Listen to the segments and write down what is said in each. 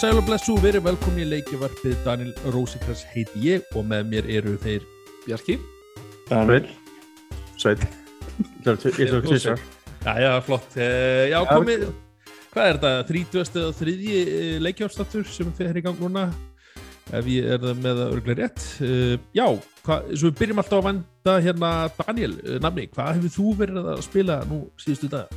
Sæl og blessu, verið velkomin í leikjavarpið Daniel Rósikrans heiti ég og með mér eru þeir Bjarki Sveit Sveit Ég svo tvisar Já, já, flott Eh, Já, komið, hvað er þetta? 30. og 3. leikjárstattur sem fer í gang núna ef ég er það með örglega rétt Eh, Já, hvað, svo við byrjum alltaf að venda hérna Daniel, eh, nafni, hvað hefur þú verið að spila nú síðustu dag?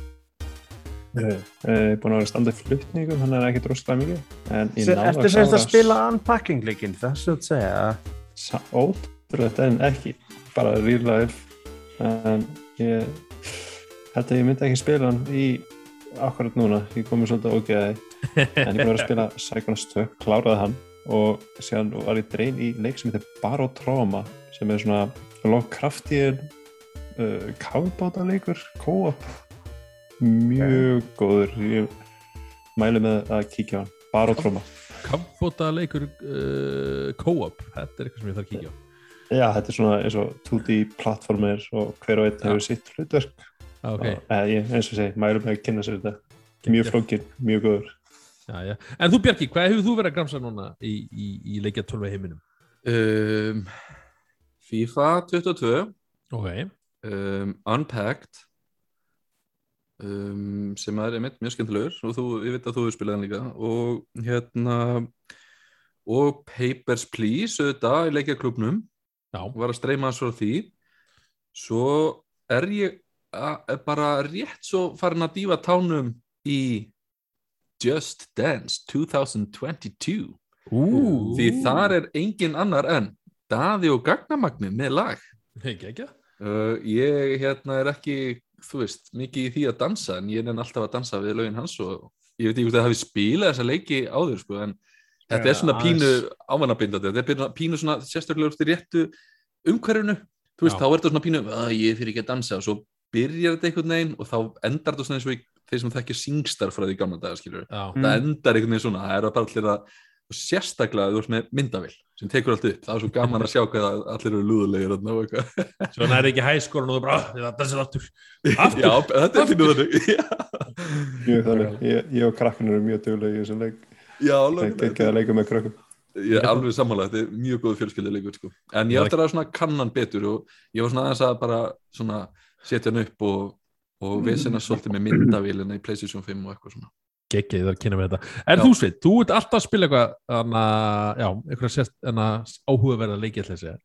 Er búin að vera standað flutningum það er ekki droslega mikið. En ég náðu Ertu semst að spila unpacking leikin þessu að segja. Ótrúlega en ekki bara real life. En ég held að ég myndi ekki spila hann í akkurat núna, ég komið svolítið ógeði en ég búin að vera að spila Psychonauts 2, kláraði hann. Og síðan var ég drein í leik sem heitir Barotrauma sem er svona lofkraftíðin uh, kafbáta leikur, co-op mjög góður. Ég mælu með að kíkja á hann. Barotrauma Kampfóta leikur uh, co-op, þetta er eitthvað sem ég þarf að kíkja á. Já, þetta er svona eins og 2D plattformir og hver og einn Já. hefur sitt hlutverk. Ah, Ok, og, eða, ég, eins og segi, mælum með að kynna sér þetta. Mjög flókin, mjög góður. Já, já. En þú Bjarki, hvað hefur þú verið að gramsa núna í, í, í leikja 12 heiminum? um, FIFA 22 Ok, um, Unpacked um, sem er einmitt mjög skemmtilegur og þú, ég veit að þú hefur spilað hann líka. Og hérna og Papers, Please auðvitað í leikjaklubnum var að streyma svo því. Svo er ég a- er bara rétt svo farin að dífa tánum í Just Dance 2022 Ú, því þar er engin annar en Daði og Gagnamagni með lag. Ekki, ekki uh, ég hérna er ekki þú veist, mikið í því að dansa en ég er alltaf að dansa við lögin hans og ég veit ekki hvort það hafi spilað þessa leiki áður sko, en þetta er svona pínu ámannabindandi, þetta er pínu, svona sérstaklega því réttu umhverfinu þú veist, Já. þá er þetta svona pínu að ég fyrir ekki að dansa og svo byrjar þetta einhvern veginn og þá endar þetta svona eins og þeir sem þekkja singstar frá því gamla daga skilur Já, Mm. það endar einhvern veginn svona, það er bara allir að og sérstaklega þú ert með myndavill sem tekur allt upp, það er svo gaman að sjá hvað allir eru lúðulegir eitthvað. Svona er ekki hæskólan og þú bara, "Ah, ég það dansir aftur Aftur? Já, þetta er fyrir þannig. Ég, ég og krakkunum eru mjög duglega í þessum leik. Já það alveg. gekkið að leika með krakkum Ég er alveg sammála, þetta er mjög góð fjölskylduleikur sko. En ég ætti að svona kannan betur og ég var svona aðeins að bara svona setja hann upp og, og vesena svolítið með myndavélina í Playstation 5 og eitthvað svona Gekkið, það er að kynna með þetta. En Já. þú sveit, þú ert alltaf að spila eitthvað hana, já, eitthvað sérst áhugaverða leiki ætla ég að segja.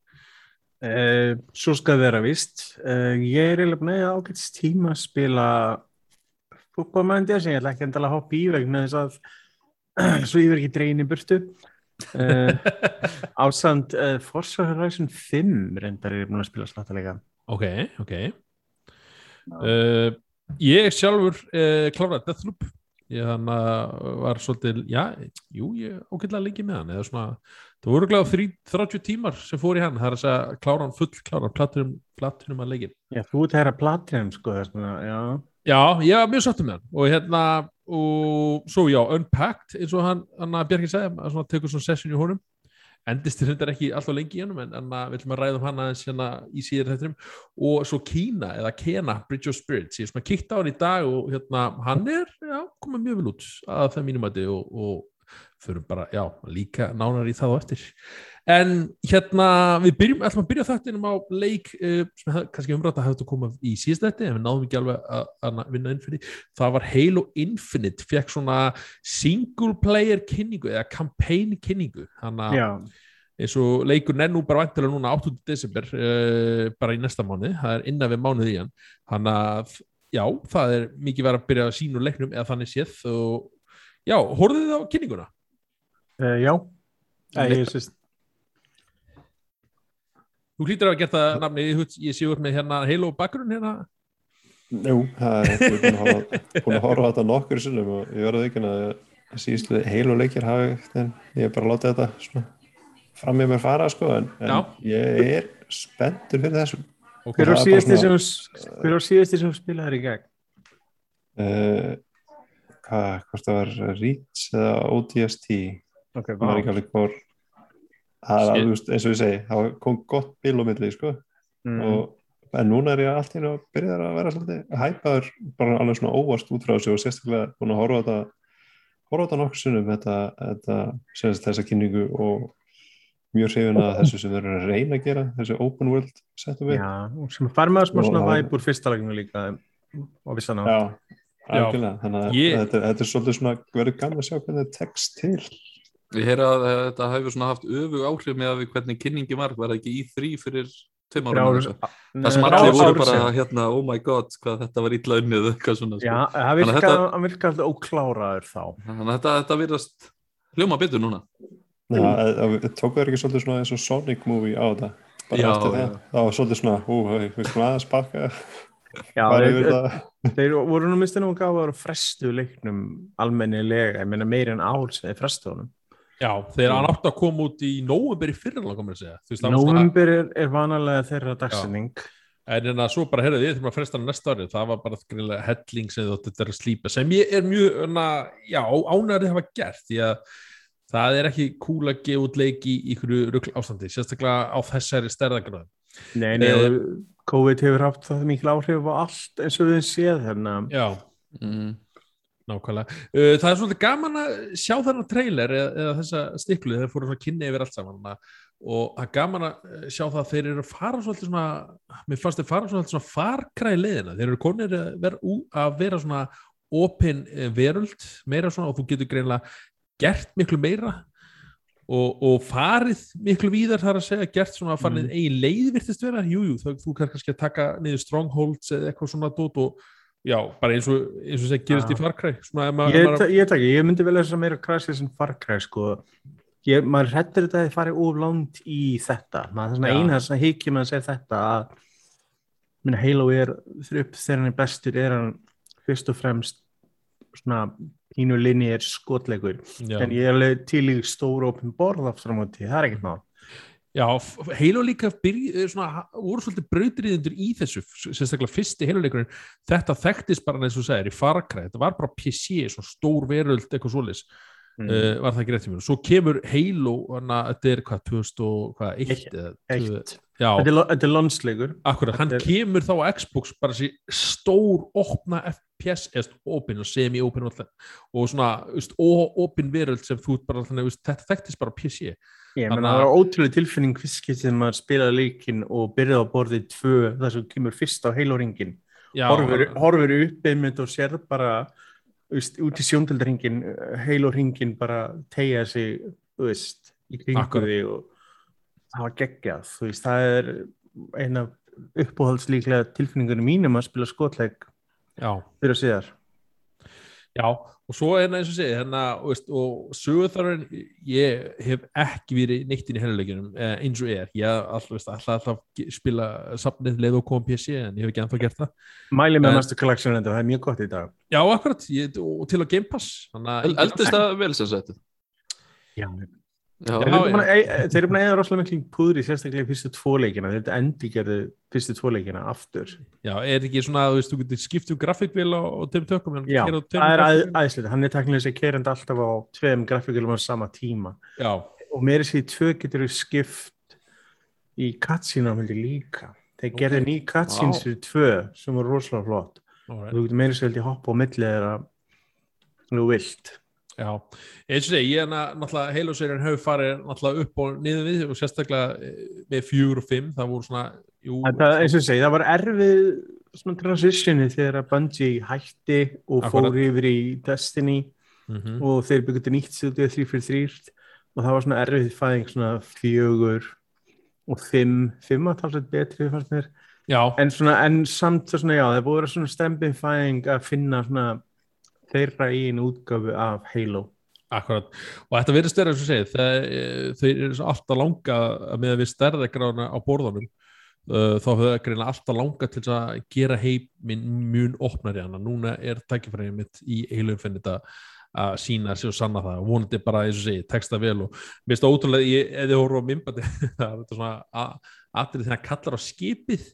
Uh, Svo skal vera vist uh, Ég er eiginlega búin að eiga ágætist tíma að spila fútbolmændir sem ég ætla ekki endalega að hoppa í vegna þess að svo ég verð ekki dregin í burtu. Uh, Ásand Horizon 5 reyndar er ég búin að spila slattalega Ok, ok. Uh, Ég sjálfur uh, kláraði Deathloop ég hann var svolítið já, jú, ég ágætlega lengi með hann eða svona, það voru glæða 30 tímar sem fór í hann, það er að segja klára hann full, klára hann platinum, platinum að leikin Já, þú herra platinum sko vegna, já. Já, ég var mjög sáttum með hann og hérna, og svo já, Unpacked eins og hann, hann að Bjarki segja að svona tekur svona session í honum endist til hundar ekki alltaf lengi í hennum en, en við ætlum að ræða um hann aðeins hérna í síðar þettinum og svo Kína eða Kena, Bridge of Spirits. Ég er svona kíkt á hann í dag og hérna hann er, já, komið mjög vel út að það mínum að og, og förum bara, já, líka nánar í það og eftir en hérna við byrjum, ætlum að byrja þættinum á leik uh, sem hef, kannski umrætt að hefði að koma í síðast þetta en við náðum ekki alveg að, að vinna inn fyrir það var Halo Infinite fekk svona single player kynningu eða campaign kynningu. Þannig að eins og leikur er nú bara vantilega núna 8. desember uh, bara í næsta mánu, það er innan við mánuð í hann hann að já, það er mikið verið að byrja að sínu leiknum eða þannig séð. Og já, horfðu þið á kynninguna? uh, já. Ég syns Þú hlýtur að hafa gert það nafni, ég, ég sé úr með hérna Halo bakgrunn hérna. Jú, það er búin að horfa- á þetta nokkur sinnum og ég verði ekki að síðustu heil og leikir hafi en ég er bara að láta þetta svona fram með mér fara sko en, en ég er spenntur fyrir þessu. Okay. Hver er síðasti bara sem þú- spilaðir í gegn? uh, hvað, hvort það var Reach eða ODST Ok, það var ekki alveg hvor það er veist, eins og ég segi það kom gott bíl á milli sko. Mm. og, en núna er ég allt einu að byrja að vera svolítið hæpaður bara alveg svona óvast út frá þessu og sérstaklega búin að horfa á þetta horfa á þetta nokkur sinnum þetta, þetta senast þessa kynningu og mjög hrifin að þessu sem eru að reyna að gera þessu open world settum við og sem fær maður smá Og svona það- væp úr fyrsta laginu líka og vissan á. Já, algjörlega þannig að þetta, þetta er svolítið svona verður gaman að sjá hvernig þetta tekst til Ég heyra að eh, þetta hefur svona haft öfug áhrif með að við hvernig kynningi var, var það ekki í þrý fyrir tveim árum eða? Það sem allir voru bara síðan. hérna, oh my god, hvað þetta var illa unnið eitthvað svona. Já, Sko. það að þetta- hann virkaði alltaf ókláraður þá. Þannig að þetta, þetta virðast hljóma betur núna. Já, að- að- tók það ekki svolítið svona eins og Sonic movie á þetta bara Já, eftir já. það, það var svolítið svona ú, við skulum aðeins bakka Já, bara þeir, það þeir voru nú mistið nú gáður að frestu leiknum almennilega, ég meina meiri en sem þeir frestu honum. Já, þeir hann átti að koma út í nóvember í fyrir langar mér að segja Nóvember er, er vanalega þeirra dagsinning. En en að svo bara, heyrðu, ég þurfum að fresta hann næsta ári það var bara greinlega helling sem þetta er að slípa sem ég er mjög, na, já, ánægri hafa gert því að það er ekki cool að gefa út leik í ykkur rugl ástandi, sérstaklega á þessari stærðagröðum. Nei, nei, Eh, COVID hefur haft það mikil áhrif á allt eins og við séð hérna. Já, Mm. Nákvæmlega. Uh, það er svolítið gaman að sjá þennan trailer eða, eða þessa stiklu, þeir fóru svona kynni yfir allt saman og það er gaman að eh, sjá það að þeir eru að fara svolítið svona mér fannst þeir fara svolítið svona farkræði leiðina þeir eru konir að vera, að vera svona opin eh, veröld meira svona og þú getur greinlega gert miklu meira og, og farið miklu víðar þar að segja gert svona að farið mm. eigin leið virtist vera, jújú, jú, þú kannski að taka niður strongholds eða eitthvað svona dót og já, bara eins og eins og gerist í maður, Ég, ég, ég, ég myndi vel þess að meira kræsið sem farkræð sko. ég, maður hrettir þetta að þið farið of langt í þetta maður er Já. eina sem hikið með að segja þetta að minna Halo er fyrir upp þegar hann er bestur er hann fyrst og fremst svona pínu linni er skotleikur já. en ég er alveg til í stóru opin borð aftur á móti, það er ekkert mál Já, Halo líka byrj, svona, voru svolítið brautriðendur í þessu, sérstaklega fyrsti Halo-leikurinn, þetta þekktist bara eins og segir í Farkræð, þetta var bara PC, svona stór veröld, eitthvað svoleiðis, mm. uh, var það ekki rétt. Svo kemur Halo, hana, þetta er hvað, 2001 Eitt. eða Eitt. 2000 Já, Þetta er, lonsleikur akkurat, hann er- kemur þá á Xbox bara þessi stór opna FPS, eða opin og semi-opin og svona, opin veröld sem þú bara, þetta þekktist bara á PC. Ég að- það var ótrúlega tilfinning fyrst sem maður spilaði leikinn og byrjaði á borðið tvö þar sem kemur fyrst á heiloringin horfur, horfur upp einmitt og sér bara veist, út í sjóndöldaringin heiloringin bara tegja sig veist, í kringu Akkurat. þig og það var geggjað veist, það er eina uppáhaldslíklega tilfinningunum mínum að spila skotleik fyrir að síðar Já, og svo er það eins og segi hérna, og, veist, og sögurþarfin ég hef ekki verið neitt inn í hennuleikinum eh, eins og er, ég alltaf, veist, alltaf, alltaf spila safnið leið og koma PC en ég hef ekki ennþá gert það. Mæli með Master Collection þetta, það er mjög gott í dag. Já, akkurat, ég, og til á Game Pass að Eldist það vel sem sagt? Já, Já, Þeir eru búin að að eða rosalega miklu púðri sérstaklega í fyrstu tvo leikina. Þeir endi gerðu fyrstu tvo leikina aftur. Já, er ekki svona, þú veist, þú getur skipt um grafikvél á, tveim tökum Já, það er að, aðeinslega hann er teknilega sér kerandi alltaf á tveim grafíkulum á sama tíma. Já, og sér í tvö getur við skipt í myndi líka. Þeir Ok. gerðu ný cutscenes Vá. fyrir tvö sem voru rosalega flott. Alright. þú getur sér held í hoppa á milli þeirra nú vilt Já, eins og segi, ég er náttúrulega Halo-serien hefur farið náttúrulega upp og niður við og sérstaklega eh, með fjögur og fimm, það voru svona jú, Það, eins og segi, það var erfið svona transitioni þegar að Bungie hætti og Akkurat. fór yfir í Destiny Mhm. og þeir byggðu nýtt stúdíu 343 og það var svona erfið fæðing svona fjögur og fimm, fimm að talsett betri fannst mér, en svona en samt svona já, það búið að vera svona stempin fæðing að finna svona þeirra einu útgafu af Halo. Akkurat, og þetta verður stærra eins og segið, það, eh, þau eru alltaf langa með að við stærðagrána á borðunum uh, þá höfðu það greina alltaf langa til að gera heiminn mjög opnari hana, núna er tækifærið mitt í heilumfinn þetta að sína sig og sanna það, vonandi bara eins og segið, texta vel og mér finnst það ótrúlega, ég, ef þið horfum á mymbandi, það er svona a- atrið þegar hann kallar á skipið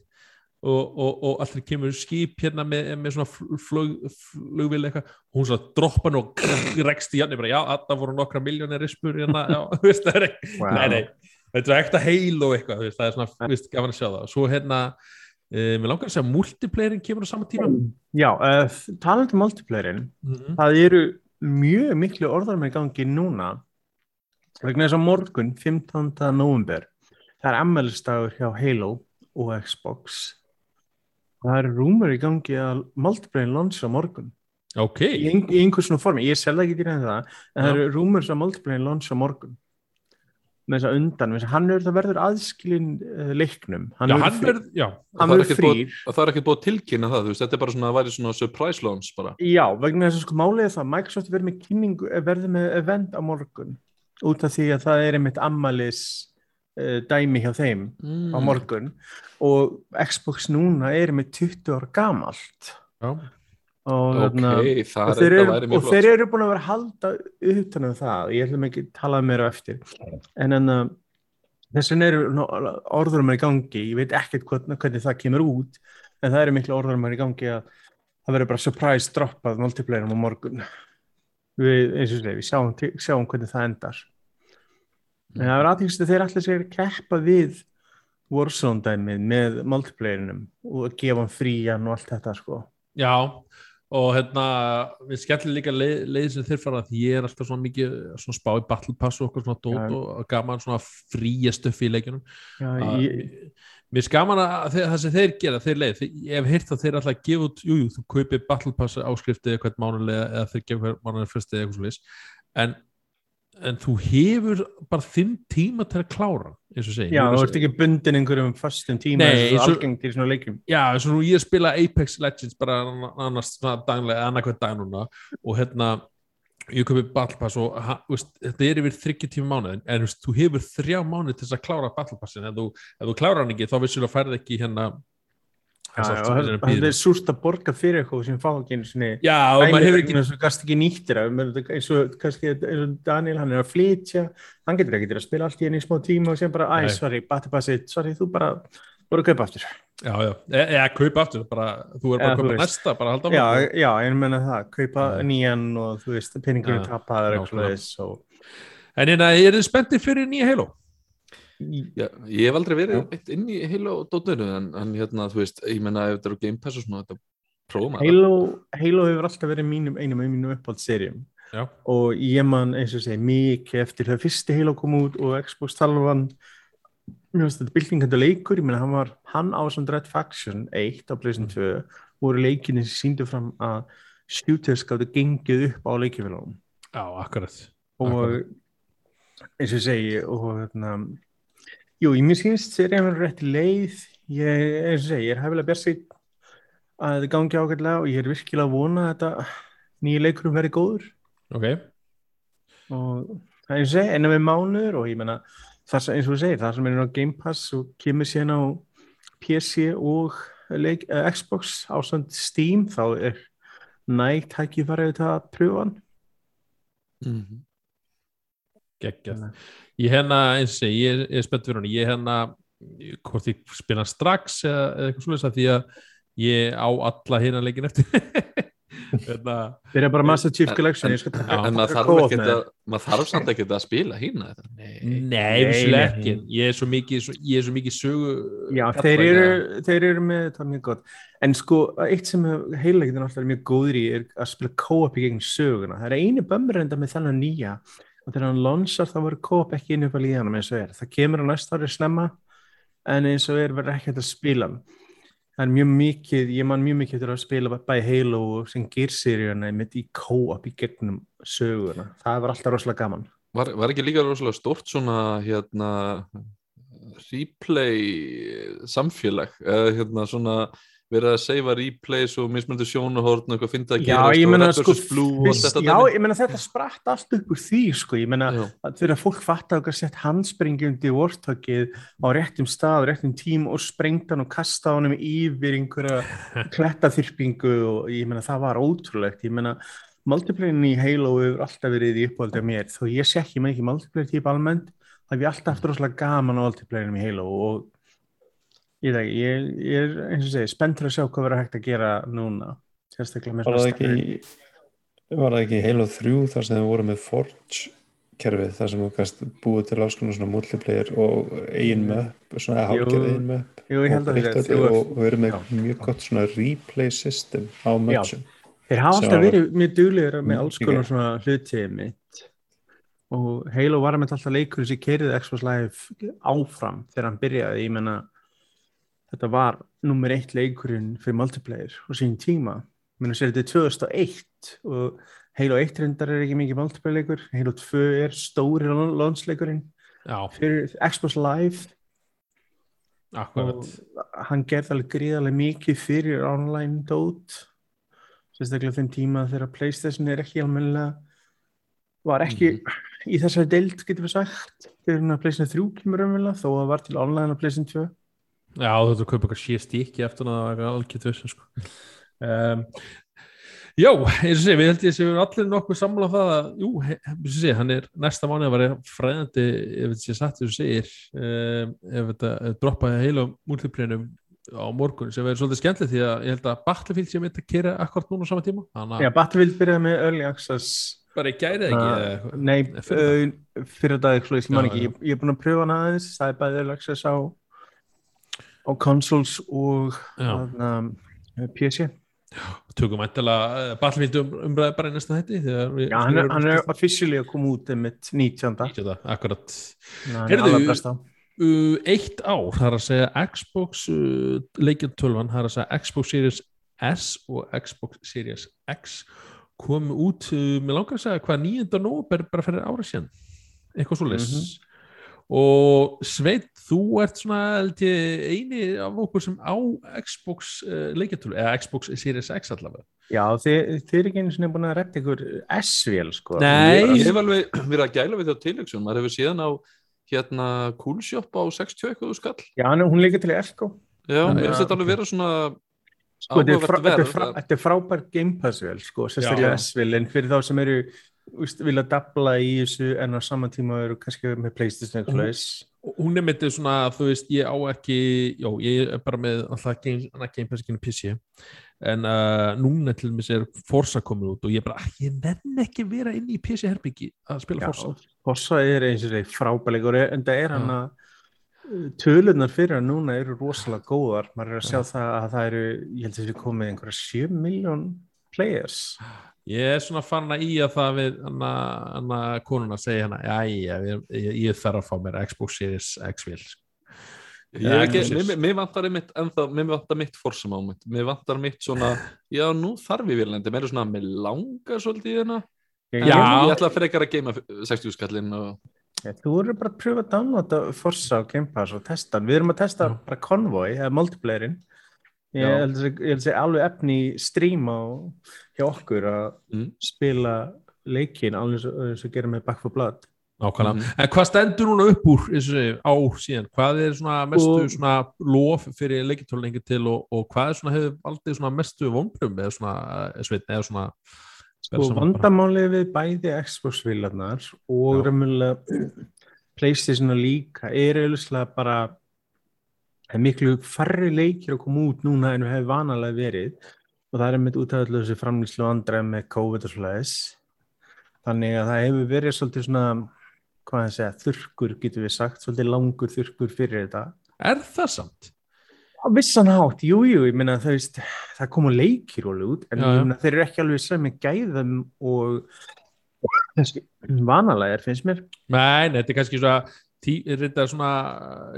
og, og, og allir kemur skip hérna með, með svona fl- flug, flugvél eitthvað og hún svo droppa nú og rekst í hann bara, já, það voru nokkra miljónir rispur hérna, þú veist, það er wow. nei, nei, þetta er ekta heil og eitthvað þú veist, það er svona, þú veist, gaman að sjá það svo hérna, uh, mér langar að segja multiplayerin kemur á sama tíma Já, uh, talandi um multiplayerin mm það eru mjög miklu orðar með gangi núna vegna þess að morgun 15. november það er ammælistagur hjá Halo og Xbox það eru rúmur í gangi að launch á morgun. Ok, í, ein, í einhvers svona formi, ég selða ekki til það en það Já. eru rúmur sem launch á morgun. Með þess að undan, hann er, það verður aðskilin uh, leiknum. Hann já, verður já, hann það er verður ekkert búið- frýr. það er að tilkynna það, þú veist, þetta er bara svona að væri svona surprise launch bara. Já, vegna þess að sko málið er það Microsoft verður með kynningu, verður með event á morgun. Út af því að það er einmitt ammalis dæmi hjá þeim Mm. á morgun. Og Xbox núna er með 20 ára gamalt. Já, og, Ok, þarna, það og, er þeir, eru, og þeir eru búin að vera halda utan um það, ég ætlum ekki að tala um meira á eftir. En en að þess vegna eru orðurum er í gangi. Ég veit ekkert hvernig, hvernig það kemur út en það eru miklu orðurum er í gangi að það verður bara surprise droppað multiplayerum á morgun. Við, eins og segi, við sjáum, sjáum hvernig það endar en það er aðeins að þeir allir sér að keppa við Warzone dæmið með multiplayerinum og gefa hann frían og allt þetta sko. Já og hérna, við skellum líka leið, leið sem þeir fara, því ég er alltaf svona mikið svona spá í Battle Pass og okkur svona dót Já. og gaman svona fría stöffi í leikjunum. Já, að, ég, mér gaman að það sem þeir gera, þeir leið ég hef heyrt að þeir alltaf gefa út jú, jú, þú kaupir Battle Pass áskrifti eða hvert mánulega eða þeir gefa hvert mánulega fresti eða eitthvað svo en, en þú hefur bara þinn tíma til að klára eins og segi Já, þú er- ert ekki bundin einhverjum fastum tíma Nei, eins og algengt í svona leikjum. Já, eins og nú ég spila Apex Legends bara annars daglega, annarkvæð dag núna. Og hérna ég köpi Battle Pass og veist, þetta er yfir 30 tíma mánuðin en veist, þú hefur þrjá mánuð til þess að klára Battle Passin ef þú, ef þú klára hann ekki þá vissur að færði ekki hérna það er súrt að borga fyrir eitthvað sem fá ekki einu sinni Já, og maður hefur ekki eins og gast ekki nýttir eins og kannski Daniel hann er að flytja hann getur ekki til að spila allt í enn í smá tíma og sem bara, æ, Nei. sorry, batipassit sorry, þú bara, voru að kaupa aftur Já, já, eða e, kaupa aftur bara, þú er bara Já, að kaupa næsta bara halda já, áfram. já, ég menna það, kaupa Já. nýjan og þú veist, peningurinn Já, tapaður eitthvað. En hérna, er þið spenntið fyrir nýja Halo? Já, ég hef aldrei verið eitt inn í Halo dótnöru en, en hérna, þú veist, ég menna ef þetta eru Game Pass og svona, þetta prófum að Halo, Halo hefur alltaf verið mínum, einum af mínum uppáhaldsserjum Já, og ég man eins og segi mikið eftir þegar fyrsti Halo kom út og Xbox talvan mér finnst þetta byltingandi leikur, ég meina hann var hann á sem Dread Faction 1 á PlayStation 2 voru leikinni sem síndu fram að shooters gáttu gengið upp á leikifélagum já, akkurat. Og Akkurat. eins og segi og hérna jú, mér sínst serið að vera rétt leið. Ég, eins og segi, ég er hefilega björnsveit að þetta gangi ágætlega og ég er virkilega að vona að þetta nýja leikurum verði góður. Ok, og það er og segi, enna við mánuður og ég menna það sem eins og þú segir, það sem er á Game Pass og kemur síðan á PC og leik, uh, Xbox ásand Steam, þá er nægt tækifærið til að pröfa hann Mhm. geggjað Ég hérna, eins og segi, ég, er- ég er spennt fyrir hann ég hérna, hvort ég spila strax eða, eða eitthvað svoleiðis að því að ég á alla hérna leikin eftir. Hérna, Byrja bara Master Chief En- Collection en- Já. taka en maður þarf, með að, maður þarf samt ekki að spila þetta Nei, nei. ekki. Ég er svo mikið, svo, ég er svo mikið sögu Já, þeir eru, þeir eru með það er mjög gott. En sko, eitt sem heilagitin alltaf er mjög góður í er að spila co-op í gegn söguna, það er einu bömmur enda með þennan nýja og þegar hann launchar þá verður co-op ekki inn upp að líðanum eins og er, það kemur á næsta ári snemma en eins og er verður ekki hægt að spila hann. það er mjög mikið ég man mjög mikið til að spila bæði Halo og sem Gear-seríuna mitt í co-op í gegnum söguna, það var alltaf rosalega gaman. Var, var ekki líka rosalega stórt svona hérna replay samfélag eða hérna svona verið að seifa replays og mismöndu sjónahorn og eitthvað fyndið að Já, ég Red sko, þetta já, ég meina þetta spratt allt upp úr því sko, ég að fyrir að fólk fatta okkar sett handspringi undir vortökið á réttum stað, réttum tím og sprengt hann og kasta honum yfir einhverja klettaþyrpingu og ég meina það var ótrúlegt, ég meina multiplayerin í Halo hefur alltaf verið í uppáldi af mér, þó ég sé ekki með ekki multiplayer típ almennt, það hef ég alltaf haft rosalega gaman á multiplayerinum í Halo og ég veit ekki, ég, ég er eins og segi, spenntur að sjá hvað verður hægt að gera núna, sérstaklega með Var það svona ekki var það ekki Halo 3 þar sem þið voru með Forge kerfið þar sem þú gæst búið til konar svona multiplayer og eigin möpp svona Jú. hálfgerð eigin möpp Jú, að og, og, og verið með Já. mjög gott svona replay system á mötchum Þeir hafa alltaf verið mjög duglegir með Mm, konar ok. svona hluti mitt og Halo var með alltaf leikur sem keiriði Xbox Live áfram þegar hann byrjaði, ég menna þetta var nummer eitt leikurinn fyrir multiplayer og sín tíma. Menn að segja þetta er 2001 og Halo 1 reyndar er ekki mikið multiplayer leikur. Halo 2 er stóri launchleikurinn Já, fyrir Xbox Live. Akkurat. Og hann gerði alveg gríðarlega mikið fyrir online dót sérstaklega þeim tíma þegar Playstation er ekki almennilega var ekki í þessari deild getur við sagt að Playstation 3 kemur umvel þó að það var til online á Playstation 2 Já, þú þurftur að kaupa eitthvað sé stíki eftir að það var algjört vissin sko. um, Já, eins og sé, við held ég séum allir nokkuð sammála á það að, jú, eins og sé, hann er næsta mánuð að vera fræðandi ef þetta sé satt þess að segir um, ef þetta ef droppaði heila múltiplinum á morgun sem verður svolítið skemmtilegt því að ég held að Battlefield sé mitt að kera akkurat núna á sama tíma þannig Já, að Battlefield byrjaði með Early Access bara ég gæri ekki uh. Nei, fyrir uh, dag ég er búin að pröfa hann aðeins það er bæðið Early Access á á consoles og Já. um, PC tökum ættilega Battlefield um, umræði bara í næsta við Já, hann er, hann er officially að koma út með 19. Þetta, akkurat er uh, eitt ár, það er að segja Xbox uh, leikjum 12 það er að segja Xbox Series S og Xbox Series X komu út, uh, mér langar að segja hvað 9. nóber bara fyrir ára síðan eitthvað svo leys og Sveit, þú ert svona eini af okkur sem á Xbox uh, leikjartölu eða Xbox Series X allavega Já, þið, þið er ekki einu sinni búin að redda ykkur S-vél, sko. Nei. Ég hef alveg verið að gæla við því á tilöksun maður hefur síðan á hérna Coolshop á 60 eitthvað skall Já, hann, hún líka til í Elko. Já, mér finnst þetta alveg vera svona Sko, þetta er, frá, er frá, er frábær Game Pass-vél, sko, sérstaklega S-vél, en fyrir þá sem eru, úst, vilja dabla í þessu en á saman tíma eru kannski með Playstation eitthvað hún er myndið svona, þú veist, ég á ekki já, ég er bara með alltaf game, annað Game Pass ekki en PC en uh, núna til dæmis er Forza komin út og ég bara, ég nenn ekki vera inn í PC herbyggi að spila Já, Forza Fossa er eins og þeir frábæleikur, en það er hann að tölunar fyrir hann núna eru rosalega góðar. Maður er að sjá Já. það að það eru, ég held að þessi komið einhverja 7 miljón players. Ég er svona fann að í að það við hana, hana konuna segja hana já, ég, ég, ég þarf að fá mér Xbox Series X vil Ég er ekki, Já, mér, vantar einmitt ennþá, mér vantar mitt forsum ámynd mér vantar mitt svona, já nú þarf ég vilja mér er svona, mér langar svolítið í hérna Ég, Já. ég ætla að fyrir ekki að geima 60 skallin og Ja, þú eru bara að pröfa að downloada Forza og Game Pass og testa hann. Við erum að testa bara Convoy, eða multiplayerin. Ég held að sé- ég held að sé alveg efni á hjá okkur að Mm. spila leikin alveg eins og- gera með Back for Blood. nákvæmlega, Mhm. en hvað stendur núna upp úr eins og segir, á síðan, hvað er svona mestu Og- svona lof fyrir leikjartölu til og, og hvað er svona hefur aldrei svona mestu vonbrum eða svona, eh, eða svona Og vandamálið við bæði Xbox-vilarnar og raunverulega Playstation líka er auðvitað bara það er miklu færri leikir að koma út núna en við hefum vanalega verið. Og það er með út af öllu þessu framlýslu andra með COVID og svoleiðis. Þannig að það hefur verið svolítið svona hvað það segja, þurrkur getur við sagt svolítið langur þurrkur fyrir þetta. Er það samt? á vissan hátt, jú, jú, ég meina það, veist, það koma leikir alveg út en meina þeir eru ekki alveg sem með gæðum og þessi vanalega er finnst mér. Nei, þetta er kannski svona tí, er þetta svona,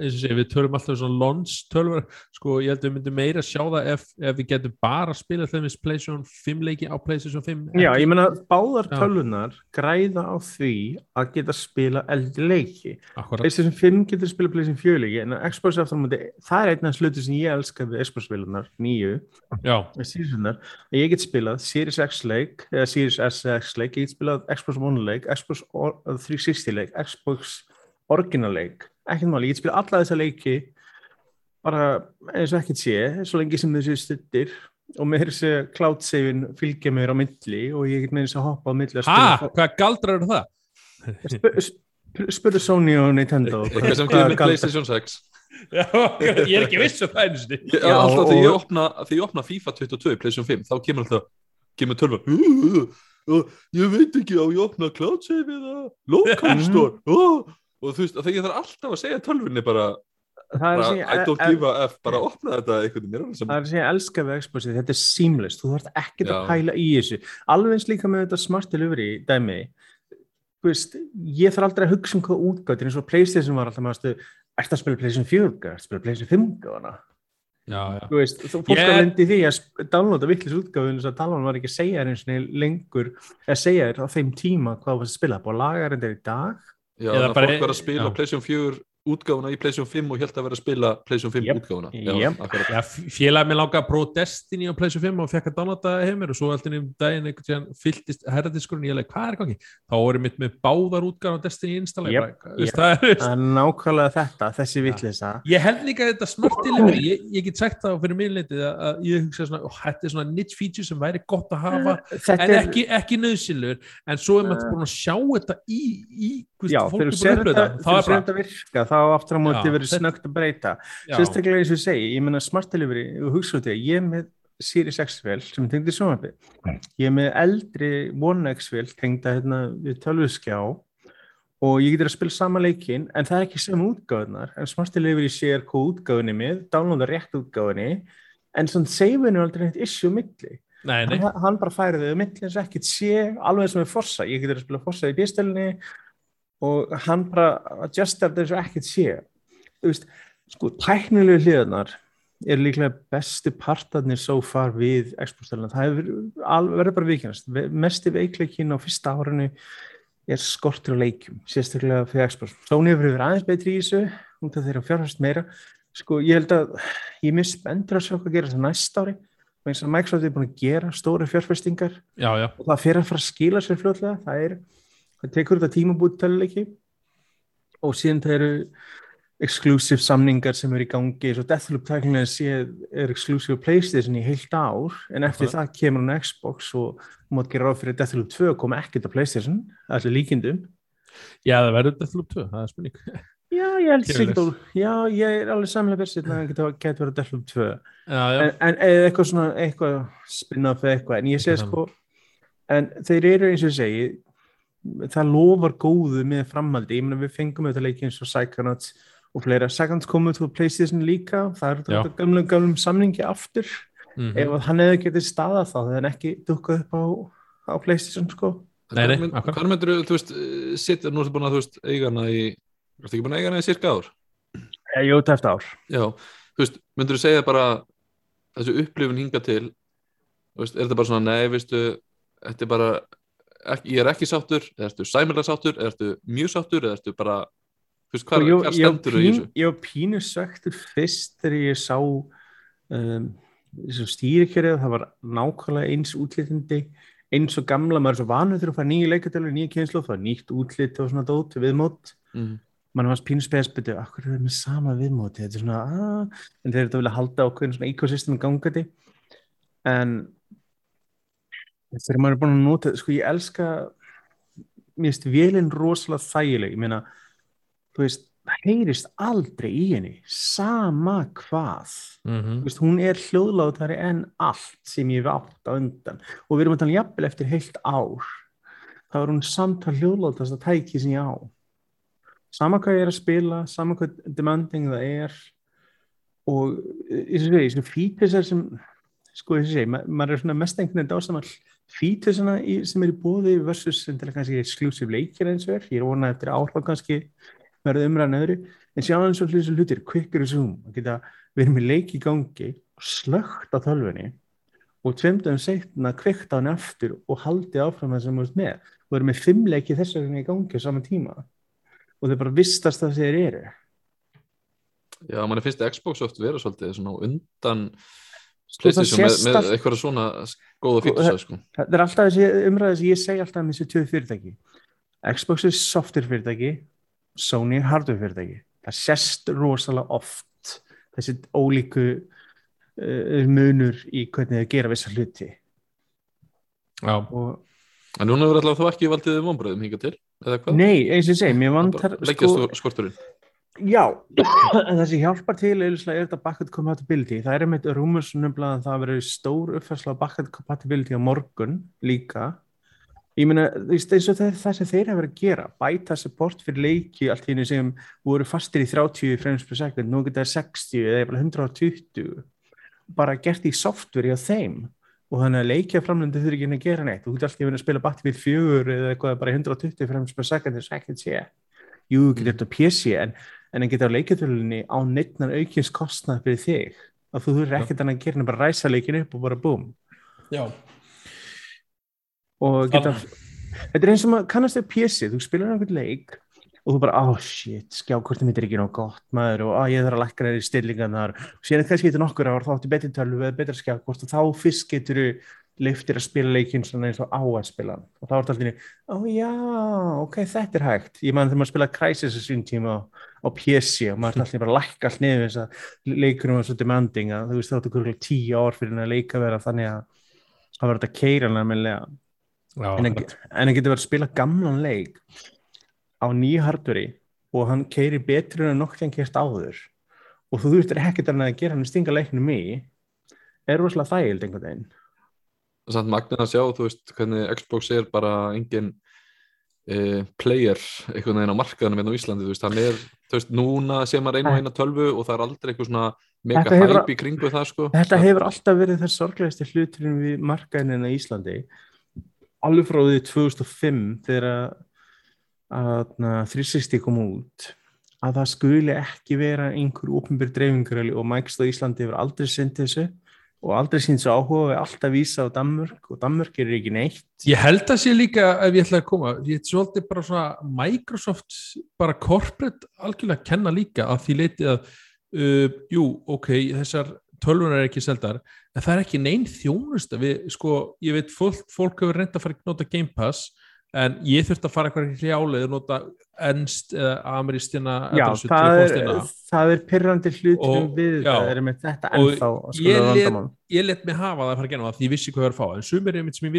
eins og sé, við tölum alltaf um svona lons tölver, sko ég held að við myndum meira sjá það ef, ef við getum bara að spila þeim við PlayStation 5 leiki á PlayStation 5 Já, ég meina báðar Já. tölunar græða á því að geta spila eldri leiki. PlayStation 5 getur spila PlayStation 4 leiki en Xbox aftur það er einn af sluti sem ég elska við Xbox-vilunar, nýju já, Series-vilunar, að ég get spilað Series X leik, eða Series S leik, ég get spilað Xbox One leik Xbox or- 360 leik, Xbox original leik, ekkert máli, ég get spilað alla þessa leiki bara eins og ekkert sé, svo lengi sem þessi stuttir og með þessi cloud save-in fylgja mér á milli og ég get með þess að hoppa á milli spila. Hvað galdrar eru það? Sp- sp- spurðu Sony og Nintendo. Eitthvað sem gefur með Playstation 6 Já, ég er ekki viss um það sinni. Ég, Já, alltaf og- þegar ég opna, þegar ég opna FIFA 22 í Playstation 5 þá kemur alltaf kemur tölva "Uh, uh, ég veit ekki á ég opna cloud save eða local store. Uh, og þú veist, þegar ég þarf alltaf að segja tölvunni bara það er bara, I don't give a F, bara opna þetta einhvern veginn sem, það er sem ég elska við Xboxið, þetta er seamless þú þarf ekkert að pæla í þessu. Alveg eins líka með þetta smart delivery dæmi. Þú veist, ég þarf aldrei að hugsa um hvað útgátt eins og Playstation var alltaf maður stu Ertu að spila Playstation 4, ertu að spila Playstation 5 gáðana já, já. Þú veist, þú fólk Ég- að lendi því að downloada vittlis útgáfun þess að talan var ekki að segja þér eins og lengur að segja þér á þeim tíma hvað þú varst að spila búið að laga þér í dag já, Eða þannig að bara- fólk var að spila já. PlayStation 4 útgáfuna í PlayStation 5 og held að vera að spila PlayStation 5 Jep. útgáfuna. Akkurat. Já, félagið mér að prófa Destiny á PlayStation 5 og fekk að downloada það heimir og svo alltaf um daginn einhvern tíðan fylltist herradiskurinn. Ég leik, hvað er í gangi? Þá voru mitt með báðar útgáðan á Destiny installa jep. það er, nákvæmlega þetta, þessi vittlisa Ég held líka að þetta delivery, ég, ég get sagt það fyrir minnleitið að, að ég hugsa svona, ó, þetta er svona niche feature sem væri gott að hafa Þetta en er, ekki, ekki nöðsilur en svo er maður búin að sjá þetta í, í hvist, já, fólk þegar er þú búin sér að upplöða þetta þá er þegar þú sér bara, þetta virka, þá aftur á móti þetta- snögt að breyta. Sérstaklega eins og ég segi, ég meina smart delivery og hugsa út í að ég er með Series X vel sem tengdi sjónvarpi. Ég er með eldri One X vel tengda hérna við tölvuskjá og ég getur að spila sama leikin en það er ekki sem útgáðunar en smart delivery sér hvað útgáðunni er með downloada rétt útgáðunni en svona save-inu er aldrei neitt issue milli. Nei, nei, hann, hann bara færi þau á milli eins og ekkert sé alveg eins og með Forza, ég getur að spila Forza í bístölinni og hann bara þetta eins og ekkert sé þú veist, sko, tæknilegu hliðarnar er líklega bestu partarnir so far við Xbox-stölinna, það verið bara vikingast, mesti veikleikin á fyrsta árinu er skortur á leikjum, sérstaklega fyrir Xbox Sony hefur verið aðeins betri í þessu út af þeirra fjárhast meira. Sko, ég held að ég er mjög spenntur að sjá hvað gera þetta næsta ári. Og og Microsoft er búin að gera stóra fjárfestingar. Já, já, og það fyrir að fara að skila sér fljótlega. Það er, það tekur þetta tíma búið töluleiki og síðan það eru exclusive samningar sem eru í gangi svo Deathloop tæknilega sé er exclusive Playstation í heilt ár en eftir Akkurat. það kemur á Xbox og mátt gera ráð fyrir að Deathloop 2 koma ekkert á Playstation, er líkindum já, það verður Deathloop 2, það er spurning. Já, ég held sikkert og já, ég er alveg samlega versið að það geti verið Deathloop 2 já, já, en, en eitthvað svona eitthvað spin-off eða eitthvað. En ég Eitthvað sko en þeir eru eins og segi það lofar góðu með framhaldi. Ég meina við fengum þetta leiki eins og Psychonauts og fleira, Psychonauts komið til Playstation líka, það er Já. þetta gamlum, gamlum samningi aftur, mhm. ef að hann hefði getið staðað þá, það er ekki dukkað upp á, á Playstation sko. Hvað mynd- akkurat. hvað myndir þú veist eh, sitja, nú ertu búin að þú veist eiga hana í ertu ekki búin að eiga hana í cirka ár? Ég jóta eftir ár. Já, þú veist, myndir þú segja bara þessu upplifun hinga til? Þú veist, er þetta bara svona, nei, veistu þetta er bara, ekki, ég er ekki sáttur eða ertu sæmilega sáttur, eða ertu mjög sáttur eða ertu bara, þú veist, hvað, ég var stendur í pín- Ég var pínu svektur fyrst þegar ég sá um, stýrikjörið, það var nákvæmlega eins útlitindi eins og gamla, maður er svo vanur þegar að fara nýju leikatölu, nýju kynslu, það var nýtt útlit og svona dót viðmót, mm. mann var pínu spesbyttu, akkur er það með sama viðmóti? Þetta er svona, aaa, en þeir eru þetta vilja halda okkur svona ekosystem gangandi. En þegar maður er búin að nota, sko ég elska mér finnst vélinn rosalega þægileg, ég meina þú veist, heyrist aldrei í henni sama hvað. Mhm. Þú veist, hún er hljóðlátari en allt sem ég hef átt á undan. Og við erum að tala jafnvel eftir heilt ár. Þá er hún samtal hljóðlátast að tæki sem ég á. Sama hvað ég er að spila sama hvað demanding það er. Og eins og því, svona fítisar sem sko þess að segja, ma maður er svona mest einhvern veginn dásamall í, sem er í bóði versus sem til að kannski exclusive leikir eins og er, ég er vonað eftir áhrif kannski verða umræðan öðru. En sjá eins og hlutir, quicker zoom. Geta verið með leik í gangi slögt á tölvunni og tveimdum setna kveikt á henni aftur og haldið áfram það sem þú ert með. Og verið með fimm leiki þess vegna í gangi á sama tíma. Og þeir bara vistast það sem þeir eru. Já, mann er finnst Xbox oft vera svolítið svona undan Það PlayStation með, með eitthvað svona góða Sko, fítusa sko. það er alltaf þessi umræði sem ég segi alltaf með þessi tjóð fyrirtæki. Xbox er software fyrirtæki Sony er hardware fyrirtæki. Það sést rosalega oft þessi ólíku uh, munur í hvernig þeir gera vissa hluti. Já, og en núna verður alltaf þú ekki valdið vonbröðum hinga til eða hvað? nei, eins og ég segi, mér vantar leggja sko, sko... skorturinn já, en sem hjálpar til er, þetta backward compatibility. Það er einmitt rúmusunum að það verður stór uppfærsla backward compatibility á morgun líka. Ég meina, eins og það, sem þeir hafa verið að gera, bæta support fyrir leiki allt henni sem voru fastir í 30 frames per second, nú geta það 60 eða jafnvel 120 bara gert í software á þeim. Og þannig að leikja framlöndu þurfi ekki að gera neitt. Þú getur alltaf verið að spila Battlefield 4 eða eitthvað bara í 120 frames per second þess að ekkert sé jú, getur þetta PC en, en það getur á leikjatöluninni á neittnar aukins kostnað fyrir þig. Að þú þurfi ekkert annað að gera en bara ræsa leikin upp og bara búm. Já, og geta, þetta er eins og maður kannast við PC, þú spilar einhvern leik og þú bara, oh shit, skjákortum þetta er ekki nóg gott maður og oh, ég þarf að lækka þér í stillingarnar. Og síðan kannski getur nokkur ár þá áttu betri tölvu eða betra skjákort og þá fyrst getur þú liftir að spila leikinn svona eins og á að spila og þá er þetta alltaf, ó já, ok, þetta er hægt. Ég man þegar maður spila Crysis á sín tíma á, á PC og maður er alltaf bara að lækka allt niður þess að leikunum var svo demanding að þú veist þá áttu kurkulega tíu ár fyrir að leika vera þannig að það var þetta keiran almennilega já, en hann getur verið að spila gamlan leik á nýju hardveri og hann keiri betur en nokk en kert áður. Og þú þurftir ekkert að gera hann stinga leiknum í. Er rosalega þægild einhvern veginn samt magnin að sjá, þú veist, hvernig Xbox er bara engin uh, player einhvern veginn á markaðanum hérna á Íslandi, þú veist, hann er þú veist, núna sé maður einu og eina tölvu og það er aldrei eitthvað svona mega Þetta hefur- hæp í kringu það, sko. Þetta hefur alltaf verið þess sorglegasti hluturinn við markaðinina í Íslandi alveg frá því 2005 þegar að, að 360 kom út að það skuli ekki vera einhver ópenbjör dreifingur og Microsoft Íslandi hefur aldrei syndið þessu og aldrei sínt svo áhuga við alltaf vísa á Danmörk og Danmörk er ekki neitt. Ég held að sé líka ef ég ætla að koma, ég svolítið bara svona Microsoft bara corporate algjörlega að kenna líka að því leiti að uh, jú, ok, þessar tölvunar er ekki seldar, en það er ekki neinn þjónust við, sko, ég veit fólk, fólk hefur reynd að fara að nota Game Pass en ég þurfti að fara eitthvað hljáleið og nota ennst eða amerístina Já, það er, það er pyrrandi hlutum við já. það er með þetta Og ennþá ég let- ég let mig hafa það að fara gera það því ég vissi hvað ég var að fá, en sumir er mitt sem ég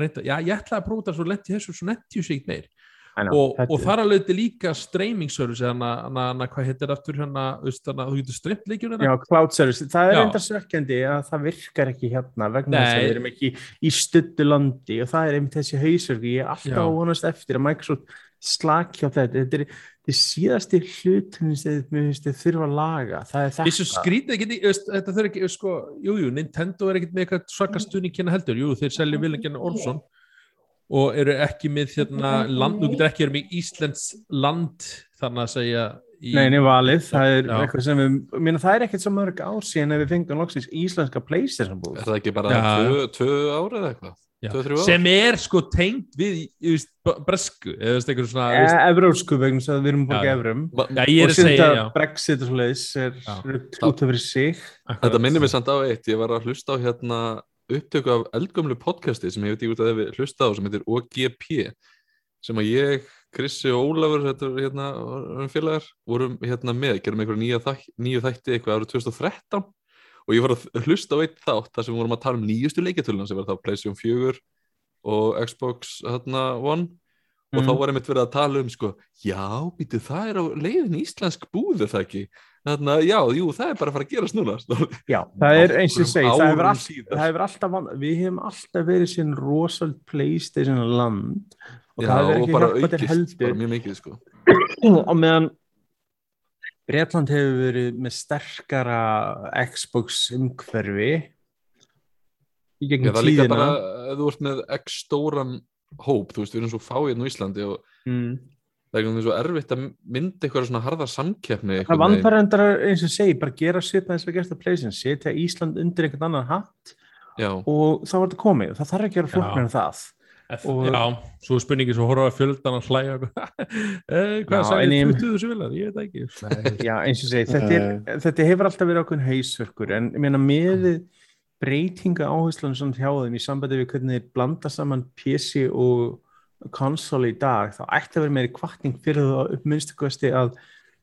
reynda, já, ég ætlaði að prófa það svo lent í þessu, svo netti sig meir know, og, og þar alveg þetta líka streaming service hana, hvað heitir aftur hérna, hana, þú getur streymt leikjum Já, cloud service, það er Já. enda sökkjandi að það virkar ekki hérna vegna þess að við erum ekki í stuttu landi og það er einmitt þessi hausverki, ég er alltaf að vonast eftir að Microsoft slaki á þetta, þetta er þetta síðasti finnst þið þurfa að laga, það er þetta. skrítið veist, þetta þurfi ekki, sko, jú, jú, Nintendo er ekkert með eitthvað svaka stuðning hérna heldur, jú, þeir selja Villengen Olsson og eru ekki með hérna land, þú getur ekki verið með Íslands land, þannig að segja í, Nei, nei, valið, það er Já. eitthvað sem við, minna, það er ekkert svo mörg ár síðan að við fengum loksins íslenska Playstation búið. Er það ekki bara tvö, tvö ára eða eitthvað? Já, Tvö, sem er sko tengt við b- bresku eða eitthvað svona E, veist, Evrósku vegna þess að við erum Já, bara já. er Og að Brexit og svo leiðis er út af fyrir sig. Þetta minnir mig samt á eitt, ég var að hlusta á hérna upptöku af eldgömlu podcasti sem ég veit ekki út að þið hlusta á sem heitir OGP sem að ég, Krissi og Ólafur þetta er hérna félagar vorum hérna með, gerum einhverju nýju þætti eitthvað árið 2013 og ég var að hlusta á eitt þátt þar sem vorum að tala um nýjustu leikjatöluna sem var þá PlayStation 4 og Xbox hérna, One. Og Mhm. þá var einmitt verið að tala um sko, já, býtu, það er á leiðin íslensk búð er það ekki Þarna, já, jú, það er bara að fara að gerast núna Já, það er eins og segi, það það hefur alltaf, við hefum alltaf verið sín rosald Playstation land og Já, það hefur ekki hjálpað til heldur mjög mikið sko. og meðan Bretland hefur verið með sterkara Xbox umhverfi í Já, gegnum það er líka tíðina bara, ef þú ert með x stóran hóp, þú veist, við erum svo fáið í Íslandi og mm. Það er svo erfitt að mynda eitthvað svona harðar samkeppni það endara eins og segi, bara gera svipað eins og gerst að Playstation, setja Ísland undir einhvern annan hatt Já, og þá var þetta komið, það þarf ekki að vera flokknar en það. F, Og- já, svo er spurningi svo horfa að fjöldan að hlæja eh, hvað en ég- 20 þessu vilar, ég veit það ekki. Nei. Já, eins og segi, þetta, er, þetta hefur alltaf verið ákveðin hausverkur en ég meina með breytinga áherslan svona hjá þeim í sambandi við hvernig þeir blanda saman PC og konsól í dag þá ætti að vera meiri kvartning fyrir það upp minnstu kosti að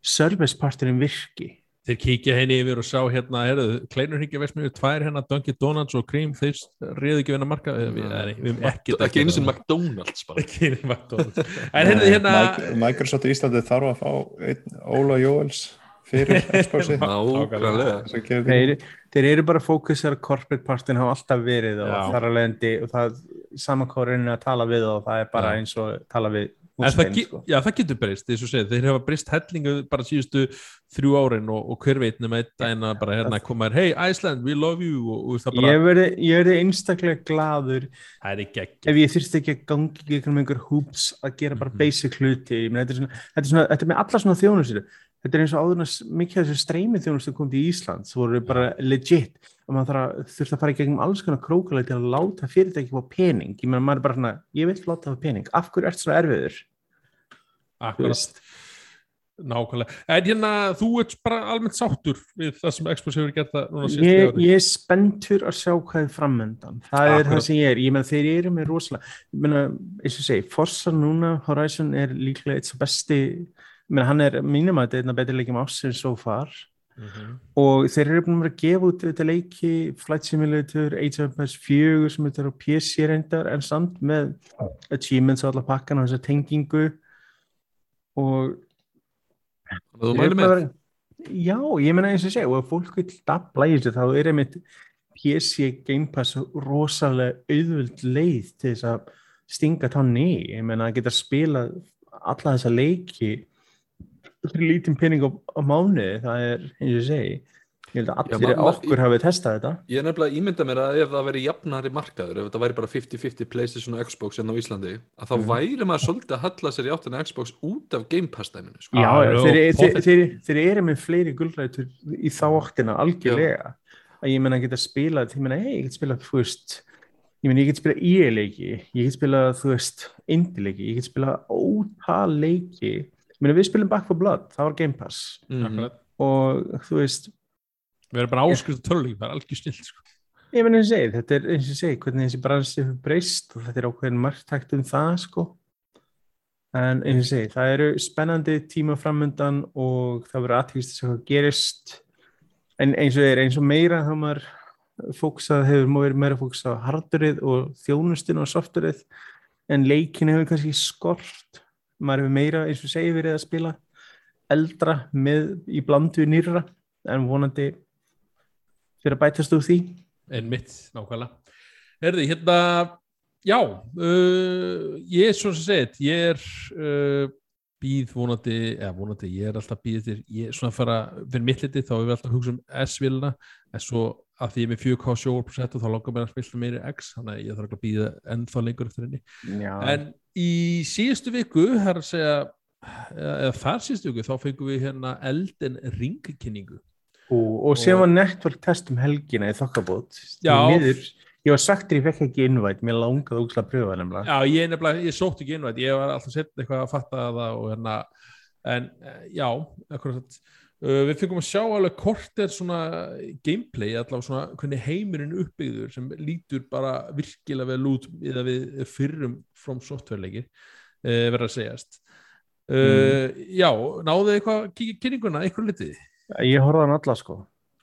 serviceparturinn virki. Þeir kíkja henni yfir og sjá hérna heyrðu, kleinur hringja veist mér tvær hérna Dunkin Donuts og Cream, þeir reyðu ekki vinna marka við, við, við, við ekki ekki einu sinni McDonalds bara. Ekki McDonalds. Heyrðu hérna Mike- Microsoft Íslandi þarf að fá einn Óla Jóels fyrir gerir þeir, þeir eru bara fókusar corporate partin hafa alltaf verið og Já. þar að leiðandi og það samankórinu að tala við og það er bara Já. eins og tala við það, sko. já, það getur breyst, eins og segið, þeir hafa breyst hellingu bara síðustu þrjú árin og, og hver veit nema einn daginn að bara hérna koma hey Iceland, we love you og, og það bara, Ég verði, ég verði einstaklega gladur það er ekki ekki ef ég þyrfti ekki að gangi í einhverjum einhver hoops að gera bara Mhm. basic hluti Ég meina, þetta, er svona, þetta, er svona, þetta er með alla svona þjónustur þetta er eins og áður en að mikið af þessu streymi þjónustu kom til Ísland, svo voru bara legit. Og maður þarf að, fara í gegnum alls konar krókulega til að láta fyrirtæki fá pening. Ég meina maður er bara svona, ég vil láta það pening. Af hverju ert svona erfiður? Akkurat, nákvæmlega. En hérna, þú ert bara almennt sáttur við það sem Xbox hefur gert það núna síðustu ég, ég er spenntur að sjá hvað er framöndan það er Akkurat. það sem ég er, ég meina þeir eru með rosalega, ég meina, eins og segi Forza núna, Horizon er líklega eitt svo besti, meina hann er mínum að þetta er einna betri leikjum ásins so far. Mhm. og þeir eru búin að vera að gefa út þetta leiki, Flight Simulator Age of Empires 4 sem þetta er á PC reyndar en samt með achievements og alla pakkan og þessa tengingu. Og að þú er með? bara- Já, ég meina eins og segja og ef fólk vil dabla í þessu þá er einmitt PC Game Pass rosalega auðvöld leið til þess að stinga tanni í. Ég meina að geta spila alla þessa leiki fyrir lítinn pening á, á mánuði það er eins og segi. Ég held að Já, allir ma- okkur hafi testað þetta. Ég er nefnilega að ímynda mér að ef það væri jafnari markaður, ef þetta væri bara 50-50 Playstation og Xbox hérna á Íslandi, að þá Mhm. væri maður svolítið að halla sér í áttina Xbox út af Game Pass dæminu, sko. Já, Ah, þeir, þeir, þeir, þeir, eru með fleiri gullrætur í þá áttina algjörlega. Að ég menna að geta spilað ég menna, hei, ég get spilað, veist ég menna, ég get spilað EA-leiki ég get spilað, þú veist, indie-leiki ég get spilað ótal leiki menna, við spilum Back 4 Blood, það var Game Pass. Akkurat. og þú veist, Við erum bara áskrift töluleik, það er algjör snill sko. ég menna eins og segi þetta er eins og segi, hvernig þessi bransi hefur breyst og þetta er ákveðin margtækt um það sko en eins og segi, það eru spennandi tíma framundan og það verður aðtíkist að sjá hvað gerist en eins og er eins og meira þá maður fóksað hefur maður verið meira fóksað á hardurið og þjónustinu og softurið en leikin hefur kannski skort maður hefur meira eins og segi verið að spila eldra með í blandu nýra en vonandi fyrir að bætast úr því. En mitt, nákvæmlega. Herði, hérna, já uh, ég er svo sem segið ég er uh, býð vonandi, eða vonandi, ég er alltaf býð til, ég er svona að fara fyrir mitt liti þá er við alltaf að hugsa um S-vilna en svo að því ég er með 4K sjóarprosent og þá langar mér að spila meiri X þannig að ég þarf að býða ennþá lengur eftir henni. Já, en í síðustu viku það er að segja eða, þar síðustu viku, þá fengum við hérna Elden Ring kynningu og, og sem var network test um helgina í þokkabót. Ég var sagtur ég fekk ekki innvætt mér langaði ógslag að pröfa nefnilega. Já, ég nefnilega, ég sótt ekki innvægt, ég var alltaf sett eitthvað að fatta það og hérna, en eh, já, akkurat, uh, við fengum að sjá alveg hvort er svona gameplay, allavega svona hvernig heimurinn uppbyggður sem lítur bara virkilega vel út eða við fyrrum from software-leikir, uh, verður að segjast. Uh, Já, náðu þið eitthvað að kynninguna, eitthvað litið? ég horfði á hann alla sko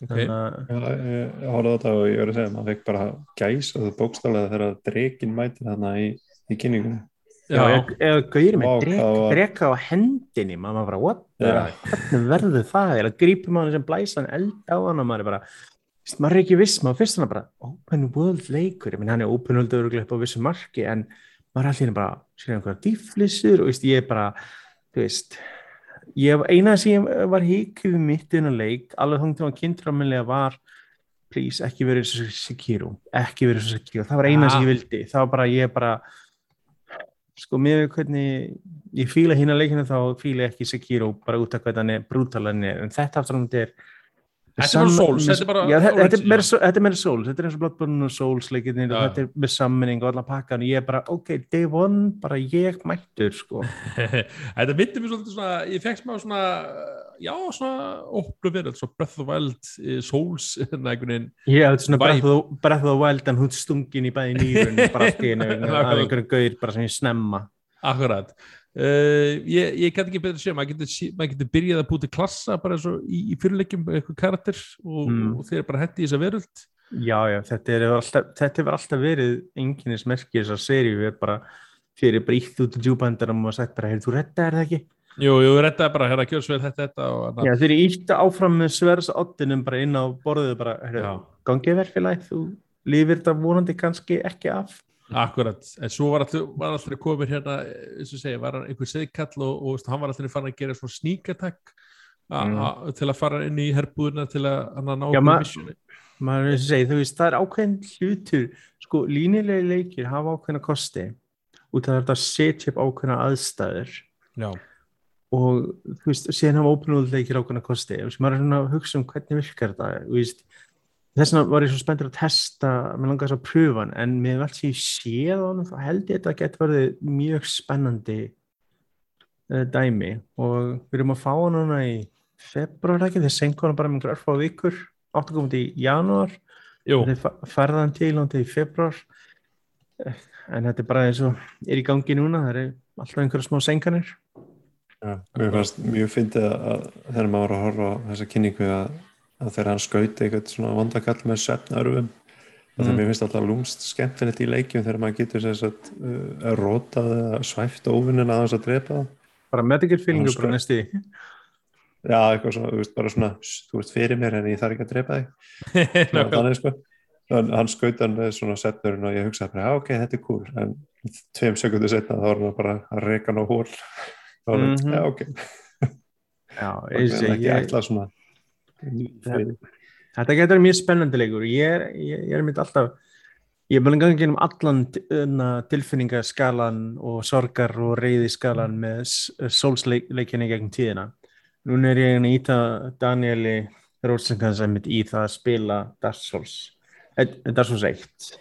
Ok. Þannig að- Já, ég, á þetta og ég verið að segja maður fekk bara gæs og það bókstálega þegar drekin mætir þarna í, í kynningunni Já, eða- gauðir með Vá, drek, hvað var- dreka á hendinni maður var bara, what hvernig verður það? Eða grípum maður sem blæsa hann eld á hann og maður er bara, maður er ekki viss maður fyrst hann bara, open world leikur. Ég minn hann er open world örugglega upp á vissu marki en maður er allir bara, sér einhverja dýflissur og veist, ég er bara þú veist ég, eina sem ég var híkið mitt inn á leik, alveg þannig til að kynntraminlega var please, ekki verið svo Sekiro, ekki verið svo Sekiro það var eina Ah. sem ég vildi, það var bara ég bara sko með hvernig ég fíla hína leikinu þá fíla ég ekki Sekiro bara út af hvernig hann er brútal hann er, en þetta aftur hann er Þetta er bara Souls, þetta er bara já, þetta, er meira, já. er Souls, þetta er eins og Bloodborne og Souls leikinir og Já. þetta er með sammenning og allan pakkan og ég er bara, ok, day one bara ég mættur, sko Þetta myndi mér svolítið svona, ég fekk smá svona, já, svona oplu verið, svona Breath of the Wild, eh, Souls, hérna hef þetta svona Vibe. Breath of, the- Breath of the Wild en hún stungin í bæði nýrun bara allt í einu af Nákvæmlega. einhverju gaur bara sem ég snemma akkurat. Uh, ég, ég kann ekki betur segja, maður getur, maður getur byrjað að búti klassa bara eins og í, í fyrirleikjum eitthvað karakter og, Mm. og þeir bara hendi í þessa veröld. Já, já, þetta er alltaf, þetta hefur alltaf verið enginnis merki þessar seríu við erum bara fyrir brýtt út úr djúbandarum og sagt bara, heyrðu, þú reddaðir það ekki? Jú, jú, rettaði bara, hérna, kjörsveil þetta, þetta og hérna. Já, þeir ítta áfram með svers oddinum bara inn á borðið bara, Já. gangið verfélagi, þú lifir þetta vonandi kannski ekki af. Akkurat, en svo var alltaf komin hérna, eins og segja, var hann einhver seðkall og, og veist, hann var alltaf fann að gera svona a, Mm. til að fara inn í herbúðina til að hann að ná okkur missjoni. maður er að segja, þú veist, það er ákveðin hlutur. Sko, línilegi leikir hafa ákveðina kosti út af þetta upp ákveðina aðstæður. Já, og þú veist, síðan hafa open world leikir ákveðina kosti, þú veist, maður er svona að hugsa um hvernig virkar þetta, þú veist þess vegna var ég svo spenntur að testa mér langar þess að pröfa hann, en með allt sem ég séð á hann, þá held ég að þetta getur verið mjög spennandi uh, dæmi. Og við erum að fá hann hana í februar ekki, þeir sengur hann bara með einhver örfá vikur, átt að koma til í janúar. Þeir ferða hann til hann til í februar Eh, en þetta er bara eins og er í gangi núna, það er alltaf einhverja smá senkanir Já, mér fannst mjög fyndið að að þegar maður var að horfa á þessa kynningu að, að þegar hann skauti eitthvað svona vandakall með svefnarfum mm. Mm. mér finnst alltaf lúmst skemmtilegt í leikjum þegar maður getur þess að uh, rótað eða svæft óvinnin að þess að drepa það. Bara medical Hann bara skal- næstu Já, eitthvað svona, þú veist, bara svona þú ert fyrir mér en ég þarf ekki að drepa þig. Þannig sko. Hann skaut hann með svona setnurinn og ég hugsaði bara, ok, þetta er cool. En tveim sekundu setna þá var hann bara að reyka hann á hól þá var hann, Mhm. já ok. Ég, ætlað svona þetta getur mjög spennandi leikur ég er, ég, ég er mitt alltaf ég er bara gangið gennum allan uh, tilfinningaskalan og sorgar og reyðiskalan með sólsleikinni gegn tíðina núna er ég að íta Danieli mitt í það að spila Dark Souls eh, Dark Souls 1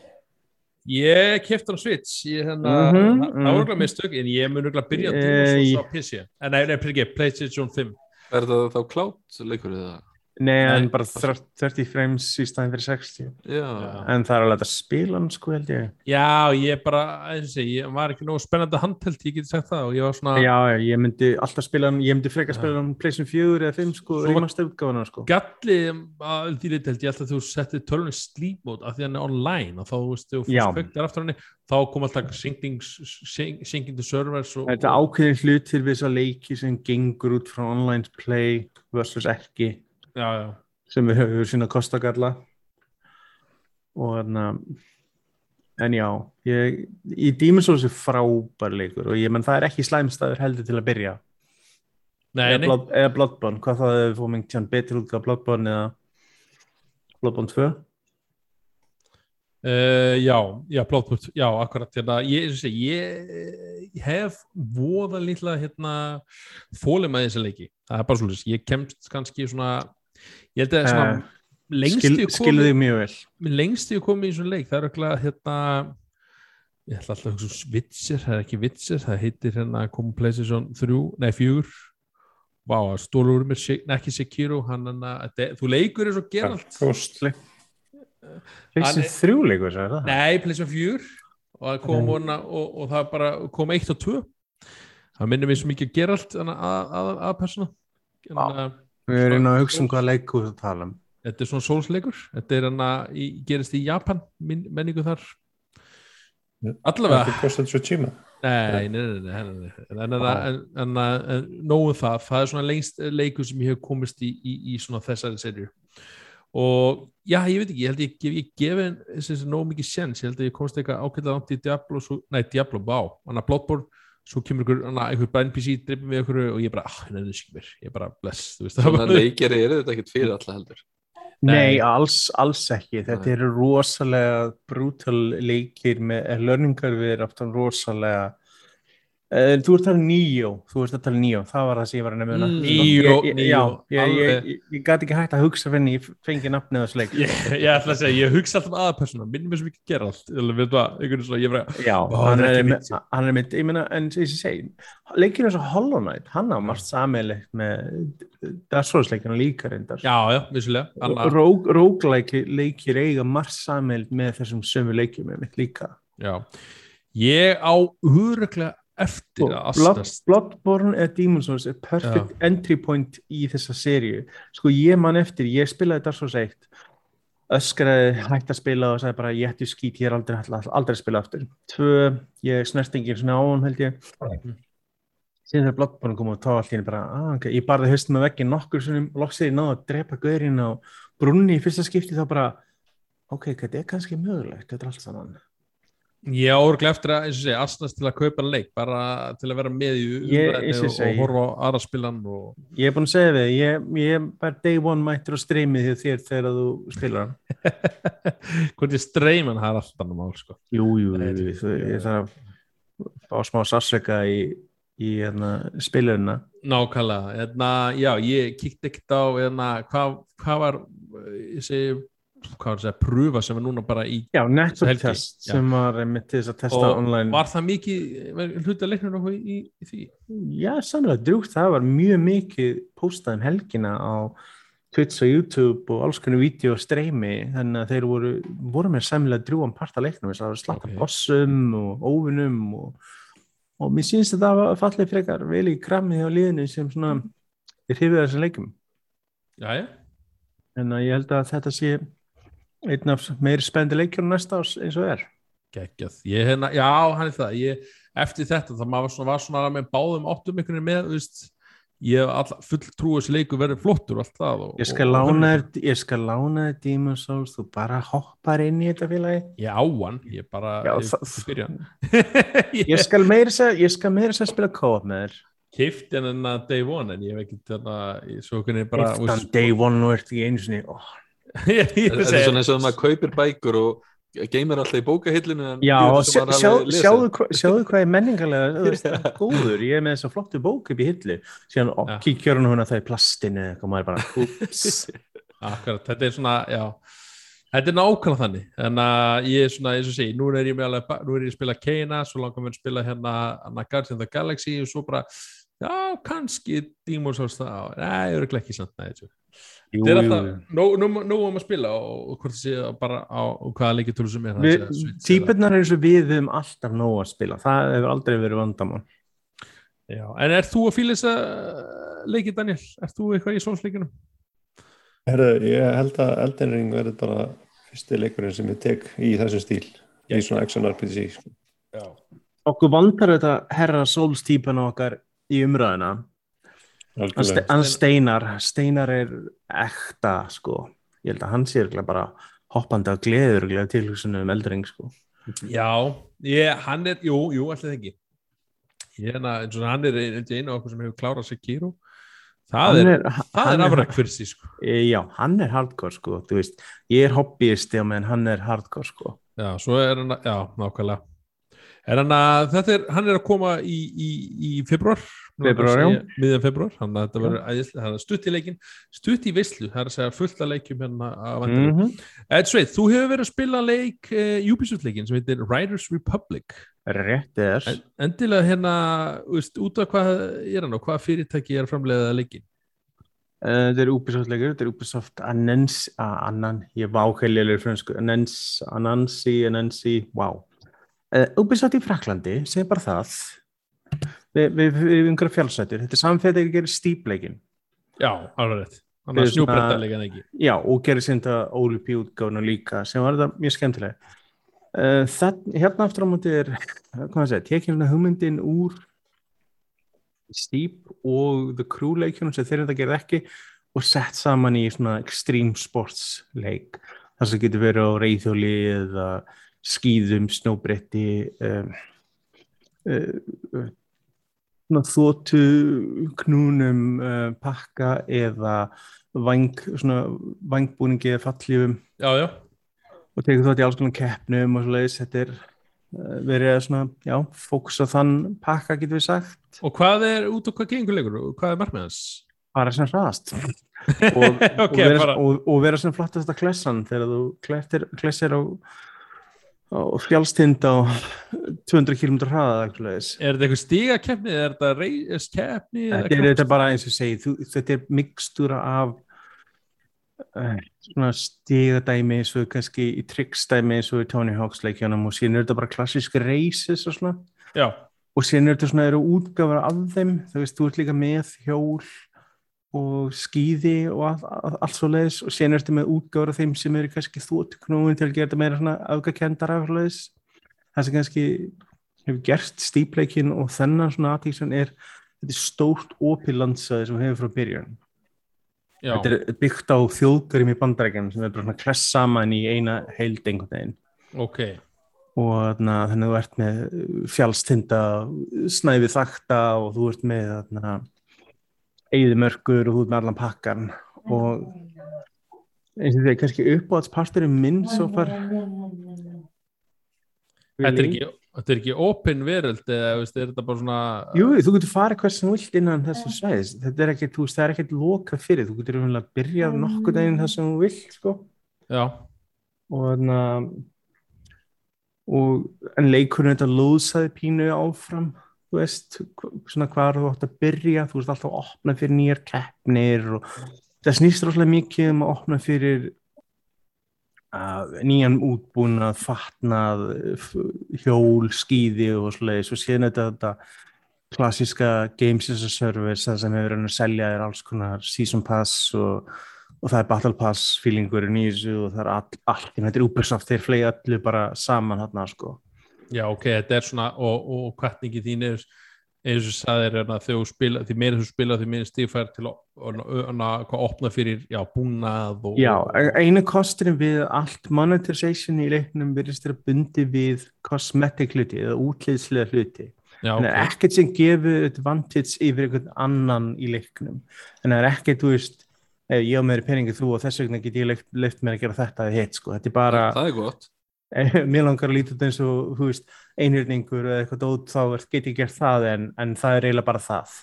Ég kefti hann á Switch, ég hérna, Mhm, það mhm. það var örugglega mistök, en ég mun örugglega byrja að Eh, dúma svo ég- á PC. En nei, nei, fyrir ekki, PlayStation 5. Er það þá klátt leikur eða? Nei, en bara 30 frames í staðin fyrir 60 Já, en það er alveg að spila hann sko held ég. Já, ég bara, eins og ég var ekki nógu spennandi handheld, ég geti sagt það og ég var svona, Já, já, ég myndi alltaf spila hann, ég myndi frekar spila hann PlayStation 4 eða 5 sko, reymastu útgáfuna sko. gallið að því liti held ég alltaf þú settið tölunni sleep mode af því hann er online og þá, þú veist, þú Já. fórst kvöktar aftur henni, þá kom alltaf syncing, syng- syncing to servers og, Þetta er ákveðin hlutir við þess að leiki sem gengur út frá online play versus ekki Já, já, sem við höfum sína kostagalla og þarna en já ég, í Demon's Souls er frábær leikur og ég menn það er ekki slæmstæður heldur til að byrja. Nei, eða, Blood, eða Bloodborne, hvað það er fór mengt tján betur út af Bloodborne eða Bloodborne 2 Uh, já, já, blóðpúrt, já, akkurat hérna, ég, ég, ég hef voða lítla hérna fólum að þessi leiki, það er bara svolítið ég kemst kannski svona ég held að svona Eh, lengst Skil, ég vel. Lengst ég komið í svona leik, það er örugglega hérna ég ætla alltaf að hugsa um Witcher, það er ekki Witcher, það heitir hérna Common PlayStation 3, nei 4 Vá, stólur mér, Sek- nei ekki Sekiro, hann hann að þú leikur eins og Geralt. Leiksin Hann- þrjú leikur, sagði það? Nei, PlayStation 4 og það kom Nei. hana og, og það bara kom 1 og 2 það minnir mér svo mikið að gera allt að, að, að persóna Vá. Þannig að Við erum að hugsa um hvaða leikur þú tala um. þetta er svona sólsleikur þetta er hana, í, gerist í Japan minn, menningu þar. Allavega Ekki Ghost of Tsushima. Nei, nei, nei, nei, nei, nei. En, en nógu það, það er svona lengst leikur sem ég hef komist í, í, í svona þessari serju og já, ég veit ekki, ég held ég, ég, ég gefi þessi nógu mikið sjens, ég held að ég komst eitthvað ákveðlega langt í Diablo, svo, nei Diablo, vá. Hann að Bloodborne, svo kemur ykkur einhver bara NPC, drippið með ykkur og ég bara, ah, henni er mér, ég bara bless, þú veist. Svona leikjari eru þetta ekkert fyrir alla heldur. Nei, Nei. alls, alls ekki. Þetta eru rosalega brutal leikir með learningar við erum aftan rosalega þú ert að tala um Neo, þú ert að tala um Neo, það var það sem ég var að nefna. Mm, Neo, ég- Neo, Já, ég, ég, alveg. ég, ég gæti ekki hægt að hugsa fyrir ég fengi nafnið á þessu leik. ég, ég ætla að segja, ég hugsa alltaf aða persóna minnum mér svo mikið gera allt eða við það, einhvern svona, ég bara Já, Ó, hann, er er ekki mitt. hann er með, ég meina, en sem ég segi, leikinu eins og Hollow Knight, hann á margt sammeilegt með Dark Souls leikinu líka reyndar. já, já, vissulega Anna, Rógleikir leikir eiga margt sammeilegt með þessum sömu leikjum mitt já, ég á huguröklega eftir að Blood, astast Bloodborne eða Demon's Souls er perfect entry point í þessa seríu. Sko ég man eftir, ég spilaði Dark Souls 1 öskraði hægt að spila og sagði bara ég ætti skít, ég er aldrei, aldrei, aldrei að spila aftur. Tvö, ég snerti enginn svona á hann held ég. Síðan þegar Bloodborne kom og þá allt henni bara ah, okay. ég barði höstum með veginn nokkur svona loksið ég náði að drepa gaurinn á brunni í fyrsta skipti þá bara ok, þetta er kannski mögulegt, þetta er allt saman Ég áruglega eftir að, astnast til að kaupa leik, bara til að vera með í eins og og, horfa á aðra spilan og Ég er búin að segja við, ég, ég er day one mættur á streymið þér þegar þú spilar ég streyman það er alltaf annað mál, sko. Jú, jú, Nei, jú, þetta- þú, ég þarf að fá smá sársöka í, í hérna, spilurina. Nákvæmlega, hérna, já, ég kíkti ekkert á, hérna, hvað, hvað var, ég segi, að segja, pröfa sem er núna bara í, Já, network test sem var einmitt til þess að testa og online. var það mikið, að leikna nokkuð í, í því? Já, sannlega drúgt, það var mjög mikið postað um helgina á Twitch og YouTube og alls konar vídeo og streymi, þannig að þeir voru, voru með sæmilega drúan part af leiknum, þess að það var slatt Ok. af bossum og óvinum og, og mér sýnst að það var fallið frekar vel í kramið á liðinu sem svona hrifið af þessum leikum. Jæja, En að ég held að þetta sé einn af meiri spendi leikjum næsta ás eins og er. geggjað. Ég, hérna, já, hann er það, ég, eftir þetta, það maður svona, var svona með báðum áttum einhvern veginn með, veist, ég hef all, full trú að þessi leiku verið flottur og allt það. Og, Ég skal og, lána þér, ég skal lána þér Demon's Souls, þú bara hoppar inn í þetta félagi. Ég á hann, ég bara, Já, ég, ég. Ég skal meira að spila co-op með þér. keift en enna day one en ég hef ekki þarna, ég- svo hvernig bara Eftir day one og ert í einu sinni. Þetta er svona eins og maður kaupir bækur og geymir alltaf í bókahillinu en Já, og sjá, sjá, sjáðu, hva, sjáðu hvað er menningarlega góður, ég er með þessa flottu bók upp í hillu, síðan ja. kíkjör hún að það er plastinu eða eitthvað maður bara, Akkurat, þetta er svona, já. Þetta er nákvæmlega þannig. En að ég er svona, eins og segi, nú er ég með alveg, nú er ég að spila Keina, svo langar mér að spila hérna Anna Guardian of the Galaxy og svo bara já, kannski Demon's Souls það, nei, ég er ekki þessu. Jú, þetta er jú, alltaf, jú. nú, nú, nú um að spila og, og hvort það sé bara á hvaða leikjartölu sem er það Við, sé að Switch eða- típurnar er eins og við höfum alltaf nóg að spila, það hefur aldrei verið vandamál Já, en er þú að fíla þessa leikið, Daniel? Er þú eitthvað í sónsleikunum? Herðu, ég held að Elden Ring verður bara fyrsti leikurinn sem ég tek í þessum stíl í svona action RPG sko. Já. Okkur vandar þetta herra Souls típan okkar í umræðina hann Steinar Steinar er ekta sko, ég held að hann sé örugglega bara hoppandi á gleður til hugsunum um eldring sko. Já, ég, hann er, jú, jú, alltaf ekki. Ég er eins og hann er einu af okkur sem hefur klárað Sekiro það Hann er, er afræk fyrir sí sko. E, Já, hann er hardcore sko, þú veist, ég er hobbyisti á meðan hann er hardcore sko. já, svo er hann, að- já, nákvæmlega. Er hann að, þetta er, hann er að koma í, í, í februar. Febrúar, já. Miðjan februar, hann að þetta verður æðislega, stutt í leikin, stutt í veislu það er að segja fullt að leikjum hérna Mm mm. Ed Sveit, þú hefur verið að spila leik uh, Ubisoft leikin sem heitir Riders Republic. Rétt er. En, endilega hérna, veist, út af hvað er hann og hvað fyrirtæki er að framleiða leikin? Uh, Þetta er Ubisoft leikur, þetta er Ubisoft Anans, uh, Anan, ég vá heililegur fransku, Anans, Anansi, Anansi, wow. Uh, Ubisoft í Fraklandi, segir bara það, við, við, við einhverja fjálsættir, þetta er samfætt að gera stípleikin. Já, alveg rétt. Þannig að snjúbretta svona- leikin ekki. Já, og gerir sínda Ólipi útgáfuna líka, sem var þetta mjög skemmtilega. Uh, það, hérna aftur á móti er, tekið hérna hugmyndin úr Steep og The Crew leikjunum sem þeir þetta gerði ekki og sett saman í svona extreme sports leik þar sem getur verið á reyðhjóli eða skýðum, snóbretti um, uh, uh, þóttu knúnum uh, pakka eða vang, svona vangbúningi eða fallífum Já, já. og tekur þátt í alls konar keppnum og svo leiðis, þetta er uh, verið að svona, já, fókus á þann pakka getur við sagt, Og hvað er út og hvað gengur leikur? Og hvað er markmið hans? bara sem hraðast. Og, og, Ok, vera, bara- og, og vera sem flottasta klessan þegar þú klessir, klessir á fjálstind á 200 km hraða eða. Er þetta eitthvað stigakeppni? Er þetta reiskeppni? Þetta er þetta bara eins og segi, þú, þetta er mikstúra af uh, svona stigadæmi eins og kannski í trickstæmi eins og í Tony Hawk's leikjanum og síðan er þetta bara klassísk races og svona Já, og síðan er þetta svona eru útgáfar af þeim, þú veist, þú ert líka með hjól og skýði og all, all, allt svo leiðis og síðan ertu með útgáfar af þeim sem eru kannski þóttuknúin til að gera þetta meira svona afgakendar af leiðis það sem kannski hefur gert stípleikin og þennan svona aðtíksan er þetta er stórt opið landsaði sem hefur frá byrjun já. þetta er byggt á þjóðgörum í bandarækjum sem er bara svona kless saman í eina heild einhvern veginn Ok. og þannig að þú ert með fjálstinda, snæfi þakta og þú ert með þarna, eigðumörkur og þú með allan pakkan og eins og því kannski uppáhaldsparturinn minn svo far Þetta er ekki, þetta er ekki open veröld eða veist, er þetta bara svona Jú, þú getur farið hvers sem þú vilt innan þessu svæðis. Þetta er ekkert, þú veist, það er ekkert lokað fyrir. Þú getur umhverfið að byrja nokkuð daginn það sem þú vilt, sko. Já, og þannig að en leikurinn þetta lóðsaði pínu áfram þú veist, svona hvað þú átt að byrja þú veist alltaf að opna fyrir nýjar keppnir og það snýst ráðslega mikið um að opna fyrir uh, nýjan útbúnað, fatnað hjól, skíði og svoleiðis. Og síðan þetta, þetta klassíska games as a service það sem hefur að selja er alls konar season pass og, og það er battle pass feelingurinn í þessu og það er all, allt, þetta er Ubisoft, þeir flegi öllu bara saman þarna sko já, ok, þetta er svona og, og kvartningi þín er eins og sagðir er að þú spila því meira þú spila því meira stífær til að, að, að, að opna fyrir, já, búnað og, Já, einu kosturinn við allt monetization í leiknum virðist þeirra bundi við cosmetic hluti eða útlýðslega hluti. Já, en það er ekkert sem gefur advantage yfir einhvern annan í leiknum. En það er ekkert, þú veist ef ég á meiri peningi þú og þess vegna get ég leift, leift mér að gera þetta eða hitt sko, þetta er bara það er gott mér langar að líta út eins og þú veist, einhjörningur eða eitthvað dót þá get ég gert það en, en það er eiginlega bara það.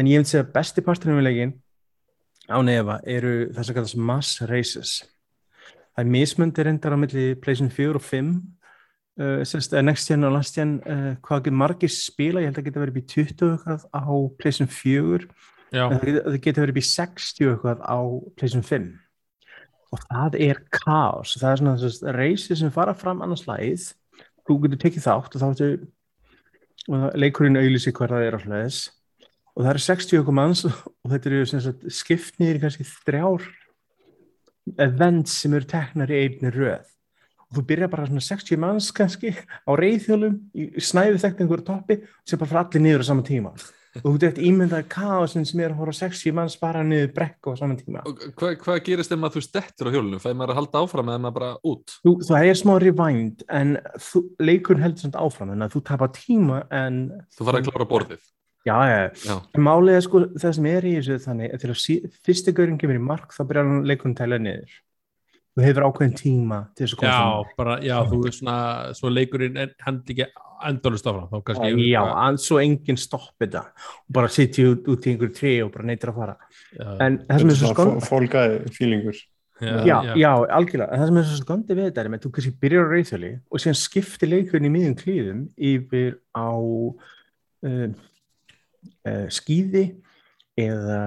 En ég segja að besti parturinn við leikin á nefa eru þess að kallast mass races. Það er mismundi reyndar á milli pleysin 4 og 5 uh, uh, next gen og last gen uh, hvað margir spila, ég held að geta verið upp í 20 og eitthvað á pleysin 4 já, en það geta, það geta verið upp í 60 og eitthvað á pleysin 5 og það er kaos. Það er svona þess að reysi sem fara fram annars lagið, þú getur tekið þátt og þá ertu og leikurinn auðlýsi hver það er alltaf og það eru 60 okkur manns og þetta eru skiptnir í kannski þrjár events sem eru teknar í einni röð. Og þú byrjar bara svona 60 manns kannski á reyðhjólum í snæði þekkt einhverju toppi sem bara fara allir niður á sama tíma og þú getur ímyndaði kaosin sem er að horfa á 60 manns bara niður brekku á sama tíma. Og hvað, hvað gerist ef maður þú stettur á hjólunum fæði maður að halda áfram eða maður bara út? Þú, það er smá rewind en þú, leikurinn heldur samt áfram en þú tapar tíma en þú fara að klára borðið. Já, já, er sko það sem er í þessu þannig að þegar fyrsti gaurinn kemur í mark þá byrjar hann leikurinn tæla niður. Þú hefur ákveðin tíma til þess að koma já, bara, já, þú veist svona svo leikurinn en hann ekki endalust þá kannski fram. Já, en svo enginn stoppi þetta og bara sitja út, út í einhverju trí og bara neytir að fara. En það sem er svo skond... fólkaði fílingur já, Já, já, algjörlega. En það sem er svo skondi við þetta er að þú kannski byrjar á reyðhjóli og síðan skiptir leikurinn í miðjum klíðum yfir á um, uh, skýði eða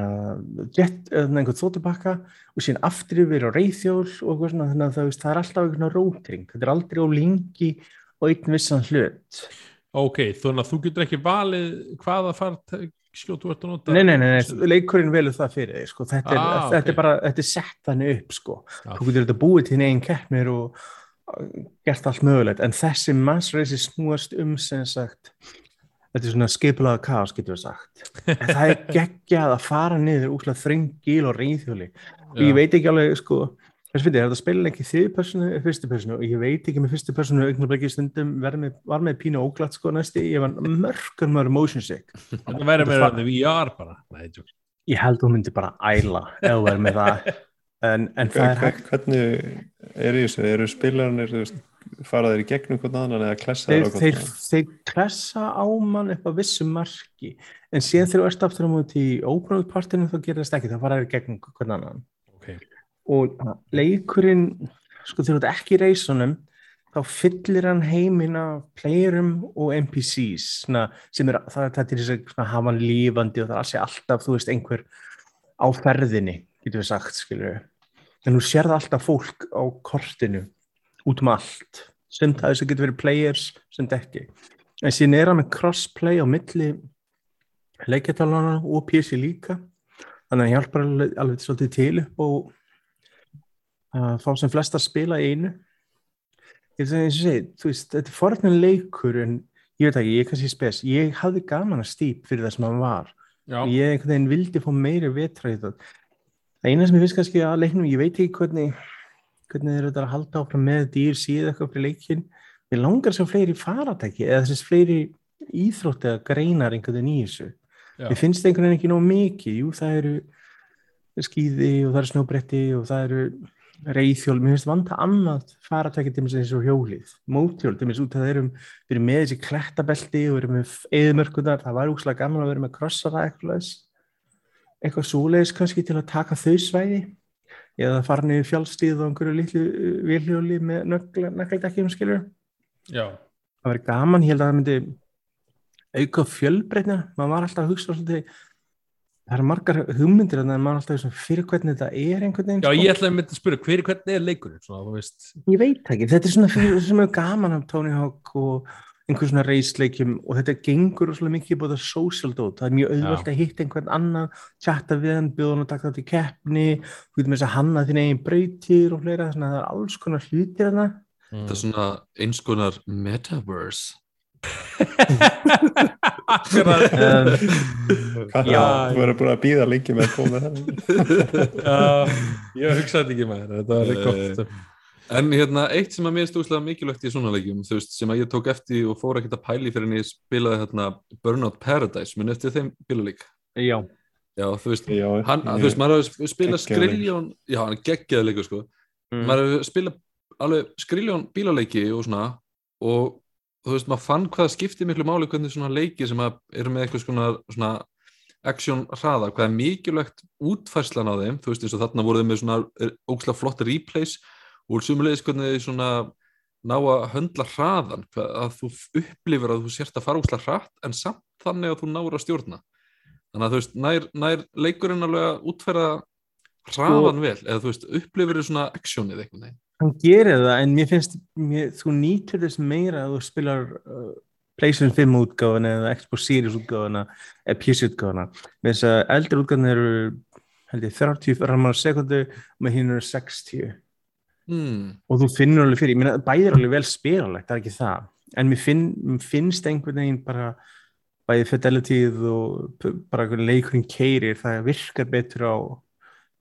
jet, eða einhvern þóttubakka og síðan aftur yfir á reyðhjól og svona þannig að það, veist, það er alltaf einhvern rótring þetta er aldrei á lengi og einn vissan hlut ok, þannig að þú getur ekki valið hvaða fart skjótt þú ert að nota nei, nei, nei, nei, leikurinn velur það fyrir þig sko. þetta, er, Ah, þetta ok. er bara, þetta er sett þannig upp sko. Já. þú getur þetta búið til einn keppnir og gert allt mögulegt en þessi mass race snúast um sem sagt þetta er svona skipulaða kaos getur við sagt. En það er geggjað að fara niður úslega þrengil og reyðhjóli og ég veit ekki alveg sko þess er þetta spilin ekki þriði personu eða fyrstu personu og ég veit ekki með fyrstu personu augnablikki stundum verð með, var með pínu óglatt sko næsti, ég var mörgur mörg motion sick. Þetta verður meira en VR bara. Nei, ég held hún myndi bara æla ef þú verð með það. En, en það er hægt hvernig er þessu, eru spilarnir þú veist, fara þeir í gegnum hvern annan eða klessa þeir, þeir þeir, þeir klessa á mann upp á vissu marki. En síðan þegar þú ert aftur á móti í open out partinu þá gerir það ekki, þá fara þeir í gegnum hvern annan. Ok, og leikurinn sko þegar þú ert ekki í reysunum þá fyllir hann heiminn af playerum og NPCs svona, sem er, það, það er þess að hafa hann lífandi og það er alltaf þú veist einhver á ferðinni getur við sagt skilur en þú sérð alltaf fólk á kortinu út um allt. Sem það þess að getur verið players sem ekki. En síðan er hann með crossplay á milli leikjartalana og PC líka. Þannig að hann hjálpar alveg, alveg svolítið til upp og að fá sem flesta að spila einu. Ég segi, þú veist, þetta er forðin leikur en ég veit ekki, ég er kannski spes. Ég hafði gaman að stýp fyrir það sem hann var. Já, og ég einhvern veginn vildi fá meiri vetra í það það eina sem ég finnst kannski að leiknum, ég veit ekki hvernig hvernig þeir eru að halda áfram með dýr síð eitthvað fyrir leikin Mér langar svo fleiri faratæki eða þessi fleiri íþrótti eða greinar einhvern veginn í þessu. Mér finnst einhvern veginn ekki nóg mikið. Jú, það eru skýði og það eru snjóbretti og það eru reyðhjól. Mér finnst vanta annað faratæki til þess að hjólið. Móthjól, til þess út að það erum við erum með þessi klettabelti og við erum með eðmörkundar. Það var úkslega gaman að vera með krossara eitthvað, eitthvað svoleiðis kannski til að taka þau svæði eða fara niður fjálstíð og einhverju litlu uh, vilhjóli með nöggledekkjum skilur Já, það væri gaman, ég held að það myndi auka fjölbreytna maður var alltaf að hugsa svolítið það eru margar hugmyndir en maður er alltaf svona, fyrir hvernig þetta er einhvern veginn Já sko. ég ætlaði að mynda að spyrja hver, hvernig er leikurinn svona, þú veist? Ég veit ekki, þetta er svona fyrir er gaman af Tony Hawk og einhver svona reisleikjum og þetta gengur svolítið mikið búið að social dot, það er mjög auðvöld að hitta einhvern annan, chatta við hann bjóða hann að taka þátt í keppni þú getur með þess að hanna þín eigin brautir og fleira þannig að það er alls konar hlutir þarna. Það er svona eins konar metaverse. Akkurat. Um, Já. þú verður búin að býða lengi með að koma það. Já, ég hugsaði þetta ekki með þetta var Eh, gott En hérna, eitt sem að mér stóðslega mikilvægt í svona leikjum, þú veist, sem að ég tók eftir og fór ekkert að pæli fyrir en ég spilaði hérna Burnout Paradise, minn eftir þeim bíluleik. já, Já, þú veist, Já, hann, ég- þú veist, maður hefur spilað skriljón, já, hann er geggjaði leikur, sko. mm. Maður hefur spilað alveg skriljón bílaleiki og svona, og þú veist, maður fann hvað skiptir miklu máli hvernig svona leiki sem að eru með eitthvað svona, svona action hraða, hvað er mikilvægt útfærslan á þeim, þú veist, eins og þarna voru þeim með svona ógslag flott replays og sumulegis hvernig þið svona ná að höndla hraðan að þú upplifir að þú sért að fara ógslag hratt en samt þannig að þú náur að stjórna. Þannig að þú veist, nær, nær leikurinn alveg að útferða hraðan vel, eða þú veist, upplifir þið svona einhvern veginn? Hann gerir það en mér finnst, mér, þú nýtur þess meira að þú spilar uh, PlayStation 5 útgáfuna eða Xbox Series útgáfuna eða PC útgáfuna. Með þess að eldri útgáfuna eru held ég 30 ramar á sekundu með hinn eru 60 hmm. og þú finnur alveg fyrir, ég meina bæði er alveg vel spyralegt, það er ekki það. En mér, finn, finnst einhvern veginn bara bæði fidelityð og bara leikurinn keirir það virkar betur á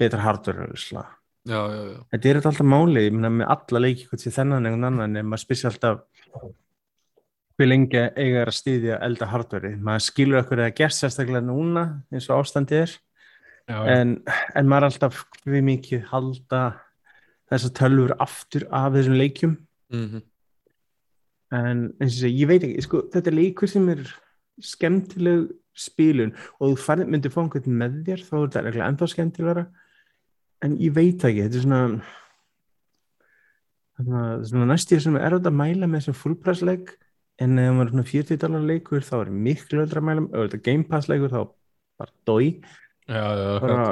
betra hardware já, já, já, þetta er alltaf máli, ég meina með alla leiki hvort sé þennan einhvern annan en maður spyrir alltaf hver lengi eiga er að styðja elda hardware maður skilur okkur að það gerst sérstaklega núna eins og ástandi er. Já, en, en maður alltaf við mikið halda þessar tölfur aftur af þessum leikjum. Mm en eins og ég segi, ég veit ekki sko, þetta er leikur sem er skemmtileg spilun og þú færð, myndir fá einhvern með þér þá er þetta reglulega ennþá skemmtilegra. En ég veit ekki, þetta er svona þannig að það er svona næstíð sem er auðvitað að mæla með þessum fullpressleik en ef maður er svona 40 dólar leikur þá er miklu öllra að mæla, ef þetta er Game Pass leikur þá bara dói, bara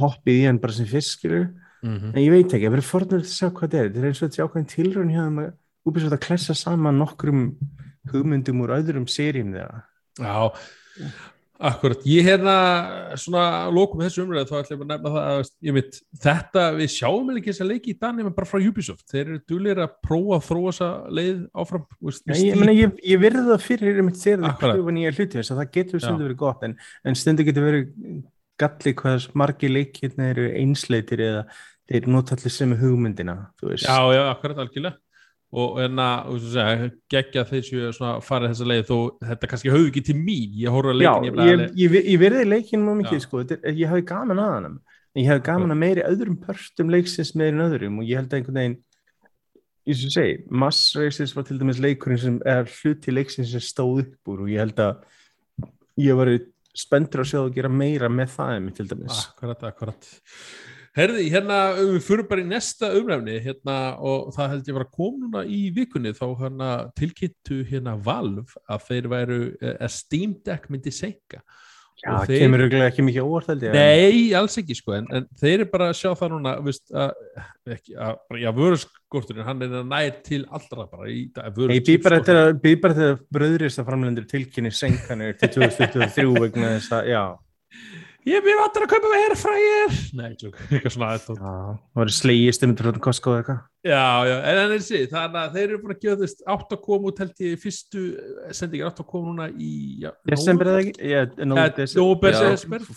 hoppið í hann bara sem fyrst skilur Mhm. En ég veit ekki, ég verður fornur að sjá hvað þetta er. Þetta er eins og þetta sé ákveðin tilraun hjá þeim að Ubisoft að klessa saman nokkrum hugmyndum úr öðrum seríum þeirra. Já, akkurat. Ég hérna svona að lókum þessu umræðu þá ætlum ég að nefna það að ég mitt, þetta, við sjáum ekki þessa leiki í dag nema bara frá Ubisoft. Þeir eru duglir að prófa að þróa þessa leið áfram. Veist, Já, ég, meni, ég, ég verði það fyrir þegar þið Akkurat. pröfa nýja hluti þess að það getur stundu verið gott en, en stundu getur verið galli hvað margi leikirna eru einsleitir eða þeir nota allir sem hugmyndina, þú veist. Já, já, akkurat algjörlega. Og en að segja, geggja þessu svona farið þessa leið þó þetta kannski höfðu ekki til mín. Ég horfði að Já, leikin ég, ég, ég verði leikin mjög mikið sko, þetta er, ég hafi gaman að hann ég hafi gaman að meiri öðrum pörstum leiksins meiri en öðrum og ég held að einhvern veginn eins og ég segi, Mass Races var til dæmis leikurinn sem er hluti leiksins sem stóð upp úr og ég held að ég var spenntur að sjá að gera meira með það einmitt til dæmis Akkurat, akkurat. Herði, hérna, við fyrir bara í nesta umræfni hérna, og það held ég var að koma núna í vikunni þá hérna, tilkynntu hérna Valve að þeir væru eh, að Steam Deck myndi senka. Já, það þeir- kemur auðvitað ekki mikið óvart held ég Nei, alls ekki sko, en, en þeir eru bara að sjá það núna, veist, að, ekki, að, já, vöruskorturinn, hann er að nær til allra bara í dag, Ég býð bara eftir að, býð bara eftir að bröðrist að framlendur tilkynni senkanir til 2023 vegna þess að, já, Ég býð vantar að kaupa með airfryer. Nei, tjók, eitthvað svona það var slegist um þetta Costco eða eitthvað. Já, já, en en þessi, þannig að þeir eru búin að gefa þess átt að koma út held ég fyrstu sendingar átt að koma núna í já, Desember eða ekki? Já,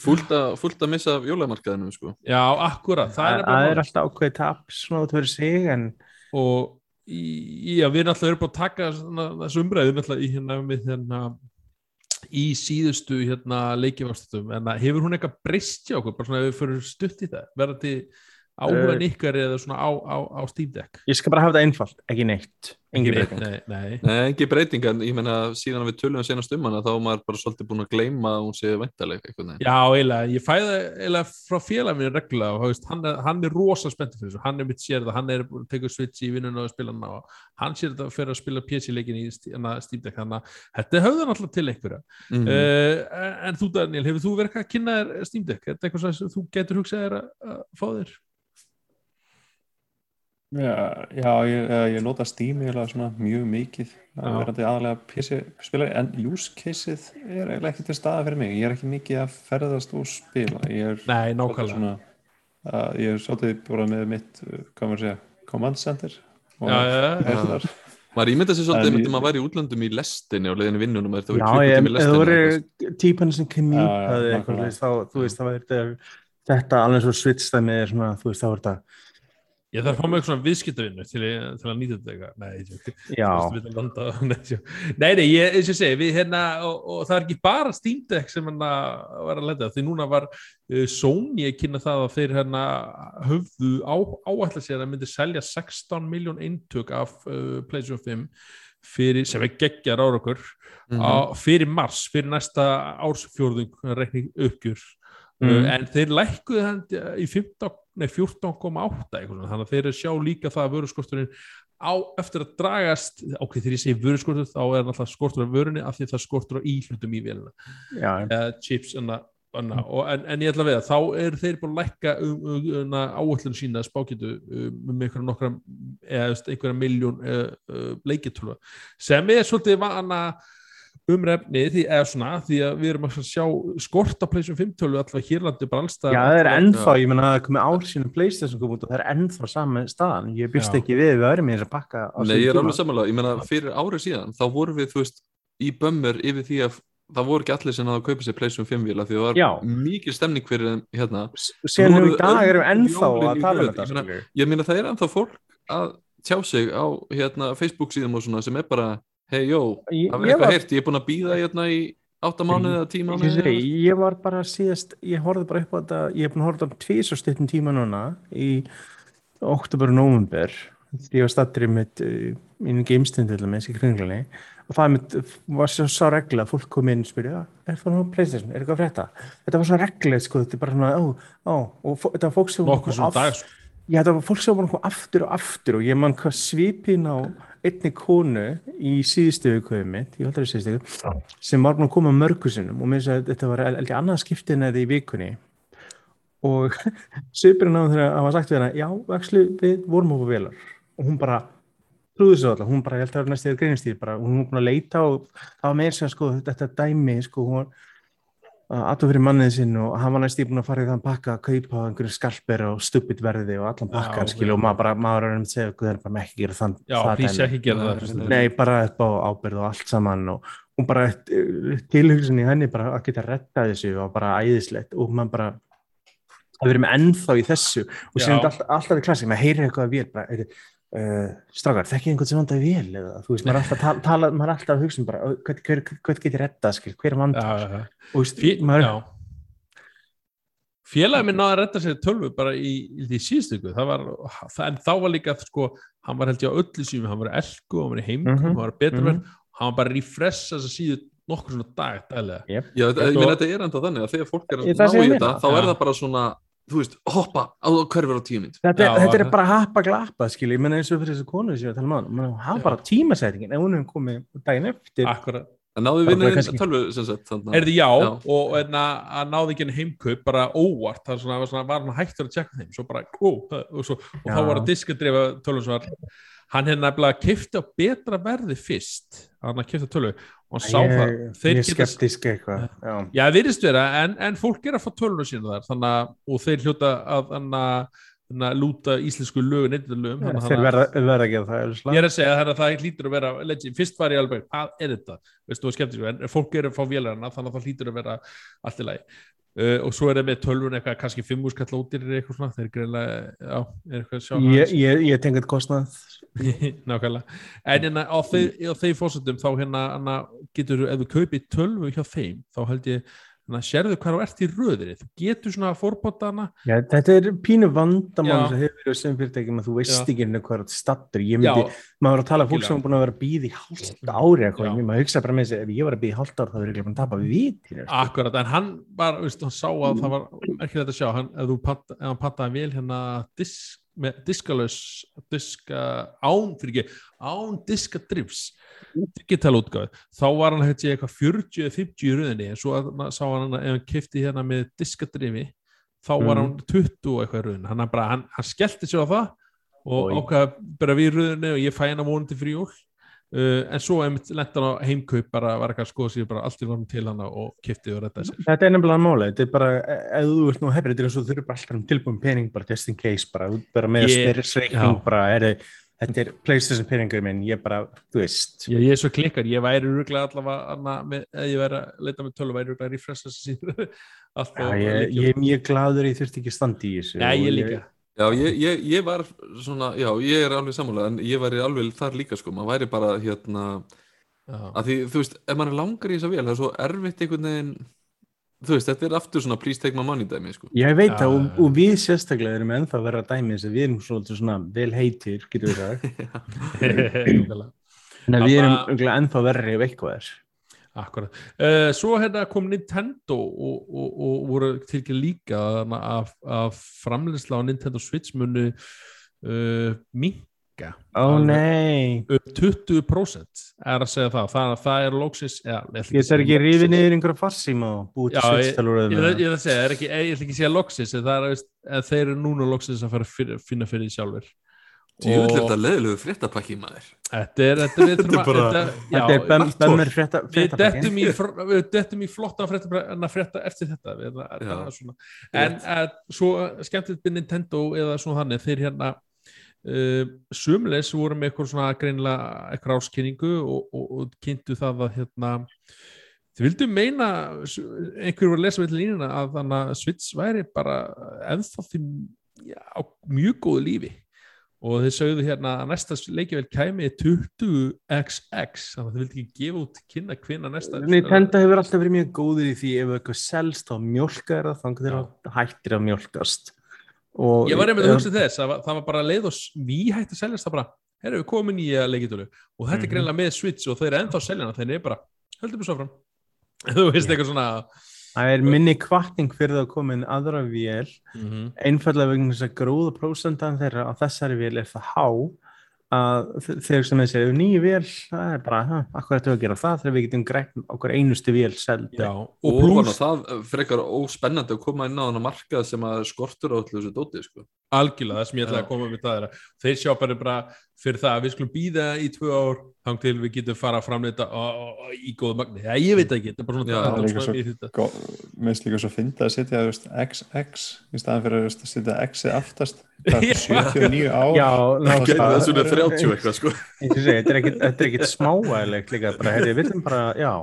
fullt, að, fullt að missa af jólamarkaðinu sko. Já, akkurat, það er Það það er alltaf ákveðið tap svona út fyrir sig en og í, já, við náttúrulega erum búin að taka svona, þessu umræðu náttúrulega í hérna með hérna í síðustu hérna leikjavarstum en hefur hún eitthvað breyst hjá okkur? Bara svona ef við fyrir stutt í það verðandi áhugaðin ykkar eða svona á, á, á Steam Deck Ég skal bara hafa þetta einfalt, ekki neitt engin breyting nei, nei. Nei, ekki breyting, en ég menna síðan við tölum senast um hana, þá er maður bara svolítið búin að gleyma að hún sé væntaleg. Já, eiginlega, ég fæði eiginlega frá félag mínu reglulega og veist, hann, hann er rosa spenntið fyrir þessu, hann er mitt sér það, hann er búin að teka switch í vinnuna og spila hann og hann sér þetta fyrir að spila PC-leikin í Steam Deck, þannig að þetta höfða náttúrulega til einhverja. Mm Uh, en þú Daniel, hefur þú verið að kynna þér Steam Deck? Er þetta eitthvað sem þú getur hugsað þér að, að fá þér? Já, já ég, ég nota Steam mjög mikið. Að verandi aðalega PC-spilari en use caseið er eiginlega ekki til staða fyrir mig. Ég er ekki mikið að ferðast og spila. Ég er Nei, svona, að ég er svolítið bara með mitt uh, segja, command center og er Maður ímynda sér svolítið að maður væri í útlöndum í lestinni og leiðinni vinnunum að þetta Já, voru ég, klukkutími í ef þú voru típan sem veist, þá, þú veist, þá er þetta, alveg svo svitstæmi er svona, þú veist, þá er þetta, Ég þarf að fá mig eitthvað svona viðskiptavinnu til, til að nýta þetta eitthvað. Nei, nei, nei, ég, ég segi, við hérna, og, og það er ekki bara Steam Deck sem hérna var að lenda, því núna var uh, Sony að kynna það að þeir hérna höfðu á, áætla sér að myndi selja 16 miljón eintök af uh, PlayStation 5 fyrir, sem er geggjar ára okkur Mhm. á, fyrir mars, fyrir næsta ársfjórðung reikning uppgjur Mm. uh, en þeir lækkuðu hann í 15, nei, 14,8 eitthvað svona, þannig að þeir sjá líka það að vöruskorturinn á eftir að dragast ok, þegar ég segi vöruskortur þá er náttúrulega skortur af vörunni af því það er skortur á íhlutum í vélina já, eða chips enna. Og, en, en ég ætla að veða, þá eru þeir búin að lækka um, um, um, áallun sína spákitu um, um einhverja nokkra eða einhverja miljón uh, uh, leikitölva sem er svolítið vana umrefni því, eða svona, því að við erum að sjá skort á pleysum 5 tölu allavega hérlandi bara allstað já, það er ennþá, ég menna að það er komið ár síðan Playstation kom út og það er ennþá saman staðan, ég byrst ekki við við erum í þess að pakka á Nei, ég er alveg samanlega, ég meina fyrir árið síðan þá vorum við, þú veist, í bömmur yfir því að það voru ekki allir sem að kaupa sér Playstation 5 vila því það var Já. mikil stemning fyrir hérna. Síðan voru í dag erum við ennþá að um röð, þetta ég meina- skilur. ég meina það er ennþá fólk að tjá sig á hérna, Facebook síðum og svona sem er bara hei, jó, Ég- það er eitthvað heyrt, ég er búin að býða hérna í átta mánuði eða tíma Ég, segi, ég var bara síðast, ég horfði bara upp á þetta, ég hef búin að horfa þetta tvís og stuttum tíma núna í oktober og november því ég var stattur í mitt uh, mínu geimstundu til með þessi kringlunni og það mitt, var svo, svo regla að fólk kom inn og spyrja, er það nú Playstation, er eitthvað að frétta? Þetta var svo regla, sko, þetta er bara svona, ó, ó, og þetta var fólk sem nokkuð svona dag sko. Já, þetta var fólk sem var aftur og aftur og ég man hvað svipin á einni konu í síðustu viðkvæðu mitt, ég heldur að síðustu viku, sem var búin að koma mörgu sinnum og mér sagði að þetta var ég annað skiptin eða í vikunni. Og svipurinn á þegar hann var sagt við hana, já, actually, við vorum á velar og hún bara trúði svo alltaf, hún bara, ég held að það var næstu greinistýr bara, hún var búin að leita og það var meira sem sko, þetta dæmi, sko, hún var aðtöf fyrir mannið sinn og hann var næstu búin að fara í þann pakka að kaupa einhverju skalper og stupid verði og allan pakkan, skilju, og maður bara, maður er um að segja, það er bara með ekki gera þann já, dæmi. ekki gera það Kristinn. Nei, bara upp á ábyrð og allt saman og hún bara, tilhugsin í henni bara að geta retta þessu og bara æðislegt og maður bara að við erum ennþá í þessu og sem þetta alltaf, alltaf í klassik, maður heyrir eitthvað að vél bara, er, uh, strákar, þekkið einhvern sem vandaði vél eða, þú veist, maður er alltaf að tala, tala maður er alltaf að hugsa um bara, "Ó, hvern, hver, hver get ég rettað, skil, hver er já, vandað já, já. og þú veist, maður, já. félagið minn náði að redda sér tölvu bara í, í því síðustu ykkur það var, það, en þá var líka sko, hann var held ég á öllu síðum, hann var í elku hann var í heimkum, Mhm, hann var betur mhm. verð hann var bara refressa þess að síðu nokkur svona dag dælega. yep. Já, þetta, ég Þetta- meina, þetta er enda þannig að þegar fólk er að Ég- ná í ég þetta þá er það bara svona, þú veist, hoppa á hverfur á tíu mynd Þetta, Já, þetta er bara happa glappa, skil, ég menna eins og fyrir þessu konu sem ég var að tala um hann, hann bara tímasettingin, ef hún hefur komið daginn eftir, akkurat. En náðu Bara vinniðinn kannski- tölvu Er þið já, Já. og en að, að náði ekki henni heimkaup bara óvart, það svona, var, svona, var hann hægtur að tjekka þeim, svo bara, ó, og, svo, og þá var að diskadreifa tölvun hann hefði nefnilega kifti á betra verði fyrst, hann að kifta tölvu og hann sá það, þeir mjög geta skeptisk eitthvað, já. Já, virðist vera, en, en fólk er að fá tölvun sína þar, þannig að, og þeir hljóta að, þannig að lúta íslensku lögu, neyndilögum, þannig Þeir verða, að það er Ég er að segja að það hlýtur að vera legend. fyrst var ég alveg, hvað er þetta? Veistu, skeptisk, en fólk er að fá vélarna þannig að það hlýtur að vera allt í lagi. Uh, og svo er það með tölvun eitthvað kannski fimm úr skall ótir eitthvað svona þeir greinlega, já, er eitthvað að sjá Ég, ég, ég tengi þetta kostnað. Nákvæmlega. En hérna á þeir fórsöndum þá hérna, hérna getur, ef þú kaupir tölvu hjá þeim þá held ég hérna, sérðu hvað þú ert í röðinni þú getur svona fórbóta hana Já, þetta er pínu vandamál Já. sem hefur verið sem fyrirtækjum að þú veist Já. ekki hvað er stattur. Ég já, myndi, maður var að tala um fólk sem er búin að vera að býða í hálft ári Já. maður hugsa bara með þessi, ef ég var að býða í hálft ári þá er ég búin að tapa við vitinu. akkurat en hann bara, veist, hann sá að það var merkilegt að sjá, hann, ef þú panta, ef hann pantaði vel hérna disk, með diskalös diska án, fyrir ekki án diskadrifs digital útgáð, þá var hann hægt eitthvað 40-50 í röðinni en svo sá hann ef hann kefti hérna með diskadrifi, þá var hann 20 og eitthvað í röðinni, hann, bara, hann, hann skellti sér á það og Oj. ákvað bara við í röðinni og ég fæ hann að vonandi fyrir jól Uh, en svo einmitt lent hann á heimkaup bara var eitthvað að skoða sér bara allt í varm til hann og kipti og redda sér Þetta er nefnilega máli, þetta er bara, e- ef þú ert nú hefrið, þetta er eins og þú þurfum bara alltaf um tilbúin pening bara just in case, bara, bara með að styrrisreikning, bara, er, þetta er playstation peningur minn, ég bara, þú veist. Já, ég er svo klikkar, ég væri rúglega allavega anna, með, eða ég væri að leita með tölu væri rúglega að refressa þessi síður Já, ég, ég er mjög gladur ég þurfti ekki að standa í þessu. Já, ég líka Já, ég, ég, ég var svona, já, ég er alveg sammála en ég væri alveg þar líka sko, maður væri bara hérna, Já, að því, þú veist, ef maður er langar í þessa vél, það er svo erfitt einhvern veginn, þú veist, þetta er aftur svona please take my money dæmi, sko. Ég veit það, og, og við sérstaklega erum ennþá að vera að dæmi þess að við erum svolítið svona vel heitir, getur við sagt. nákvæmlega. En að við erum ennþá verri ef eitthvað er. Akkurat. Uh, svo hérna kom Nintendo og, og, og voru tilkynna líka þarna af, af framleysla á Nintendo Switch munu uh, minka Ó Alveg. nei, upp 20% er að segja það, það, það er lóksins ég þarf ekki að rífi niður einhverja farsíma og búið til Já, ég- ætla að er ekki, ég ætla ekki að segja loksins en er að þeir eru núna loksins að fara að finna, fyrir sjálfur Djúvill er Og þetta leðilegu fréttapakki maður. þetta er þetta, við þurfum Þetta er bara- að þetta, já, Þetta er við fréttapakki. dettum í, fr- við dettum í flotta frétta, en að frétta eftir þetta við, það svona. en að, svo skemmtilegt með Nintendo eða svona þannig þeir hérna uh, sumleis voru með eitthvað svona greinilega eitthvað áskynningu og, og, og kynntu það að hérna Þið vildu meina, einhverju var að lesa við línuna að þannig að Switch væri bara ennþá því já, á mjög góðu lífi og þeir sögðu hérna að næsta leikjavel kæmi 20xx þannig að þið vildi ekki gefa út kynna hvinna næsta Nintendo hefur alltaf verið mjög góður í því ef eitthvað selst þá mjólkar það þannig þegar það hættir að mjólkast. Og Ég var einmitt að hugsa þess, var, það var bara leið og ví hægt að seljast það bara, herru við komum í leikitölu og þetta er Mhm. greinlega með Switch og þeir eru ennþá að selja hana, þeir eru bara höldum við svo fram þú veist eitthvað svona það er minni kvartning fyrir að koma inn aðra vél einfallega vegna þess að gróða prósendan þeirra á þessari vél er það há að þe- þegar sem þessi ef nýju vél, það er bara ha, akkur ættum við að gera það þegar við getum grætt okkur einustu vél seldi Já, Og, pluss það frekar óspennandi að koma inn á þannig markað sem að skortur á allir þessu dóti, sko. algjörlega, það sem ég ætlaði að koma með það er að þeir sjá bara, bara fyrir það að við skulum býða í tvö ár þang til við getum fara að framleita í góðu magni, já ég veit ekki þetta er bara svona, Já, er. Gó- Mér finnst líka svo að setja þú veist, XX í staðan fyrir að setja X-ið aftast. Það er 79 ár. Já, það svona 30 eitthvað, sko. eins og þetta er ekkit- er smávægilegt líka, bara, herri, við viljum bara, já.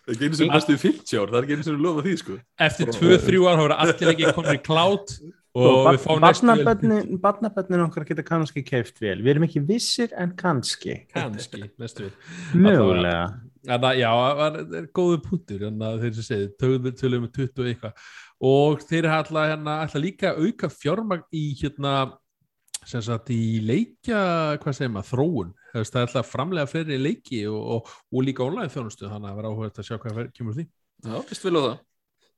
Það er ekki einu sem næstu í 50 ár, það er ekki einu sem lofa því, sko. eftir tvö, þrjú ár hafa allir ekki komin í klátt og við vel- barnabönnin barnabönnin okkar geta kannski keift vel við erum ekki vissir en kannski. Kannski, næstu við. Að já, það var það er góðu punktur að þeir sem segið, töluðum tölum með 20 og eitthvað. Og þeir ætla, hérna, ætla líka að auka fjármagn í hérna sem sagt í leikja hvað segir maður, þróun. Það ætla að framlega fleiri leiki og, og, og líka online þjónustu, þannig að vera áhugað að sjá hvað kemur úr því. Já, vist vil á það.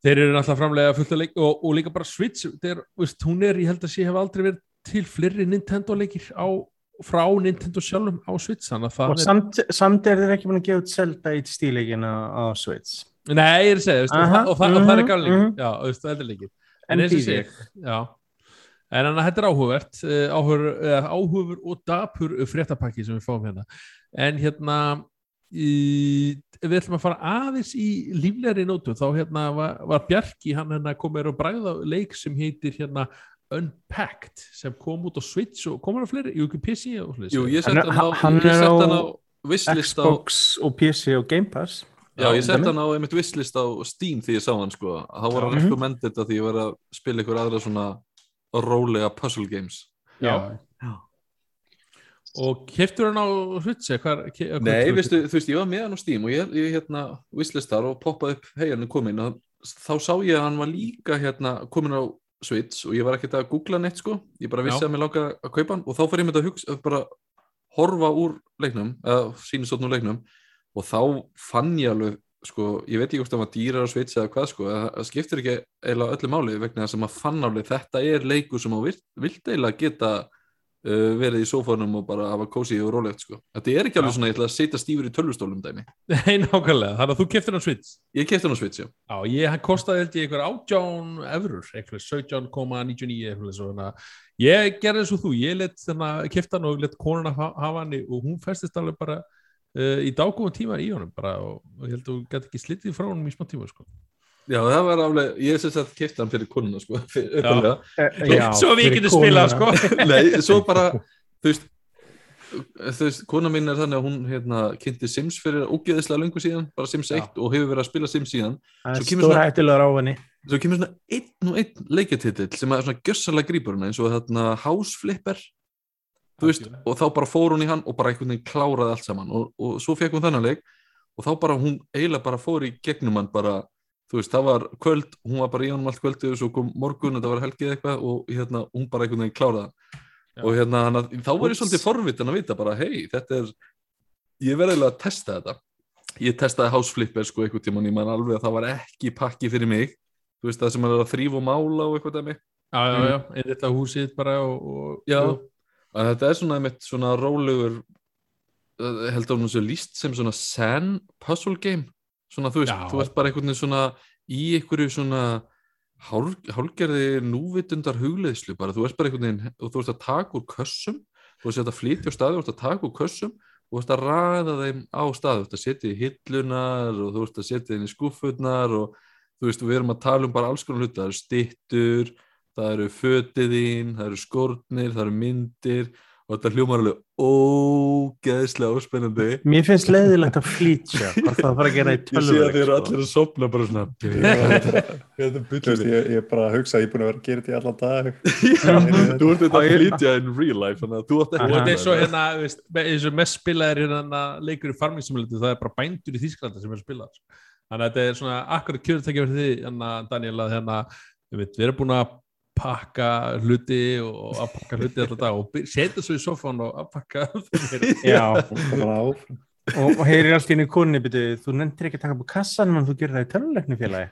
Þeir eru alltaf framlega fullt að leik og, og líka bara Switch, þeir, veist, hún er, ég held að sé hef aldrei verið til fleiri Nintendo leikir á, frá Nintendo sjálfum á Switch, að og samt, samt er þeir ekki búin að gefa út Zelda í stíleikina á Switch. Nei, ég er að segja, veist, Aha, og, það, og, það, og það er mhm, galning mhm. Já, veist, það er leikir. En býð sé, ég já. En þannig að þetta er áhugavert uh, áhugur, uh, áhugur og dapur fréttapakki sem við fáum hérna. En hérna í, við ætlum að fara aðeins í líflegri nótum, þá hérna var, var Bjarki, hann hérna komið og bræða leik sem heitir hérna Unpacked sem kom út á Switch og komur á fleiri, jú ekki PC og fleiri Jú, ég sett hann á, á hann á wishlist á, Xbox og PC og Game Pass. Já, ég sett hann á einmitt wishlist á Steam því ég sá hann sko. Þá var hann Mhm. recommended að því ég var að spila ykkur aðra svona rólega puzzle games. Já. Og keftur hann á hvar Nei, veistu, þú veist, ég var með hann á Steam og ég, ég hérna wishlistar og poppaði upp hei hann er komin og þá sá ég að hann var líka hérna komin á Switch og ég var ekkert að googla neitt sko, ég bara vissi Já. að mér langa að kaupa hann og þá fór ég með þetta að hugsa, bara horfa úr leiknum, eða úr leiknum og þá fann ég alveg sko, ég veit ekki hvort það var dýrar á Switch eða hvað sko, að það skiptir ekki eiginlega öllu máli vegna þess að maður fann alveg þetta er leikur sem vilt, vilt eiginlega geta uh, verið í sófanum og bara hafa kósi og rólegt sko. Þetta er ekki alveg svona ég ætla að setja stífur í tölvustólum dæmi. Nei, nákvæmlega, þannig að þú keftur hann Switch Ég kefti hann Switch, já. Já, ég, hann kostaði held ég einhver átján eurur, einhver 17,99 eitthvað svona, ég gerði eins og þú ég let þannig, kefti hann og let konuna ha- hafa hann og hún festist alveg bara uh, í dágóðum tíma í honum bara og, og ég held að hún gæti ekki slitið frá honum Já, það var alveg, ég syns að kefti hann fyrir konuna sko, fyrir, uppalega. Já, svo við getum spilað sko. Nei, svo bara, þú veist, þú veist, kona mín er þannig að hún hérna, kynnti Sims fyrir ógeðislega lengur síðan, bara Sims Já. 1 og hefur verið að spila Sims síðan. Það Svo er kemur stór svona- hættilegur á henni Svo kemur svona einn og einn leikjatitill sem er svona gjössalega grípur hana eins og þarna House Flipper, þú veist, Algjörlega. og þá bara fór hún í hann og bara einhvern veginn kláraði allt saman og, og svo fekk hún þennan leik og þá bara hún eiginlega bara fór í gegnum hann bara, þú veist, það var kvöld hún var bara í honum allt kvöldi og svo kom morgun og það var helgið eitthvað og hérna hún bara einhvern veginn kláraði hann Já. og hérna hana, þá var ég svolítið forvitin að vita bara, hei, þetta er ég verði eiginlega að testa þetta. Ég testaði House Flipper sko einhvern tímann ég man alveg að það var ekki pakki fyrir mig. Þú veist það sem er að þrýfa og mála og eitthvað dæmi. Já, já, já, einn þetta húsið bara og, og Já. að þetta er svona einmitt svona rólegur uh, heldur hún svo líst sem svona Zen puzzle game svona þú veist, Já. þú ert bara einhvern veginn svona í einhverju svona hál, hálgerði núvitundar hugleiðslu bara, þú ert bara einhvern veginn og þú ert að taka úr kössum þú ert að flytja á staði, þú ert að taka úr kössum og þú ert að ræða þeim á staði. Þú ert að setja í hillunar og þú ert að setja þeim í skúffurnar og þú veist, við erum að tala um bara alls konar hluti, það eru styttur það eru fötið þín, það eru skórnir það eru myndir og þetta hljómar alveg ógeðslega óspennandi. Mér finnst leiðilegt að flýtja hvað það fara að gera í ég sé að þið eru sko. allir að sopna bara svona. Ég, ég er bara að hugsa að ég er búin að vera að gera þetta í allan dag. Þú ert þetta að flytja in real life þannig að þú átt og ekki þetta er svo hérna eins og mest spilaðir hérna leikur í farming simulator, það er bara bændur í Þýsklandi sem er spilað sko. þannig að þetta er svona akkurat kjörutækja fyrir því hérna, Daniel að hérna við erum búin að pakka hluti og að pakka hluti alltaf dag og setja svo í sofán og að pakka Já, bara áfram. Og, og heyrir allt í einu konni byrju, þú nefndir ekki að taka upp á kassan en þú gerir það í tölvuleiknu félagi.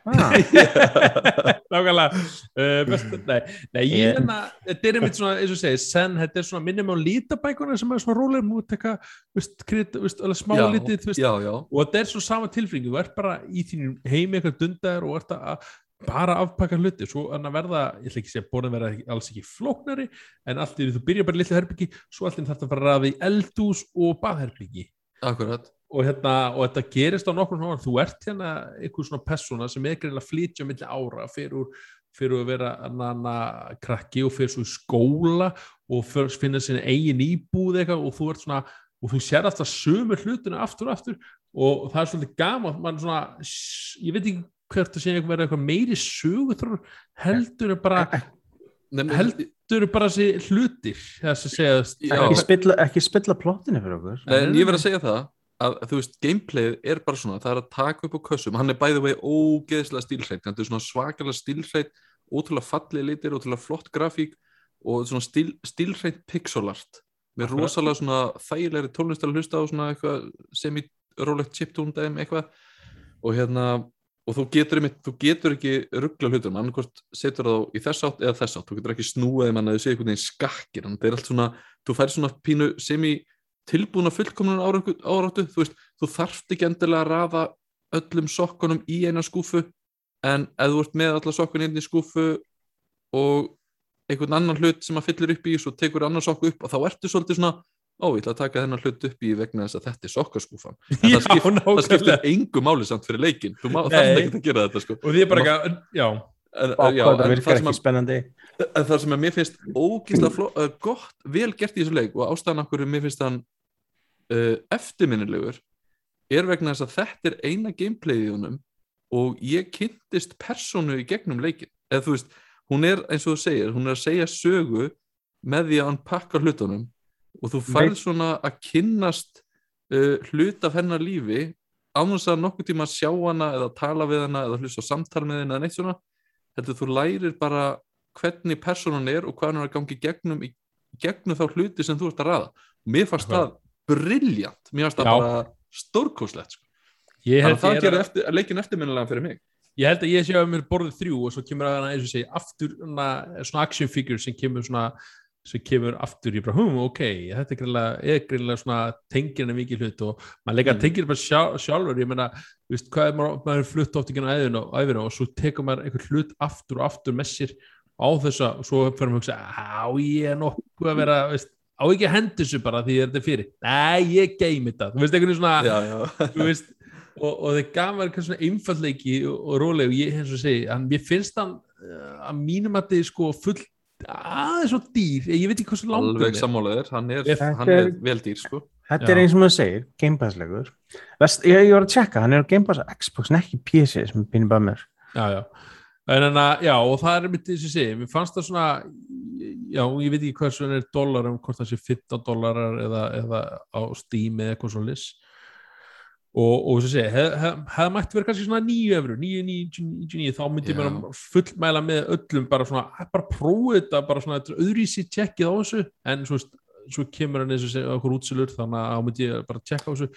Nákvæmlega. Uh, best, nei, nei, ég Ég- hérna þetta er einmitt svona, eins og segir, sen þetta er svona minnum á lítabækuna sem er svona rólega nú tekka, veist, krydd, veist, alveg smá já, já, já, og þetta er svo sama tilfringu, þú ert bara í þínum heimi eitthvað dundar og ert að bara afpakka hluti, svo en að verða ég ætla ekki að segja að borðin verða alls ekki flóknari en allt því þú byrjar bara í litlu herbyggi svo allt í þarf að fara að í eldús og baðherbyggi akkurat. Og, hérna, og þetta gerist á nokkur svona þú ert hérna einhver svona persóna sem er greinlega að flytja milli ára fyrir, fyrir að vera anna, krakki og fyrir svo í skóla og fyrir, finna sinni eigin íbúð eitthvað og þú ert svona og þú sér alltaf sömu hlutuna aftur og aftur. Og það er svolítið gaman man svona, ég veit ekki hvert að eitthvað verða eitthvað meiri söguþrór heldur bara heldur bara þessi hlutir þess að segja Já. ekki, spilla, ekki spilla plottinu fyrir okkur. Nei, en ég verð að segja það að þú veist, gameplayið er bara svona það er að taka upp á kössum, hann er bæði vegi ógeðslega stílhreitt, þetta er svona svakalega stílhreitt, ótrúlega fallið litir ótrúlega flott grafík og svona stíl, stílhreitt pixelart með Akkurat. rosalega svona þægilegri tónlist að hlusta á svona eitthvað semi-rólegt chiptune eitthvað. Og hérna og þú getur, einmitt, þú getur ekki ruggla hlutum, annarkvort setur þá í þess átt eða þess átt, þú getur ekki snúið mann að þau sé einhvern veginn skakkir, að það er allt svona þú fær svona pínu semi tilbúna fullkomnun áráttu. Þú veist, þú þarft ekki endilega að rafa öllum sokkunum í eina skúfu en ef þú ert með alla sokkun inn í skúfu og einhvern annan hlut sem að fyllir upp í svo tekur annan sokku upp og þá ertu svolítið svona ó, ég ætla að taka þennan hlut upp í vegna þess að þetta er sokkaskúfan. En það, skipt, það skiptir engu máli samt fyrir leikin þú má, Nei. þarft ekki að gera þetta sko. og því er bara ekki, já. en, já, það virkar ekki að spennandi. En það sem að mér finnst ógísla uh, gott, vel gert í þessu leik og ástæðan okkur mér finnst hann uh, eftirminnilegur er vegna þess að þetta er eina gameplayið í honum og ég kynntist personu í gegnum leikin eða þú veist, hún er eins og þú segir hún er að segja sögu með því að hann pakkar hlutunum og þú færð svona að kynnast uh, hlut af hennar lífi án þess að nokkuð tíma sjá hana eða tala við hana eða hlusta samtal með henni eða neitt svona. Heldur þú lærir bara hvernig personan er og hvað hann er að gangi gegnum, í gegnum þá hluti sem þú ert að ræða mér fannst það brilljant mér fannst það bara stórkóslegt sko. þannig að það er, gerir eftir, leikin eftirminnilega fyrir mig. Ég held að ég sé að mér borðið þrjú og svo kemur að hana eins og segi aftur hana, svona action figure sem kemur svona sem kemur aftur í bara, hum, ok þetta er greinlega, greinlega svona tengir henni mikið hlut og maður leika Mm. tengir bara sjá, sjálfur, ég meina þú veist, hvað er maður, maður flutt oft ekki á æðinu og, æfina, og svo tekur maður einhver hlut aftur og aftur með sér á þess að og svo fyrir maður að hugsa, á ég er nokkuð að vera, veist, á ekki að hendi þessu bara því þetta er fyrir, nei, ég geimi þetta þú veist, einhvern veginn svona já, já. þú veist, og, og það gaf mér eitthvað svona einfallleiki og, og róleg og ég hens og segi, hann, mér finnst hann uh, að mínum að þið sko full aðeins og dýr, ég veit ekki hversu langur alveg hann er. sammálaður, hann er, hann er er- vel dýr sko. Þetta Já. er eins og maður segir, Game Pass-legur. Vest, ég, ég var að tjekka, hann er á Game Pass á Xbox, en ekki PC sem pínir bara mér. já, já. En, en, að- já, og það er mitt þess að segja, mér fannst það svona já, ég veit ekki hversu hann er dólar um hvort það sé 15 dólarar eða, eða á Steam eða eitthvað svona lis og, og þess að segja, hefði hef, hef mætti verið kannski svona 9 efru, 9, 9, 9, 9 þá myndi Já. bara fullmæla með öllum bara svona, "Æ, bara prófið þetta bara svona, öðrísi tjekkið á þessu en svo, svo kemur hann eins og segja okkur útsilur, þannig að þá myndi ég bara tjekka á þessu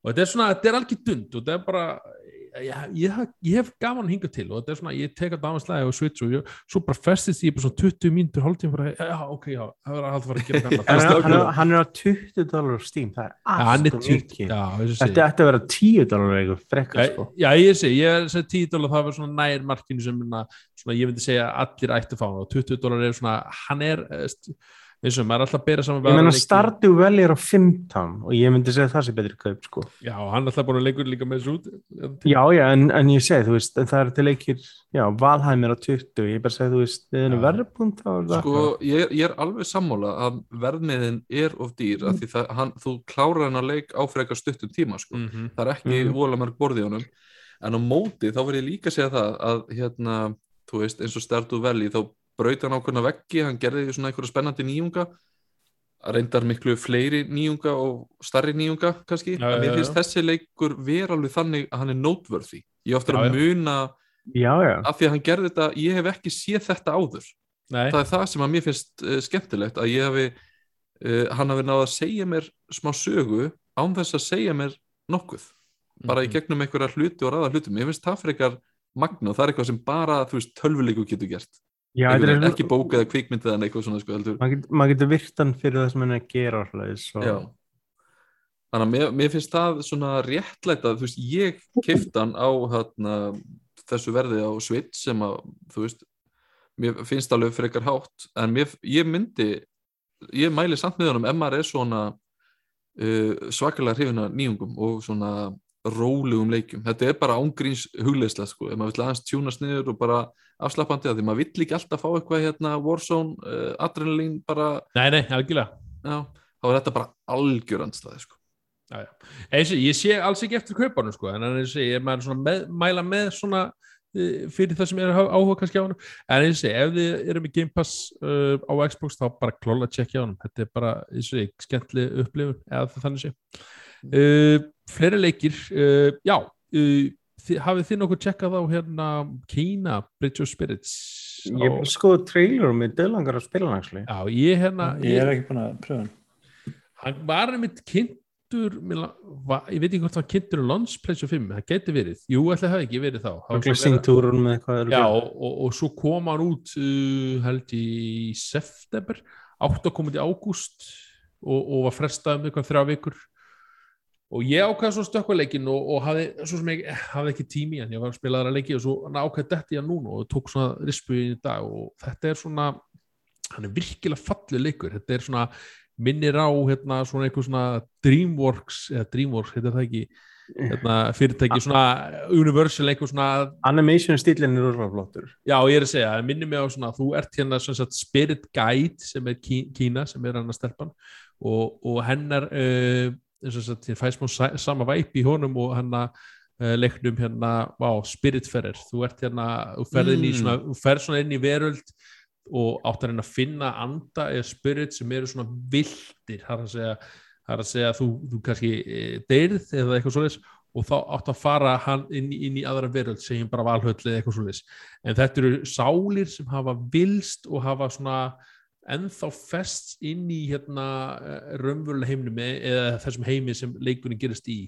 og þetta er svona, þetta er algjör dund og þetta er bara ég, ég, ég hef gaman að hinga til og þetta er svona, ég tek að damanslæði og switch og ég, svo bara festist ég bara svona 20 mínútur hálftíma bara, já, já, ok, já, það verður að halda að fara að gera Hann er, hann, er, strákurinn. hann er á 20 dólar á Steam, það er Já, hann er allt og 20, mikið. að Þetta ætti að vera 10 dólar eitthvað frekar, Já, sko. já, ég sé, ég er að 10 dólar það var svona nær markinu sem na, svona, ég myndi segja að allir ættu að fá hann og 20 dólar er svona, hann er eh, og maður er alltaf að bera saman við Ég meina leiki. Stardew Valley er á 15 og ég myndi segja að það sé betri kaup, sko. Já, hann er alltaf búin að leikur líka með þessu út Já, já, en, en ég segi, þú veist, en það eru til leikir, já, Valheim er á 20, ég bara segi, þú veist, við erum Já. verðpunkt á það. sko, ég, ég er alveg sammála að verðmiðin er of dýr af því það, hann, þú klárar hann að leik á frekar stuttum tíma sko. mm -hmm. það er ekki mm. vola mörg borði í honum en á móti þá verð ég líka segja það að hérna, þú veist, eins og Stardew Valley þá braut hann ákveðna veggi hann gerði svona einhverja spennandi nýjunga reyndar miklu fleiri nýjunga og starri nýjunga kannski, Já, en mér já. finnst þessi leikur vera alveg þannig að hann er noteworthy. Ég ofta að já. muna Já, já, af því að hann gerði þetta, ég hef ekki séð þetta áður. Nei, það er það sem að mér finnst uh, skemmtilegt að ég hafi uh, hann hafi náða að segja mér smá sögu án þess að segja mér nokkuð. Bara í Mhm. gegnum einhverja hluti og ræða hlutum ég finnst það frekar magna og það er eitthvað sem bara þú veist tölvuleiku getur gert já, er ekki bók eða kvikmynd eða eitthvað svona sko maður getur, maður getur virt hann fyrir það sem er að gera alltaf, svo. Þannig að mér, mér finnst það svona réttlæta þú veist ég keift hann á hérna, þessu verði á Switch sem að þú veist mér finnst alveg frekar hátt en mér, ég myndi ég mæli samt með honum ef maður er svona uh, svakalega hrifina nýjungum og svona rólegum leikjum þetta er bara ángríns hugleisla sko. ef maður vill aðeins tjúnast niður og bara afslappandi að því maður vill ekki alltaf fá eitthvað hérna Warzone, uh, adrenalín bara, nei, nei, algjörlega. Já, þá er þetta bara algjör andstæði sko. Eins, og- ég sé alls ekki eftir kaupanum sko, en eins og ég maður með, mæla með svona uh, fyrir það sem er áhuga kannski á hann en eins og ég, ef þið eru með Game Pass uh, á Xbox þá bara klála að tjekkja á hann þetta er bara, eins og ég, skemmtli upplifun eða þannig sé. Uh, fleiri leikir uh, já, þið, hafið þið nokkuð tjekkað á hérna Kína, Bridge of Spirits? Ég á, bara skoðu trailer og mér döðlangar að spila já, ég hérna Ég er ekki búin að pröfa hann. Hann var einmitt kynntur mér la- va, ég veit ekki hvort það var kynntur PlayStation 5, það geti verið. Jú, ætli það ekki verið þá. Verið- já, og, og, og svo kom hann út uh, held í september. Átt að koma í ágúst og, og var frestað um eitthvað þrjá vikur og ég ákvæði svo stökkvaleikin og, og hafði, ég hafði ekki tími en ég var að spila aðra leiki og svo ákvæði þetta í hann núna og tók svona rispu í dag og þetta er svona hann er virkilega fallið leikur þetta er svona minnir á hérna, svona eitthvað svona Dreamworks eða Dreamworks, heitir það ekki hérna, fyrirtæki, svona Universal eitthvað svona Animation stílinn er úrlega flottur. Já, ég er að segja, minnir mig á svona þú ert hérna sagt Spirit Guide sem er Kí- Kína, sem er hann að stelpan og, og hennar uh, eins og þess að þér fæst mjög sama væp í honum og hérna uh, leiknum hérna, á, Spiritferðir þú ert hérna, þú ferð Mm. svona inn í veröld og átt að reyna að finna anda eða spirit sem eru svona vildir það er að segja, það að segja þú, þú kannski e, deyrð eða eitthvað svoleiðis og þá átt að fara hann inn, í- inn í aðra veröld, segjum bara valhöll eða eitthvað svoleiðis, en þetta eru sálir sem hafa vilst og hafa svona ennþá fest inn í hérna eh, raunverulega heimnum eða þessum heimi sem leikunni gerist í.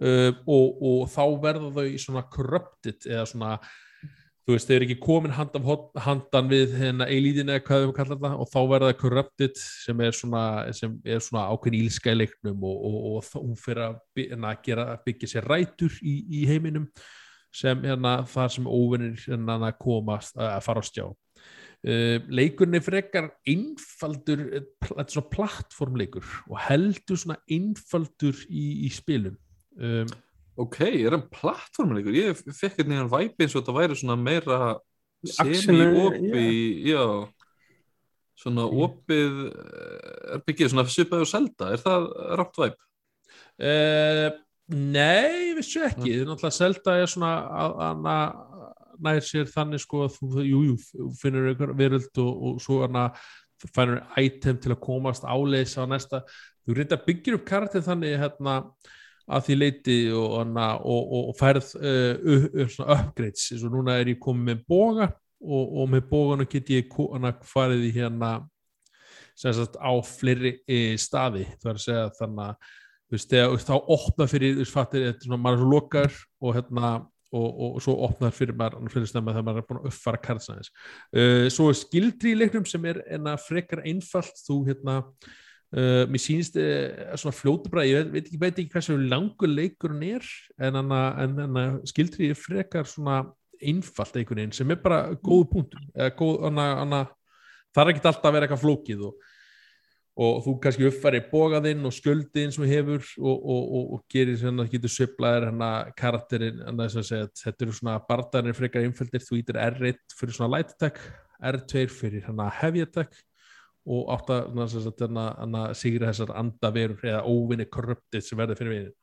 Uh, og, og þá verða þau svona corrupted eða svona þú veist, þau eru ekki komin handan, handan við hérna eilíðin eða hvað við kallar það og þá verða það corrupted sem er svona, svona ákveðin ílska í leiknum og, og, og hún fyrir að, hérna, að gera, byggja sér rætur í, í heiminum sem hérna þar sem óvinnir hérna komast að fara á stjá leikurinn er frekar einfaldur, eh, þetta er svona plattformleikur og heldur svona einfaldur í, í spilum um, Ok, er hann plattformuleikur? Ég fekk hérna hann væpi eins og þetta væri svona meira Action, semi-opi, já. svona opið eh, er byggið svona svipaði og selda, er það rátt væp? Uh, nei, vissu ekki það er náttúrulega selda er svona nær sér þannig sko að þú, jú, jú, finnur einhver veröld og, og svo hana fænur item til að komast áleis á næsta, þú reynda byggir upp karakter þannig hérna að því leiti og, og, og, færð uh, upgrades. Eins og núna er ég komið með boga og, og með bóganu get ég farið í hérna sagt á fleiri e, staði. Það er að segja þannig að þá opna fyrir, veist, fattir, maður er svo lokar og hérna, og, og, og svo opnar fyrir maður, fyrir stemma þegar maður er búin að uppfara kartsæðis. Uh, svo er skildri í leiknum sem er enna frekar einfalt, þú hérna, uh, mér sýnist uh, svona fljótubra, ég veit, ekki, veit ekki hversu langur leikurinn er, en enna, en enna skildri er frekar svona einfalt einhvern veginn, sem er bara góð punktur, eða góð, anna, anna, það er ekkert alltaf að vera eitthvað flókið og og þú kannski uppfæri bógaðinn og skjöldin sem hefur og, og, og, og gerir svona, getur sviplaðir hana karakterinn, hana þess að segja að þetta eru svona barðanir frekar einföldir, þú ítir R1 fyrir svona light attack, R2 fyrir hana heavy attack og átt að sigra þessar andaverur eða óvinni corrupted sem verður fyrir veginn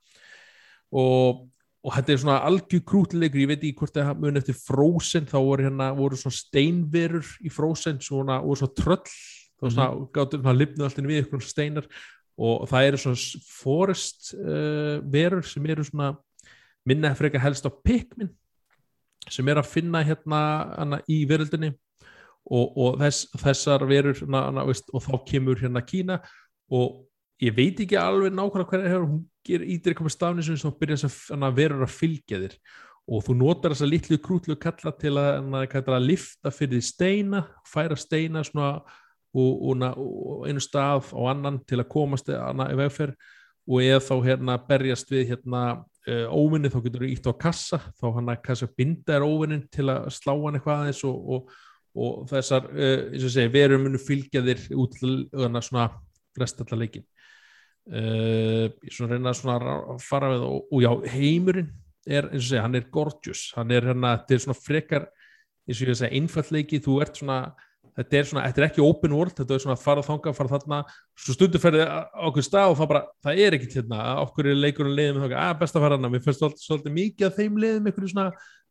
og, og þetta er svona algjör krútleikur, ég veit ekki hvort það mun eftir Frozen, þá voru hérna voru svona steinverur í Frozen svona, og svona tröll þá svona mm -hmm. gáttum það lifnu alltaf við ykkur steinar og það eru svona forest uh, verur sem eru svona minna frekar helst á Pikmin sem er að finna hérna hana, í veröldinni og, og þess, þessar verur hana, hana, veist, og þá kemur hérna Kína og ég veit ekki alveg nákvæmlega hverja hefur hún ítir eitthvað stafni sem þá byrja þess að verur að fylgja þér og þú notar þessa litlu krútlu kalla til að, það, að lifta fyrir steina færa steina svona og, og, og einu stað á annan til að komast hana, í vegferð. Og eða þá hérna berjast við hérna uh, óvinni þá getur þú ítt á kassa. Þá hann að kassa binda er óvinnin til að slá hann eitthvað aðeins og, og, og þessar, uh, eins og segi, verum munu fylgja þér út til hana, svona flest allar leikin uh, ég svona reyna að svona ra- fara við og, og já, heimurinn er, eins og segja, hann er gorgeous. Hann er hérna, þetta er svona frekar eins og ég að segja, einfall leiki, þú ert svona þetta er svona, þetta er ekki open world þetta er svona fara þanga, fara þarna. Svo stundu ferði okkur stað og það bara það er ekkit hérna, okkur er leikurinn leiðum að ah, best að fara hana, mér finnst svolítið, svolítið mikið að þeim leiðum einhverju svona,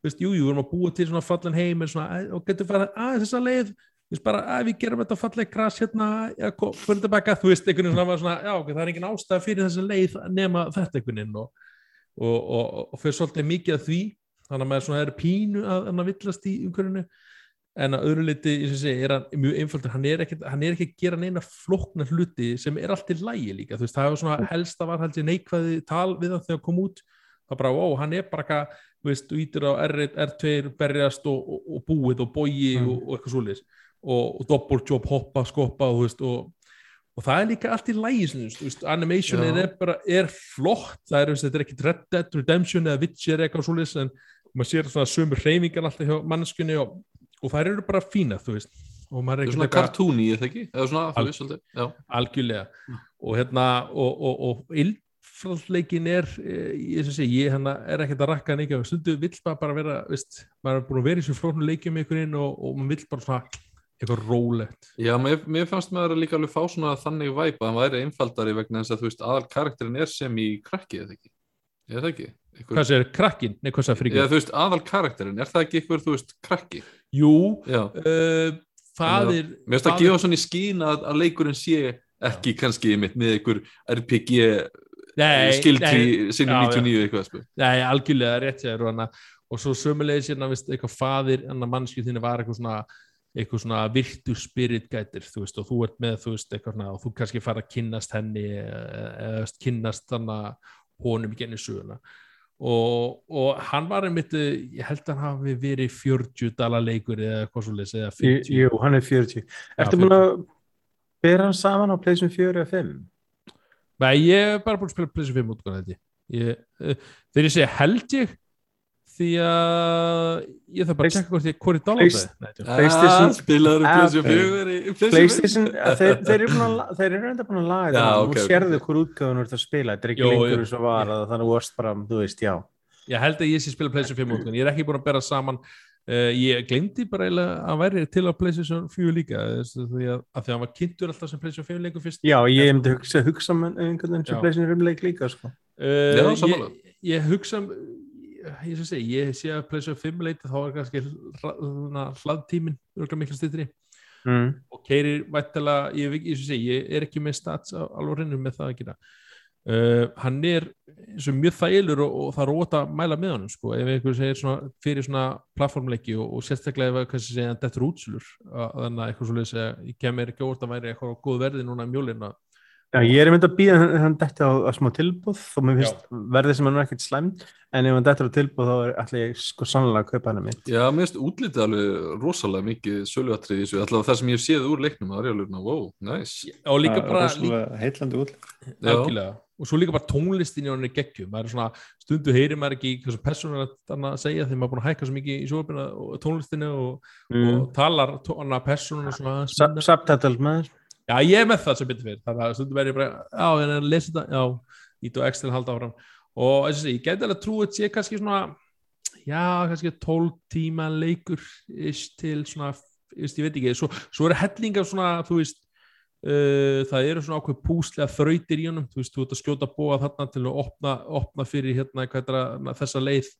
veist, jú, jú, við erum að búa til svona fallan heim svona, "Æ, og getur fara að þessa leið, veist, bara að við gerum þetta falleg gras hérna, ko- fyrir tilbaka þú veist, einhvern veginn svona, já, ok, það er engin ástæða fyrir þessa leið nema þetta einhvern veginn. Og, og, og, og fyrir svolítið mikið að því. Þannig að maður svona er pínu að, að villast í umhverfinu en að öðru liti, er hann mjög einfaldur hann er ekki, hann er ekki að gera neina flóknar hluti sem er allt í lægi líka. Þú veist, það var svona helsta var held ég neikvæði tal við það þegar hann kom út. Það bara, ó, hann er bara eitthvað, þú veist, ítir á R1, R2, berjast og, og, og búið og bogi Mm. og, og eitthvað svoleiðis. Og, og doppeljob, hoppa, skoppa þú veist, og, og það er líka allt í lægi Já. er bara er flott, það er, veist, er ekki Red Dead Redemption eða Witcher eitthvað svoleiðis en maður sér svona sömur hreyfingar alltaf hjá manneskunni og, og þær eru bara fína, þú veist. Og maður er Það er svona kartúni, eða ekki? Eða svona, Al- algjörlega. Og hérna og, og, og illfraldleikin er eh, ég, segi, ég hérna er ekkert að rakka ekki. Stundu vill maður bara vera veist, maður er búin að vera í svo flóknu leikjum einhvern og, og maður vill bara svona eitthvað rólegt. Já, mér, mér fannst maður líka alveg fá svona þannig væp að hann væri einfaldari vegna þess að þú veist aðal karakterin er sem í krakki eða ekki? Er það ekki? Einhver, hvað sér, krakkin, nei hvað sér Já, fríkir þú veist aðal karakterin, er það ekki eitthvað þú veist krakki? jú, Já, uh, faðir mér finnst að gefa svona í skín að, að leikurinn sé ekki kannski mitt með einhver RPG nei, sinni já, já. 99 eitthvað sko. Nei, algjörlega rétt sér og, svo sömulegis hérna, veist, eitthvað faðir annar mannskju þinni var eitthvað svona eitthvað svona virtu spirit gætir þú veist, og þú ert með, þú veist, eitthvað svona og þú kannski fara að kynnast henni eða eða, veist, kynnast honum í genið söguna og, og hann var einmitt, eh, ég held að hann hafi verið 40 dala leikur eða eitthvað svo leys, eða 50 Jú, hann er 40 Ertu búin að bera hann saman á pleysum 4 eða 5? Nei, ég er bara búin að spila PlayStation 5 útgáðan held ég. ég uh, þegar ég segja held ég því að ég þarf bara að tjekka hvort ég Nei, djók. PlayStation- ah, um Ah, PlayStation 4 í PlayStation PlayStation, þeir, þeir eru búin að la- þeir eru enda búin að laga Nú ok. sérðu hvort útgáðun þú ert að spila Þetta er ekki lengur eins og var að Þannig að varst bara, þú veist, já ég held að ég sé spila PlayStation 5 útgáðan ég er ekki búin að bera saman uh, ég glemdi bara eiginlega að væri til á PlayStation 4 líka þess að því að, að því að hann var kynntur alltaf sem PlayStation 5 leikur fyrst Já, ég myndi hugsa, hugsa um einhvern veginn sem. PlayStation 5 leik líka sko. Uh, Já, ég, sammála. ég hugsa um ég, sé, segi, ég sé að PlayStation 5 leiti þá er kannski hla- hlaðtíminn örgulega miklu styttri. Mm. og keirir vættilega, ég, ég, ég, er ekki með stats alveg reynum með það að gera. Uh, hann er mjög þælur og, og það er óta að mæla með honum sko, ef einhver segir svona, fyrir svona plattformleiki og, og sérstaklega ef kannski segja að þetta er útsulur þannig að eitthvað svo leiðis að ég kemur ekki óvart að væri eitthvað á góð verði núna um jólina Já, ég er myndið að býða hann, hann detti á, á smá tilbúð og mér finnst verðið sem hann er ekkert slæmt en ef hann dettur á tilbúð þá er allir ég sko sannlega að kaupa hann að mitt. Já, mér finnst útlitið alveg rosalega mikið söluatrið í þessu, allavega það sem ég hef séð úr leiknum, það er alveg, wow, nice. Og líka Það bara líka, rosalega heillandi út Já. algjörlega. Og svo líka bara tónlistin í honum er geggjum maður er svona, stundu heyrir maður ekki hvað sem persónur að segja þegar maður er búin að hækka svo mikið í sjófina og tónlistinu og, mm. og talar tóna persónuna svona Sub- Subtitle maður Já, ég er með það sem betur fyrir þannig að stundum verður ég bara, já, en að lesa þetta já, ít og ekstra halda áfram. Og þess að segja, ég gæti alveg trú að sé kannski svona já, kannski 12 tíma leikur is, til svona, is, ég veit ekki. Svo, svo eru hellingar svona, þú veist uh, það eru svona ákveð púslega þrautir í honum, þú veist, þú ert að skjóta búa þarna til að opna, opna fyrir hérna, hvað er að, þessa leið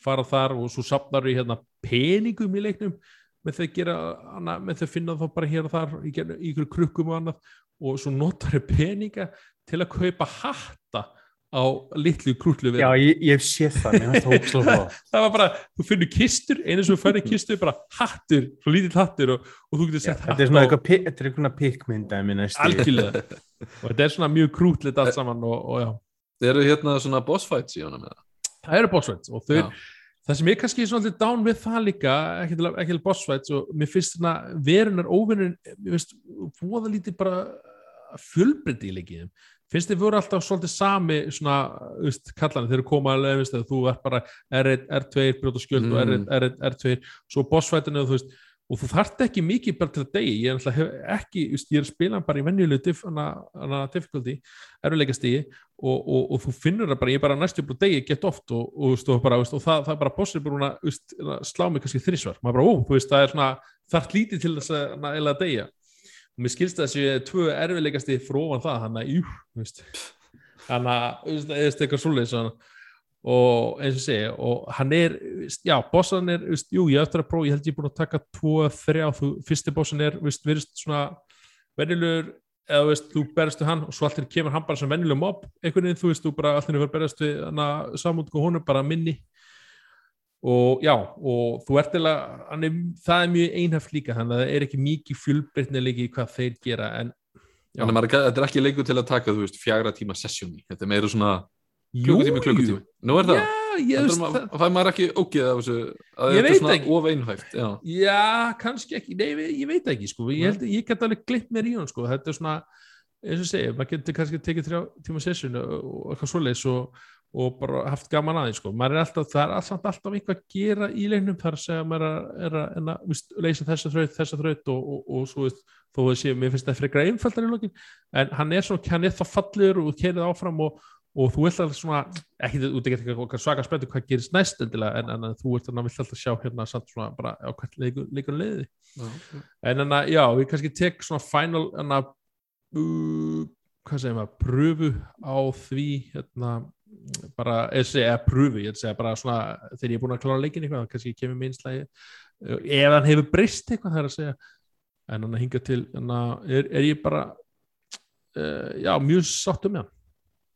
fara þar og svo sapnar við hérna peningum í leiknum með þau gera hana, með þau finna þá bara hér og þar í, ykkur krukkum og annað og svo notar þau peninga til að kaupa hatta á litlu krútlu Já, ég, ég sé það, mér finnst það flott. það var bara, þú finnur kistur einu sem færði kistur, bara hattur svo lítill hattur og, og þú getur sett Þetta er svona eitthvað pi- þetta er eitthvað pikkmynda algjörlega og þetta er svona mjög krútlit allt saman og, og já, Þeir eru hérna svona boss fights í honum eða? það eru bossfights og þau, Já. Það sem ég kannski er alltaf down við það líka, ekki til, til bossfights og mér finnst svona verunar óvinnur, mér finnst voða lítið bara fjölbreytti í leikiðum finnst þið voru alltaf svolítið sami svona, þú veist, kallan þeir eru koma alveg, veist, að þú er bara R1, R2 brjóta skjöld og R1, Mm. R1, R2 svo bossfightinu, þú veist og þú þarft ekki mikið bara til að degi ég er alltaf ekki, veist, ég er að spila bara í venjulegu diff, difficulty erfiðleika stigi og, og, og þú finnur það bara, ég er bara næstu upp á degi gett oft og, og, bara, það, það er bara bossir búin að að slá mig kannski þrísvar maður bara, ó, þú veist, það er svona þarft lítið til þess að eða að deyja. Og mér skilst það að þessi tvö erfiðleika stigi frófan það, hann að, hann að, þú veist, eitthvað svoleiðis svona og eins og segja og hann er, já, bossan er veist, jú, ég eftir að prófa, ég held ég er búin að taka tvo, þrjá, þú, fyrsti bossan er veist, verist svona venjulegur eða veist, þú berðast við hann og svo allir kemur hann bara sem venjuleg mob einhvern veginn, þú veist, þú bara allir verður berðast við hann að samútku honum bara minni. Og já, og þú ert eða, er, það er mjög einhæft líka þannig að það er ekki mikið í hvað þeir gera en Já. Þannig að þetta er ekki leikur til að taka, þú veist, fjagra tíma sessjón í. Þetta er meira svona klukkutími, klukkutími Nú er það, ég það. fær maður ekki ógeð af þessu að Ég þetta er svona of einhæft Já, Já, kannski ekki, nei, ég, ég veit ekki sko. ég, held, ég get alveg glitt mér í hún sko. þetta er svona, eins og segja maður getur kannski tekið þrjá tíma session og, eitthvað svoleiðis og, og bara haft gaman aðeins sko. maður er alltaf, það er alltaf, alltaf eitthvað að gera í leiknum þar að segja að maður er að, er að, er víst, leysa þessa þraut, þessa þraut og, og, og svo veist, þó að sé, mér finnst það frekar einfaldar í lokin, en hann er svona, hann er það fallegur og keirið áfram og, og þú vilt alltaf svona ekki þú ert ekki eitthvað svaka spenntu hvað gerist næst endilega en, en, þú vilt alltaf, sjá hérna samt svona bara á hvert leikur, leikur leiði. Já. en en að já, við kannski tek svona final en að uh, hvað segir maður, pröfu á því hérna bara, eða pröfu, ég að segja bara svona, þegar ég er búin að klára leikin eitthvað, kannski kemur minnslægi ef hann hefur breyst eitthvað það er að segja. En hann hinga til, en að er, er ég bara uh, já, mjög sáttum með hann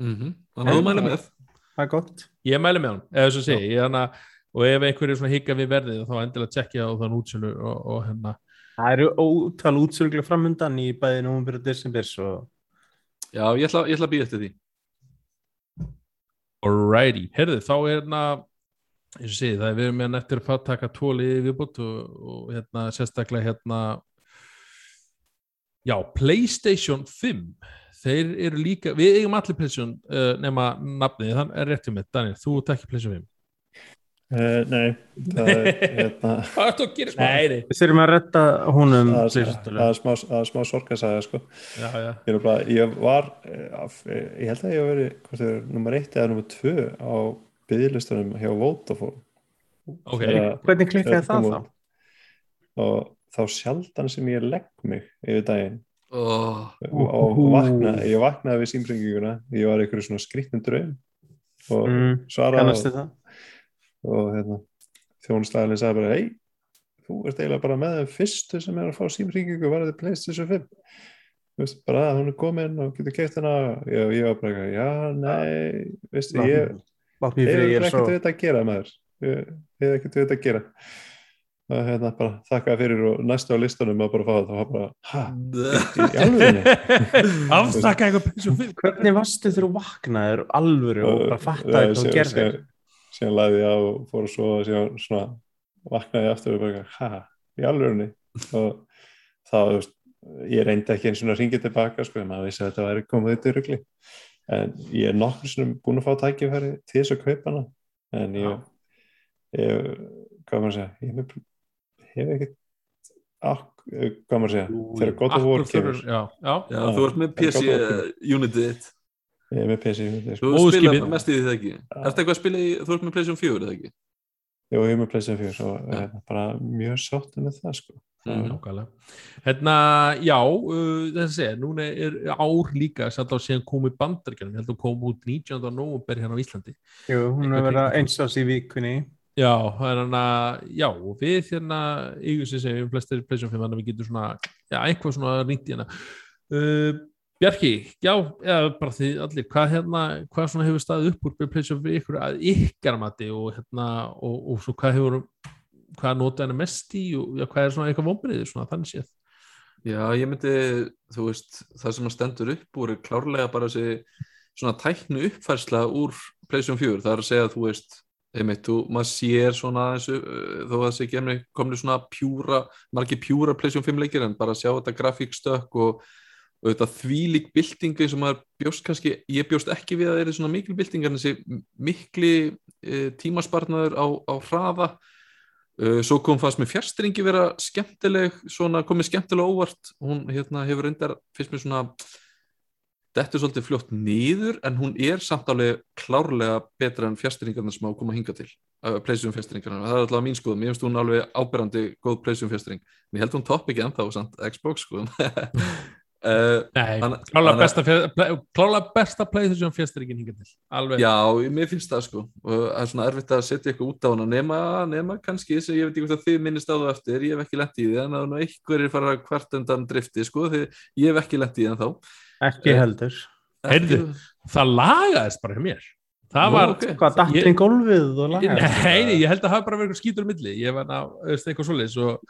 Mhm. Þannig að þú mæli með Það. Er gott. ég mæli með hann, eða þess að segja og ef einhverju svona higga við verðið þá endilega tjekkja á þann útsölu og, og hérna. Það eru ótal útsörglega framundan í bæði nómur og desember svo. Já, ég ætla, ég ætla að býja eftir því. Alrighty, herðu, þá er hérna eins og segi, það er við erum með eftir að taka tóli viðbútt og, og hérna sérstaklega hérna já, Playstation 5 þeir eru líka, við eigum allir Playstation uh, nema nafnið, þannig er réttið mitt Daniel, þú ert ekki Playstation 5 Uh, nei, það er hérna, að gera? Nei, nei. Við þurfum að retta honum það er, það er smá, það er smá sorgasaga sko. Já, já, ég, er bara, ég var eh, af- eh, ég held að ég hef verið nummer eitt eða nummer tvö á byggðlistunum hjá Vodafone. Ok. Þegar- Hvernig klikkaði það þá? og þá sjaldan sem ég legg mig yfir daginn oh, og vakna, ég vaknaði við símringinguna ég var einhverju svona skrýtnum draum og Mm, svaraði og, það? og hérna, þjónustæðalinn sagði bara hei, þú ert eiginlega bara með þeim fyrstu sem er að fá símringingu varðið PlayStation 5 Þú veist, bara að hún er komin og getur keitt hana. Ég, ég var bara, já, nei veistu, ég, ég fyrir, ég er er ekkert við þetta að gera maður. Ég, er ekkert við þetta að gera. og hérna bara þakka fyrir og næstu á listunum að bara fá þetta og bara, ha, í alvegni Aftakka eitthvað Playstation 5 Hvernig varstu þegar þú vaknaðir alvöru og bara fattaði hvað þú gerðir? síðan, síðan lagði ég á og fór að svo síðan svona vaknaði ég aftur og bara, ha, í alvegni og þá, þú veist ég reyndi ekki eins og að ringja tilbaka sko, en maður vissi að þetta væri komið í rugli. En ég er nokkur sem búin að fá tækifæri til þess að kaupa hana. En ég, ég hvað maður að segja? Ég hef, hef ekkert ak, hvað maður að segja Jú, þegar God of War Akkur kemur þurfur- Já, já Já, þú ert með PC er gott uh, unitið þitt ég er með PC sko. Þú Óskipið. spila mest í því það ekki Ertu eitthvað að spila í, þú ert með PlayStation 4 eða ekki? Jú, ég er með PlayStation 4 og ja. bara mjög sáttu með það sko. Mhm. Nákvæmlega. Hérna, já, uh, þess að segja, núna er ár líka, sætt á síðan komið bandarkjörnum, ég held að kom út 19. november hérna á Íslandi. Jú, hún er að vera eins ás í vikunni Já, þannig að, já, við hérna, ykkur sem segjum, flestir pleysjum fyrir þannig að við getum svona, já, einhvað svona ringt í hérna. Uh, Bjarki, já, eða bara því allir, hvað hérna, hvað svona hefur staðið upp úr pleysjum fyrir ykkur að ykkar mati og hérna, og, og svo hvað hefur, hvað notaði henni mest í og já, hvað er svona eitthvað vombriðið svona, þannig séð. Já, ég myndi, þú veist, það sem að stendur upp úr er klárlega bara þessi svona tæknu uppfærsla úr PlayStation 4, það er að segja þú veist einmitt, þú, maður sér svona þessu, uh, þó að þessi gemni komni svona pjúra, margir pjúra PlayStation 5 leikir en bara sjá þetta grafíkstökk og, og þetta þvílík byltingu sem maður bjóst kannski, ég bjóst ekki við að það er svona mikil bylting en þessi mikli uh, tímaspartnaður á, á hraða. Uh, svo kom fannst með fjärstringi vera skemmtileg, svona komið skemmtilega óvart. Hún hérna hefur reyndar fyrst mér svona dettur svolítið fljótt niður en hún er samt alveg klárlega betra en fjärstringarna sem á að koma að hinga til uh, pleysum fjärstringarna, það er alltaf mín skoðum mér finnst hún alveg áberandi góð pleysum fjärstring en ég held hún topp ekki ennþá samt Xbox skoðum uh, Nei, Hann- klálega hann- besta, besta PlayStation fjasturinn hingað til, alveg. Já, mér finnst það sko. Og það er svona erfitt að setja eitthvað út á hana. Nema, nema kannski sem ég veit ekki hvort að þið minnist á það eftir, ég hef ekki lent í því en það er nú einhverjir fara hvert undan drifti sko því ég hef ekki lent í því en þá Ekki Eh, heldur. Heyrðu. Það lagaðist bara hjá mér. Það var, ok. Hvað, datt Ég- gólfið og Ég- lagað? Nei, ég held að það hafi bara verið eitthvað skítur á milli. Ég var eitthvað svoleiðis og,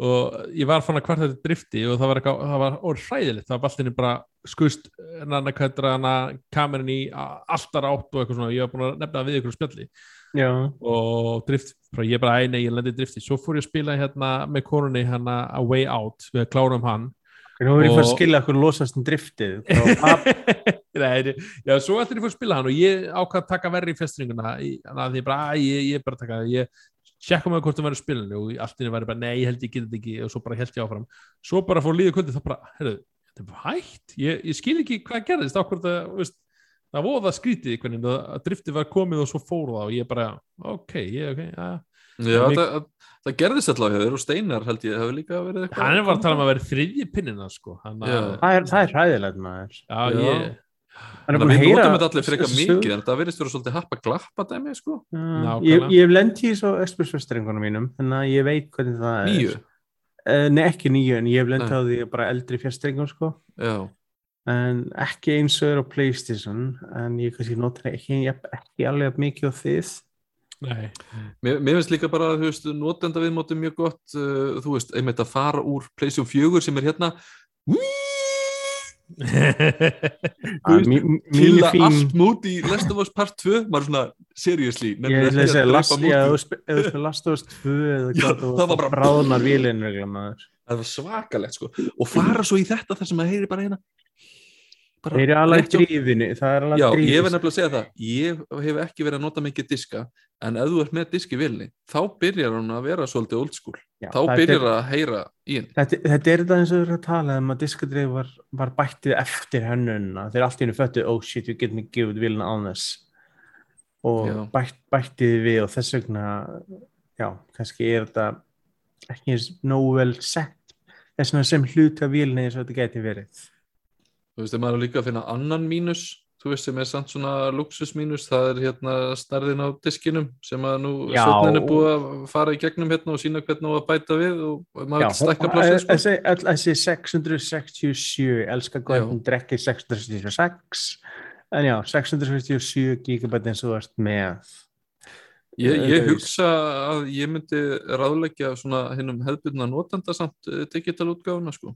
og ég var fann að hvart þetta drifti og það var eitthvað, það var orð hræðilegt það var baltinni bara skust kamerin í alltaf átt og eitthvað svona, ég var búin að nefna við ykkur spjalli. Já, og drift, bara, ég bara, nei, ég lendi drifti. Svo fór ég að spila hérna með konunni hérna A Way Out, við klárum hann nú er ég fyrir að skilja okkur losast um driftið Nei, já, svo eftir ég fór að spila hann og ég ákvað að taka verri í festringuna þannig að ég bara, að ég, ég bara taka ég tjekka með hvort það verður spilinu og allt inni væri bara, nei, ég held ég getið ekki. Og svo bara held ég áfram, svo bara fór líða kvöldi þá bara, herru, þetta er bara hægt. Ég, ég skil ekki hvað gerðist, ákvörð það, veist það voða skrítið hvernig að driftið var komið og svo fór það. Og ég bara, ok, ég, ok, já Já, Mik- það, það gerðist alltaf þér og Steinar held ég hefur líka verið eitthvað hann var að tala um að vera þriðji pinnina sko, hann Já. að, Það er, það er hræðilegt maður. já, Já. ég er að að við heyra notum þetta allir fyrir eitthvað þessu mikið en það verðist vera svolítið happa glappa dæmi sko. Já. Ég, ég hef lent í svo expressfestringunum mínum, þannig að ég veit hvernig það er. Nýju, Uh, nei, ekki nýju, en ég hef Nei. á því bara eldri fjastringum, sko. já En ekki eins og er á Playstation, en ég kannski notar ekki, ekki, ekki alveg mikið á þið. Nei, Mér, mér finnst líka bara, þú veist, notenda viðmóti mjög gott, uh, þú veist, einmitt að fara úr Playstation 4 sem er hérna Killa fín, allt mút í Last of Us Part 2 maður er svona, seriously ég ekki að last, mútu? já, ef þú sp- ef þú spil Last of Us 2 eða Já, hvað, þú það var bara- það var svakalegt sko. Og fara svo í þetta þar sem að heyri bara hérna bara Þeir eru alveg það er Já, ég drífinu. hef nefnilega að segja það. Ég hef ekki verið að nota mikið diska en ef þú ert með disk í vilni þá byrjar hann að vera svolítið old school. Já, þá það er- byrjar að heyra í henni. Þetta, þetta er þetta eins og við erum að tala um að diskadrif var, var bættið eftir hönnunna þeir allt í hennu föttu, oh shit, you get me give it vilna on this og bætt, bættið við og þess vegna já, kannski er þetta ekki eins nógu vel sett. Þess vegna sem hluti af vilni eins og þetta geti verið þú veist, ef maður er líka að finna annan mínus þú veist, sem er samt svona luxusmínus það er hérna starðin á diskinum sem að nú Já. svotnin er búið að fara í gegnum hérna og sína hvernig á að bæta við og maður vil stækka plássið sko. þessi, öll þessi 667 elskar góð, hún drekkir 666 en já, 667 gigabæt eins og þú ert með Ég, ég Auðvitað. hugsa að ég myndi ráðleggja svona hinnum hefðbundna notanda samt eh, digital útgáfuna sko.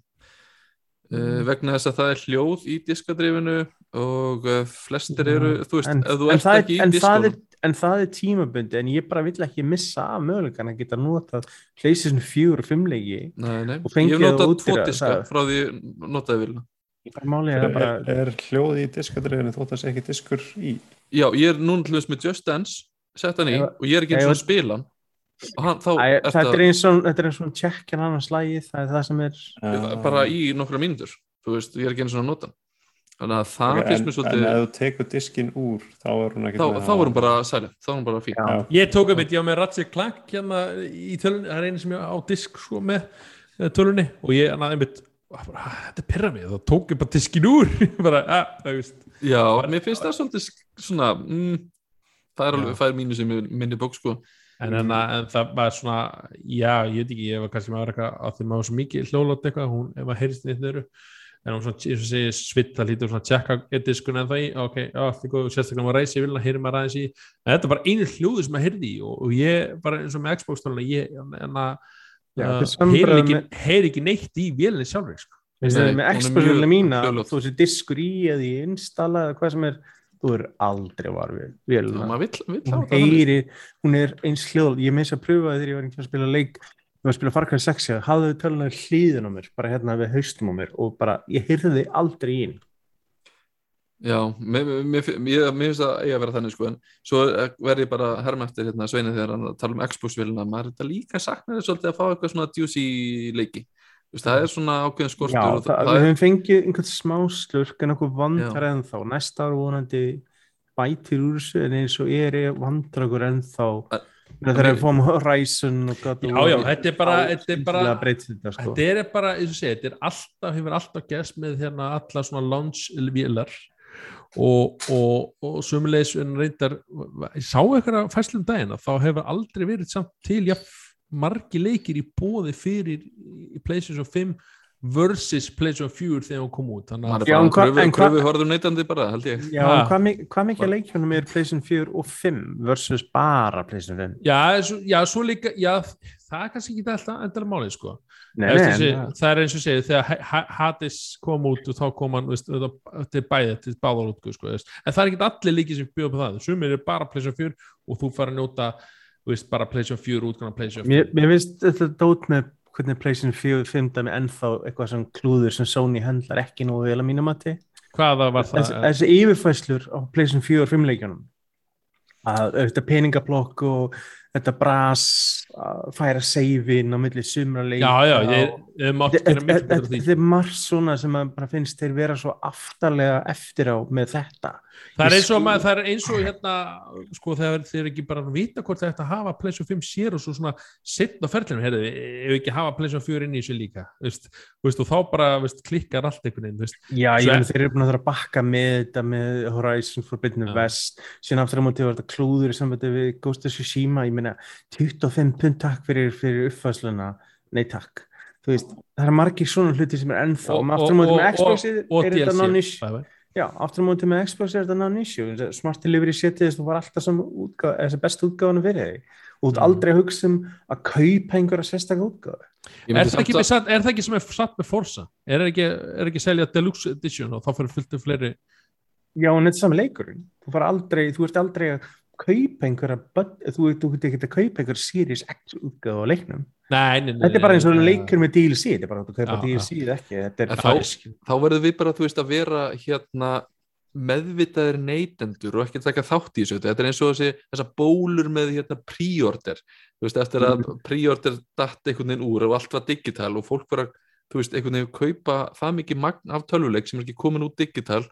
Mm. vegna þess að það er hljóð í diskadrifinu og uh, flestir eru, þú veist, en, ef þú ert það, ekki í er, en, er, en það er tímabundi en ég bara vill ekki missa af mögulegan að geta notað PlayStation 4 og 5 leiki Nei, nei, Og hef það notað út diska það. frá því notaði að Er, bara er, er hljóð í diskadreifinu þótt að sé ekki diskur í? Já, ég er núna þess með Just Dance sett hann í og ég er ekki eins og að spila hann þá Æ, er þetta er eins og þetta er eins og tjekkjan annars lægið það er það sem er það bara í nokkra mínútur. Þú veist, ég er ekki eins og að nota hann. Þannig að það Ok, finnst en, mér svolítið en ef þú tekur diskin úr þá er hún ekki þá, þá er hún bara silent, þá er hún bara fín. Já. Ég tók um þetta, ég var með Ratchet Clank hérna í tölunni, það er einu sem ég á disk sko með tölunni og ég, hann einmitt, bara, "Ah, þetta pyrra mig þá tók ég bara diskin úr. Bara, að, það veist. Já, mér finnst það svolítið svona mm, það er alveg, það er mínu sem er minni bók sko en, en, en það var svona já, ég veit ekki, ég var kannski maður eitthvað að því maður var svo mikið hljóðlátt eitthvað hún, ef maður heyrist neitt niður. En hún svona, og svitt, það lítur svona að tjekka diskun en það í, ok, já, það er góð sérstaklega maður reysi, ég vil að heyri maður aðeins í. En þetta bara einu hljóðu sem maður heyrði í og, og ég, bara eins og með Xbox töluna ég, en að heyri ekki, með- neitt í vélinni sjálfur sko. Með mjög mína þú veist diskur í eða í installa eða hvað sem er þú er aldrei var við vélina maður vill, vill hún heyri, hún er eins hljóð. Ég meins að pröfa þegar ég var að spila leik. Ég var að spila Far Cry 6 ég hafði þau tölunar hlýðin á mér bara hérna við haustum á mér og bara ég heyrði þið aldrei inn Já, mér, finnst það eiga að vera þannig sko en svo verð ég bara herma eftir hérna Sveini þegar hann tala um Xbox-vilina maður er þetta líka saknar þess svolítið að fá eitthvað svona juicy leiki Þú veist, það er svona ákveðin skortur Já, og það, það, við er, höfum fengið einhvern smá slurk en okkur vandar Já. ennþá næsta ára vonandi bætir úr þessu en eins og er ég vandar okkur ennþá þegar við fórum Horizon og of já, já, þetta er bara, þetta er bara þetta, sko. þetta er bara, eins og segja, þetta er alltaf hefur alltaf gerst með hérna alla svona launch-vélar og, og, og sumulegis en reyndar, ég sá eitthvað fæslum daginn að þá hefur aldrei verið samt til já, margi leikir í bóði fyrir í PlayStation 5 versus PlayStation 4 þegar hún kom út. Þannig að hvað- kröfu horfður neytandi bara, held ég. Já, hvað, hvað mikið leikjónum er PlayStation 4 og 5 versus bara PlayStation 5? já, svo, já, svo líka já, það er kannski ekki alltaf endala málið sko. Nei, nei, þessi, en, það er eins og segið þegar Ha- Ha- Hades kom út og þá kom hann veist, er bæðið til báðar út sko, en það er ekki allir líkið sem bjóða på það. Sumir er bara PlayStation 4 og þú fara að njóta veist, bara PlayStation 4 útgána PlayStation 5 mér, mér finnst þetta dót með hvernig PlayStation 4 og 5 dæmi ennþá eitthvað sem klúður sem Sony hendlar ekki nógu vel að mínum mati. hvaða var það? Þessi, yfirfæslur á PlayStation 4 og 5 leikjónum að auðvitað peningablokk og þetta bras að færa seifin á milli sumra leika já, já, ég, ég mátt gera miklu betur á því. Þetta er margt svona sem að bara finnst þeir vera svo aftarlega eftir á með þetta Það er eins og, skil- maður, það er eins og hérna, sko, þegar þeir ekki bara vita hvort það ætti að hafa PlayStation 5 sér og svo svona sitt á ferlinu, heyrðu, ef ekki hafa PlayStation 4 inn í þessu líka, veist, veist, og þá bara, veist, klikkar allt einhvern veginn, veist. Já, ég meina þeir eru búin að þurfa að bakka með þetta með Horizon Forbidden Já. West síðan aftur á móti var þetta klúður í sambandi við Ghost of Tsushima, ég meina 25 pund takk fyrir, fyrir uppfæsluna nei takk, þú veist það er margir svona hluti sem er ennþá og, aftur á móti með Xboxið og er þetta bæði. Já, aftur á móti með Xbox er þetta non-issue Smart Delivery setið þú var alltaf sem, útgáð, bestu útgáðan fyrir þig og þú ert Mm. aldrei að hugsa um að kaupa einhverja sérstaklega útgáðu Er satt- er það ekki sem er satt með Forza? Er það ekki, er ekki selja Deluxe Edition og þá fyrir fullt um fleiri Já, en þetta er saman leikurinn. Þú, fara aldrei, þú ert aldrei að kaupa einhverja, þú, þú getur ekki að kaupa einhverja Series X útgáðu á leiknum. Nei, nei, nei, Þetta er bara eins og leikur með DLC, þetta er bara að kaupa DLC ekki. Þetta En Það þá- þá verður við bara, þú veist, að vera hérna meðvitaðir neytendur og ekki taka þátt í þessu þetta er eins og þessi, þessa bólur með hérna pre-order, þú veist, eftir að pre-order datt einhvern veginn úr og allt var digital og fólk var að, þú veist, einhvern veginn kaupa það mikið magn af tölvuleik sem er ekki komin út digital,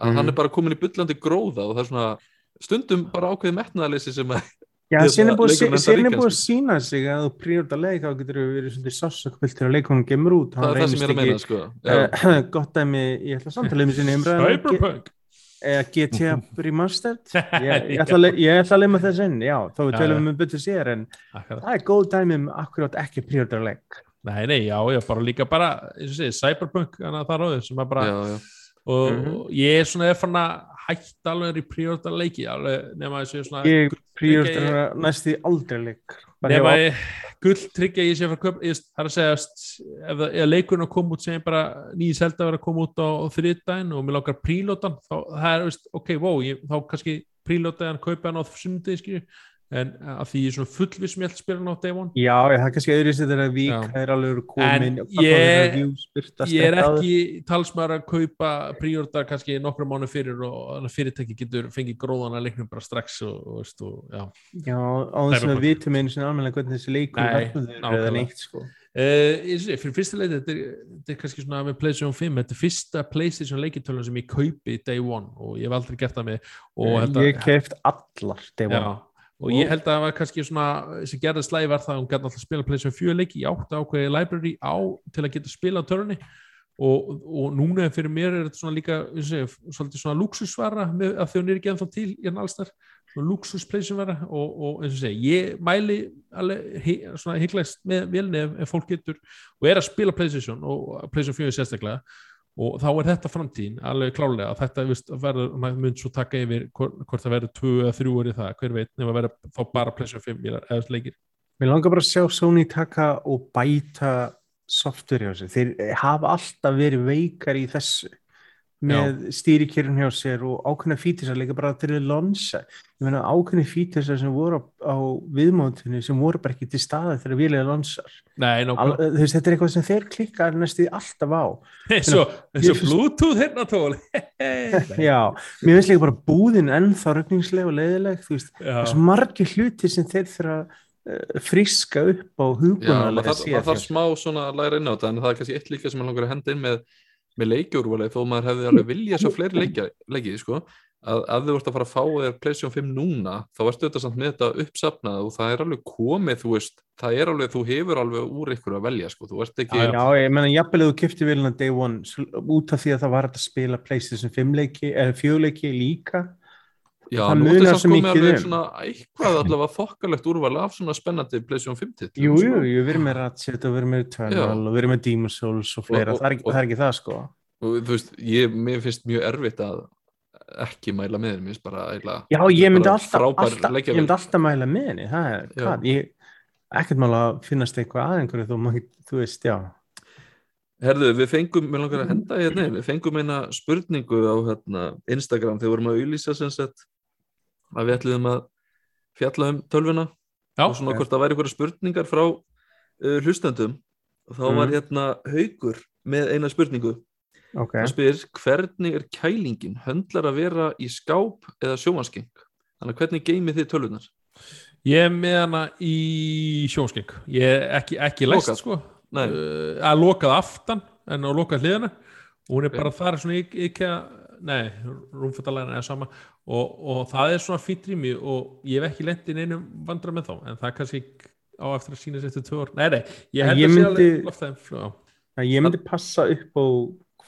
að Mhm. hann er bara komin í bullandi gróða og það er svona stundum bara ákveðið metnaðaleysi sem að Já, síðan er er búið að sko. sína sig að þú príorda leik þá getur þú verið svona sásökvilt til að leikunum gemur út. það er það sem ég er að meina, sko. Uh, gott dæmi, ég ætla samtalið með sinni umræðan Cyberpunk eða GTA Remastered ég, ég, ætla að le- ég ætla að leima þess inn já, þó við tölum já. um betur sér en það er góð dæmi um akkurát ekki príorda leik Nei, nei, já, já, bara líka bara eins og segir, Cyberpunk, þannig að það ráður sem er bara, Já, já. og, Mhm. og ég er svona er fann að hætta alveg í príorda leiki alveg nema þessu svona ég príorda ég- næstu því aldrei leik. Nema ég gull tryggja ég sé að köpa ég er að segja ef, ef leikurinn að koma út sem bara nýjum selda að vera að koma út á, á þriðdæn og mér langar prílótan þá það er, veist, ok, wow, ég, þá kannski prílóta hann, kaupa hann á sundi en að því er svona spila hann á day one. Já, ég, það er kannski öðru sér þegar vík er alveg komin En ég- ég er ekki talsmaður að kaupa príorda kannski nokkru mánu fyrir og fyrirtæki getur fengið gróðan að leiknum bara strax og, og, veist, og já. Já, á þess að við vitum einu sinni almennilega hvernig þessi leikur nákvæmlega. neitt sko. Uh, fyrir fyrsta leiti, þetta er, þetta er kannski svona með PlayStation 5, þetta er fyrsta PlayStation leikitölun sem ég kaupi day one og ég hef aldrei gert það með ég keft allar day one. Og ég held að það var kannski svona sem gerði slæði var það að hún gæti alltaf spila PlayStation 4 leiki, ég átti ákveði library á til að geta spila á törunni. Og, og núna fyrir mér er þetta svona líka svolítið svona luxusvara að þau er ekki ennþá til í hann allstar. Svona luxus PlayStation vara og, og eins og segi, ég mæli alveg hi, svona hygglegst með velni ef, ef fólk getur og er að spila PlayStation og PlayStation 4 sérstaklega og þá er þetta framtíðin alveg klálega að þetta veist, verður, maður mun svo taka yfir hvort, hvort það verður 2 eða 3 orði það, hver veit, nefn að verður þá bara PlayStation 5 vélar eða leikir. Mér langar bara að sjá Sony taka og bæta software hjá sér. Þeir hafa alltaf verið veikar í þessu með stýrikjörn hjá sér og ákveðna fítisar líka bara til að lonsa. Ég meina ákveðna fítisar sem voru á, viðmótinu sem voru bara ekki til staði þegar við leðið lonsar. Þú veist, þetta er eitthvað sem þeir klikkar næstu alltaf á. eins og Bluetooth hérna tól Já, mér finnst líka bara búðin ennþá rögningsleg og leiðileg, þú veist, það svo margir hluti sem þeir þurfa að uh, friska upp á þarf, maður þarf smá svona að læra inn á þetta en það er kannski eitt líka sem maður langar að henda inn með, með leikjúrvalið þó maður hefði alveg vilja svo fleiri leikið sko, að ef þið vart að fara að fá þér PlayStation 5 núna þá varstu þetta samt með þetta uppsafnað og það er alveg komið, þú veist, það er alveg þú hefur alveg úr ykkur að velja sko, þú ert ekki Já, Já, ég menna, jafnvel að þú kipti vilna day one út af því að það var að spila PlayStation 5 leiki, eða 4 leiki líka Já, það nú ertu samt svo komið alveg um. svona eitthvað allavega þokkalegt úrval af svona spennandi PlayStation 5 titlum Jú, jú, sko. jú, við erum með Ratchet og við erum með Eternal og við erum með Demon's Souls og fleira, Og- og- það, er ekki, og- það er ekki það sko. Og þú veist, ég, mér finnst mjög erfitt að ekki mæla með þér, mér finnst bara eiginlega, Já, ég myndi alltaf, alltaf, ég myndi alltaf mæla með henni það er, hvað, ég ekkert mál að finnast eitthvað að einhverju þú, þú veist, já. Herðu, við fengum, mér langar að henda hérna við fengum eina spurningu á hérna, Instagram. Þegar við vorum að auðlýsa sem sagt að við ætluðum að fjalla um tölvuna Já, og svona hvort það væri einhverja spurningar frá uh, hlustendum. Og þá var Mhm. hérna haugur með eina spurningu. Ok, hann spyr hvernig er kælingin? Höndlar að vera í skáp eða sjómanskeng þannig að hvernig geymið þið tölvunar Ég er með hana í sjónskeng Ég er ekki, ekki læst Lokað? sko. Nei, uh, að lokað aftan en á lokað hliðina. Og hún er Ok. bara þar svona ekki, ekki nei, rúmfattalæðina er sama. Og, og það er svona fýtt rými og ég hef ekki lent í neinum vandra með þá en það kannski á eftir að sína sér eftir tvö ár. Nei, nei, ég held Ég að sé myndi- alveg loftæðin fljóð að ég myndi passa upp á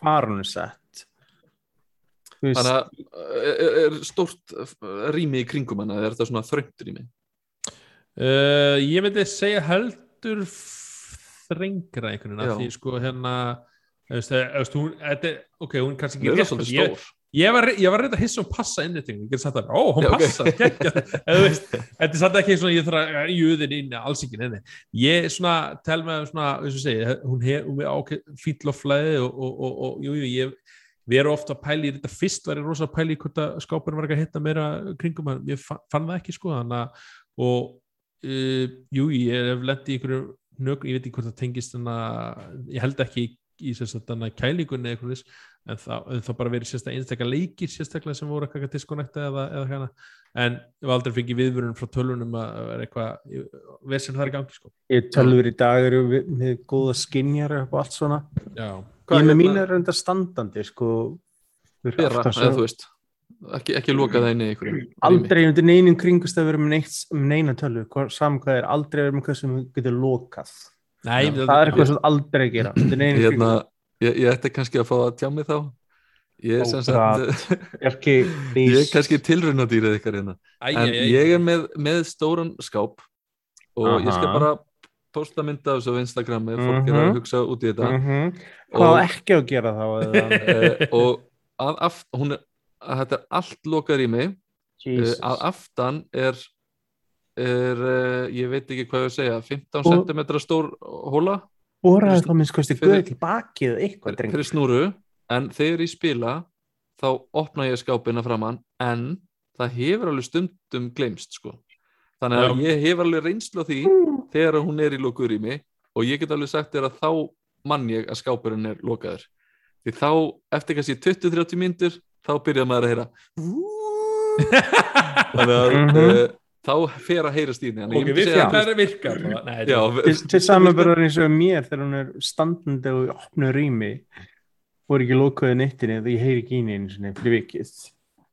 hvar hún er sett þannig að er, er stórt uh, rými í kringum hana, er þetta svona þröngt rými? uh, ég myndi segja heldur þrengra einhvern veginn af því sko hérna er, ok, hún kannski ekki rétt ég. Ég var, ég var reynd að hissa um passa innréttingu, ég get sagt það, ó, hún Já, ok. passar, geggjað, eða þú veist, þetta er satt ekki svona, ég þarf að jöðin inn, alls ekki, neini, ég svona, tel með svona, eins og segi, hún hef, hún er ákveð fýlloflæði og, og, og, og, jú, jú, ég, við erum ofta að pæli, í þetta. Fyrst var ég rosa að pæli í hvort að skápurinn var ekki að hitta meira kringum, ég fa- fann það ekki, sko, að, og, uh, jú, ég hef lent í einhverju nög, ég veit ekki hvort það tengist, þannig að, ég held ekki í, í sérst að þannig kælingunni eitthvað þess, en það, en það bara verið sérstaklega einstaklega leikir sérstaklega sem voru eitthvað disconnecta eða, eða hana en við aldrei fengið viðvörun frá tölunum að vera eitthvað vesinn það er í gangi sko. Ég tölfur í dag eru við, með góða skinjar og allt svona. Já, ég með hérna- mín er enda standandi sko. Bera, eða þú veist ekki, ekki loka það inn í einhverju aldrei undir neinum kringust að vera með, neitt, með neina tölu, Hvor- sama hvað er aldrei vera með hvað sem getur lokað Nei, Já, það er eitthvað sem aldrei að gera hérna, ég, ég ætti kannski að fá að tjá mig þá. Ég er sagt ekki ég er kannski tilraunadýrið ykkar hérna. Æ, en æ, ég er með, með stóran skáp og ég skal Aha. bara posta mynda af þessu á Instagram ef fólk er Mhm. að hugsa út í þetta. Mm hvað á Og- ekki að gera þá eða, uh, og að aft, hún er að þetta er allt lokað í mig uh, Jesus. að aftan er er, uh, ég veit ekki hvað ég að segja 15 Og- cm stór hóla boraði þá minnst kosti fyrir- guð til baki eða eitthvað dreng fyrir snúru en þegar ég spila þá opna ég skápina framann en það hefur alveg stundum glemst sko. þannig að Já. ég hef alveg reynslu á því þegar hún er í lokuður í mig og ég get alveg sagt þér að þá mann ég að skápurinn er lokaður því þá eftir kannski 20-30 mínútur þá byrjar maður að heyra þannig að Mhm. uh, þá fer að heyra stíðni ok, við fyrir það er virka. Nei, Já, til, samanbörðar eins og mér þegar hún er standandi og í opnu rými voru ekki lokuðið neittinni því ég heyri ekki í henni fyrir vikið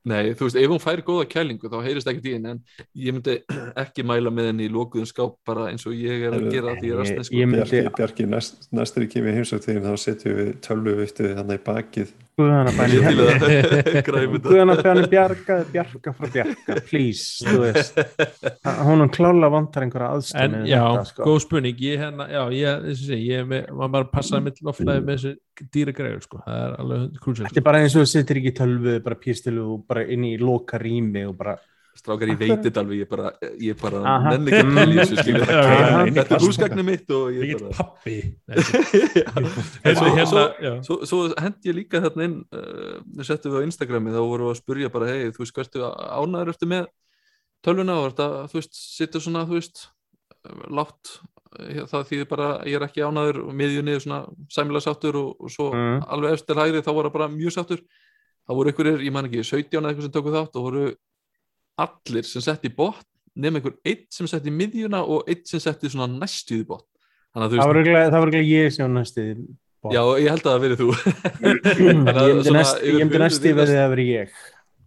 Nei, þú veist, ef hún fær góða kælingu þá heyrist ekkert í henni en ég myndi ekki mæla með henni í lokuðum skáp bara eins og ég er að gera því er að sko. ég- myndi- Bjarki, næst, næstur í kemur heimsók þegar þá setjum við tölvu vittu hann í bakið Til að græmi þetta Guðana bæni bjarga bjarga frá bjarga please, þú veist. Hún er klála vantar einhverja aðstöð en með já, þetta, sko. góð spurning. Ég hérna, já, ég, þess að segja ég er með, maður bara passaði mitt loflaði með þessu dýra greiður, sko, það er alveg krúsið, Þetta er bara eins og þú setur ekki tölvu bara pýrstilu og bara inn í loka rými og bara Strákar, ég veit þetta alveg, ég bara, ég bara nenni ekki að í þessu já, já. Þetta er húsgagnið mitt og ég get bara pappi Svo- hérna, svo- já. Svo, svo hendi ég líka þarna inn uh, settum við á Instagrami, þá vorum við að spurja bara hei, þú veist, hverstu ánæður eftir með tölvuna og þetta, þú veist, sittur svona, þú veist, látt eh, það þýðir bara, ég er ekki ánæður og miðjunni svona sæmilega sáttur og, og svo Mm. alveg eftir hægri þá var það bara mjög sáttur. Þá voru einhverjir, ég man ekki, 17 eða eitthvað sem tóku þátt og voru allir sem sett í botn nema einhver eitt sem sett í miðjuna og eitt sem sett í svona næstuði botn. Þannig að þú það var örugglega- það var ekki ég sem var næstu já, ég held að það verið þú. Ég myndi yfir ég myndi virðast- verið að vera ég.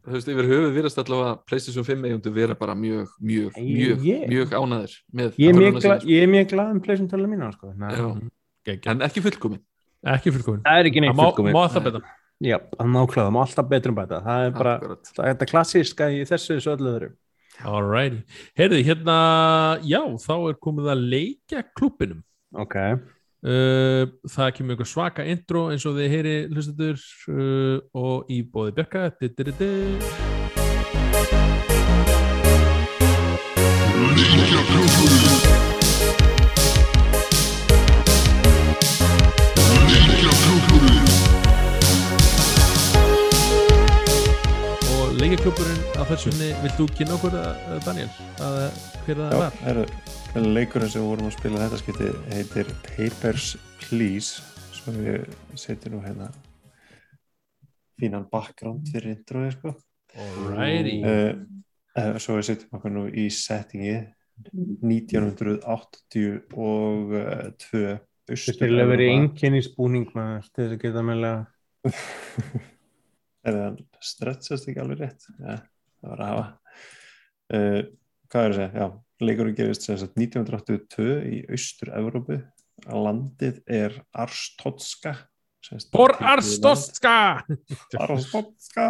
Þú veist, yfir höfuð virðast allavega PlayStation 5 eigundu vera bara mjög, mjög, mjög, mjög ánæður með ég er mjög, tölvuna gla, sína, sko. ég er mjög glad um pleysin tölvu mína sko. En ekki fullkomin. Ekki fullkomin. Það er ekki neitt fullkomið. má það betra já, það er nákvæmlega, það má alltaf betur um bæta. Það er bara, Akkurat. það er þetta klassíska í þessu þessu öllu öðru. Alrighty, heyrðu, hérna já, þá er komið að leikja klubinum ok, uh, það kemur einhver svaka intro eins og þið heyri hlustatur uh, og í bóði Bjarka og leikjaklubburinn á þessunni, vilt þú kynna okkur Daniel, að, hver það Já, var? heru, leikurinn sem við vorum að spila þetta skipti heitir Papers, Please svo við setjum nú hérna fínan background fyrir introði sko. Alrighty uh, uh, svo við setjum okkur nú í settingi 1982 Þú styrir að vera í einkenni spúning maður að geta meðlega er það stretsast ekki alveg rétt? Ja, það var að hafa. Uh, hvað er það að segja, já leikurinn gerist sem sagt 1982 í austur-Evrópu. Landið er Arstotska. Bor Arstotska! Arstotska!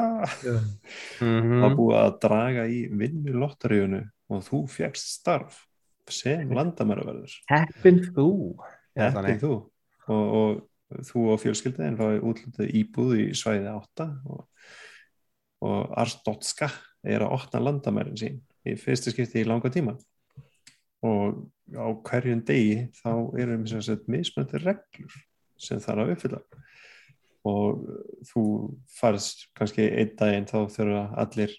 Mhm. það var búið að draga í vinnu lottaríunu og þú fjagst starf sem landamæraverður. Heppin þú. Heppin þannig. þú. Og, og þú og fjölskyldiðin fáið útlutið íbúð í svæði 8 og, og Arstotska er að opna landamærin sín í fyrsta skipti í langa tíma. Og á hverjum degi þá erum sem sagt mismöndi reglur sem þarf að uppfylla. Og þú farst kannski einn daginn þá þurfa allir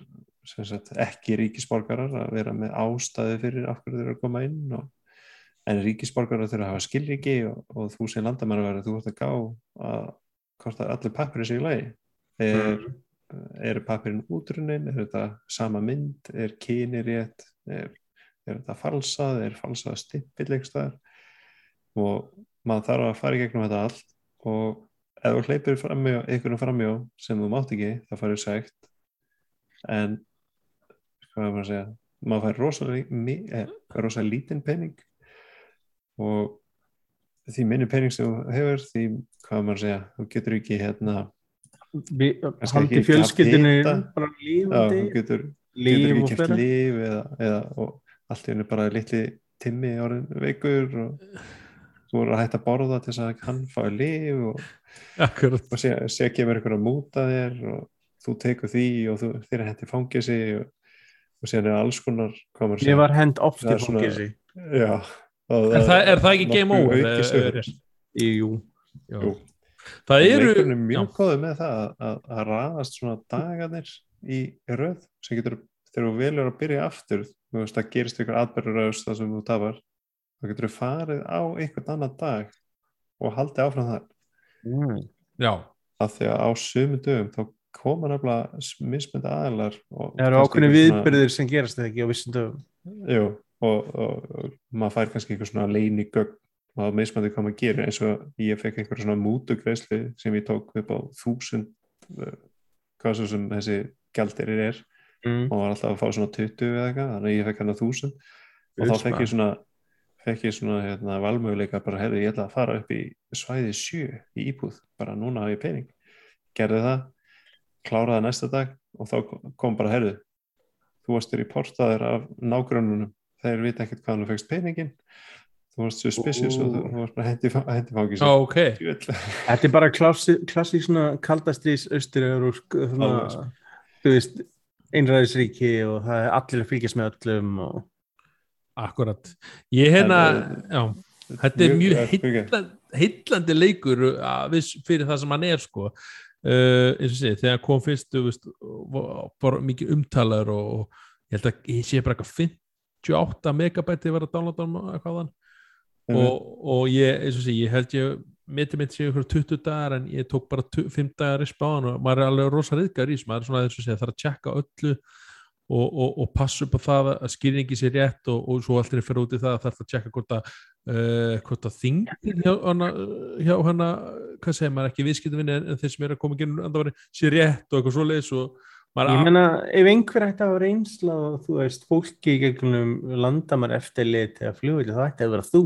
sagt ekki ríkisborgarar að vera með ástæði fyrir af hverju þeir eru að koma inn og en ríkisborgarar þurfa að hafa skilríki og, og þú sem landamæra verður þú ert að gá að hvort að allir pappirinn sé í lagi. Er, er pappirinn útrunnin? Er þetta sama mynd, er kyni rétt? Er, er þetta falsað? Er falsað stimpil einhverstaðar og maður þarf að fara í gegnum þetta allt og ef þú hleypir framjá, einhvern framjá sem þú mátt ekki, það farið segt en hvað er maður að segja? Maður fær rosalega, eh, rosalega lítinn pening og því minni pening sem þú hefur því, hvað maður að segja þú getur ekki hérna Haldi fjölskyldinu bara lífandi. Þú getur, getur Líf ekki kæft líf eða, eða og allt í henni bara litli timmi orðin veikur og þú voru að hætta að borða til þess að hann fái líf og, og sé, sé kemur einhver að múta þér og þú tekur því og þú, þér hendi fangisi og, og síðan er alls konar Ég var hend oft Það í svona- fangilsi já, og Er það, er það ekki game over? Jú, Já. Jú. Það eru leikurinn er mjög góður með það að, að, að raðast svona dagarnir í röð sem getur, þegar þú velur að byrja aftur þú veist að gerist ykkur atbyrður það sem þú tapar, þá getur þú farið á einhvern annan dag og haldið áfram það mm. Já, af því að á sömu dögum þá koma nefnilega mismyndi aðilar og Það eru svona- viðbyrðir sem gerast það ekki á vissum dögum Jú, og, og, og maður fær kannski einhver svona leini gögn og það mismandi hvað maður gerir eins og ég fekk einhver svona mútugreislu sem ég tók upp á þúsund uh, hvað svo sem þessi gældirir er. Mm. og var alltaf að fá svona 20 eða eitthvað þannig að ég fekk hann að þúsund. Og þá Uss, fekk ég svona fekk ég svona hérna, valmöguleika bara herri ég ætla að fara upp í svæði 7 í íbúð, bara núna á ég pening. Gerði það, kláraði næsta dag og þá kom bara herri þú varst þér í portaðir af nágrönnunum, þeir vita ekkert hvað þú fegst peningin þú varst suspicious og þú, varst bara hendi, hendi fangis Já, ok. Þetta er bara klassík kaldastrís austur Alveg, sko. svona, þú veist einræðisríki og það er allir að fylgjast með öllum og Akkurat. Ég hérna, já Þetta er mjög eh, fyrirgefðu. heillandi, heillandi leikur að viss fyrir það sem hann er sko. Uh, eins og sé, þegar kom fyrst þú veist, var mikið umtalaður og, og ég held að ég sé bara eitthvað 58 megabæti var að downloada hann eitthvað þann Mhm. og, og ég, eins og sé, ég held ég mitt mitt sé ykkur 20 dagar en ég tók bara 5 dagar í spáðan og maður er alveg rosa riðgar í þessu, maður er svona eins og sé þarf að tjekka öllu og, og, og passa upp á það að skýringi sér rétt og, og svo allt er fyrir út í það að þarf að tjekka hvort að uh, hvort að þingin hjá hana, hjá hana hvað segir maður ekki viðskiptavinni en, þeir sem er að koma að andavari sér rétt og eitthvað svoleiðis og maður ég meina ef einhver ætti að hafa reynsla og þú veist fólki í gegnum landamar eftirlit eða flugvöldi þá ætti að vera þú.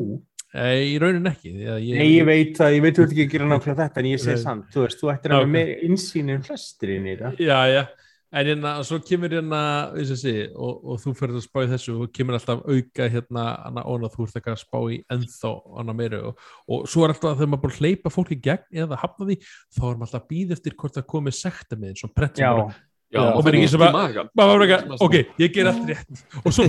Nei, í raunin ekki að ég, Nei, ég veit það, ég veit þú ert ekki að gera nákvæmlega þetta en ég segi samt, þú veist, þú ættir að Ok. hafa meir insýn en flestir inn í þetta. Já, já, en hérna, svo kemur hérna, og sé, og, og þú fyrir að spá í þessu og kemur alltaf auka hérna, óna, þú ert ekki að spá í ennþá meira og, og svo er alltaf þegar maður Já, og maður er ekki sem að, maður er ekki að, ok, ég ger allt rétt. Og svo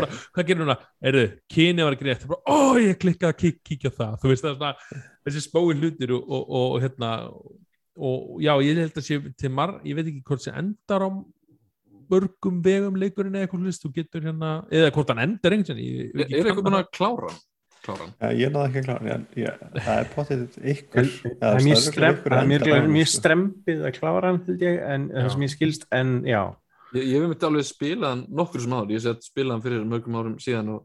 bara, hvað gerir núna, erðu, kynið var ekki rétt, ó, ég klikkaði að kíkja það, þú veist það er svona, þessi spói hlutir og hérna, og já, ég held að sé til marg, ég veit ekki hvort sem endar á mörgum vegum leikurinn eða eitthvað, þú getur hérna, eða hvort hann endar einhvern veginn, er eitthvað búin að klára hann? Klára hann? Já, ég náði ekki að klára það er potið ykkur það er mjög, strempið að klára hann held ég, en það sem ég skilst en já, ég, hef myndi alveg spilað hann nokkur sem áður, ég sé að spilað hann fyrir mörgum árum síðan og,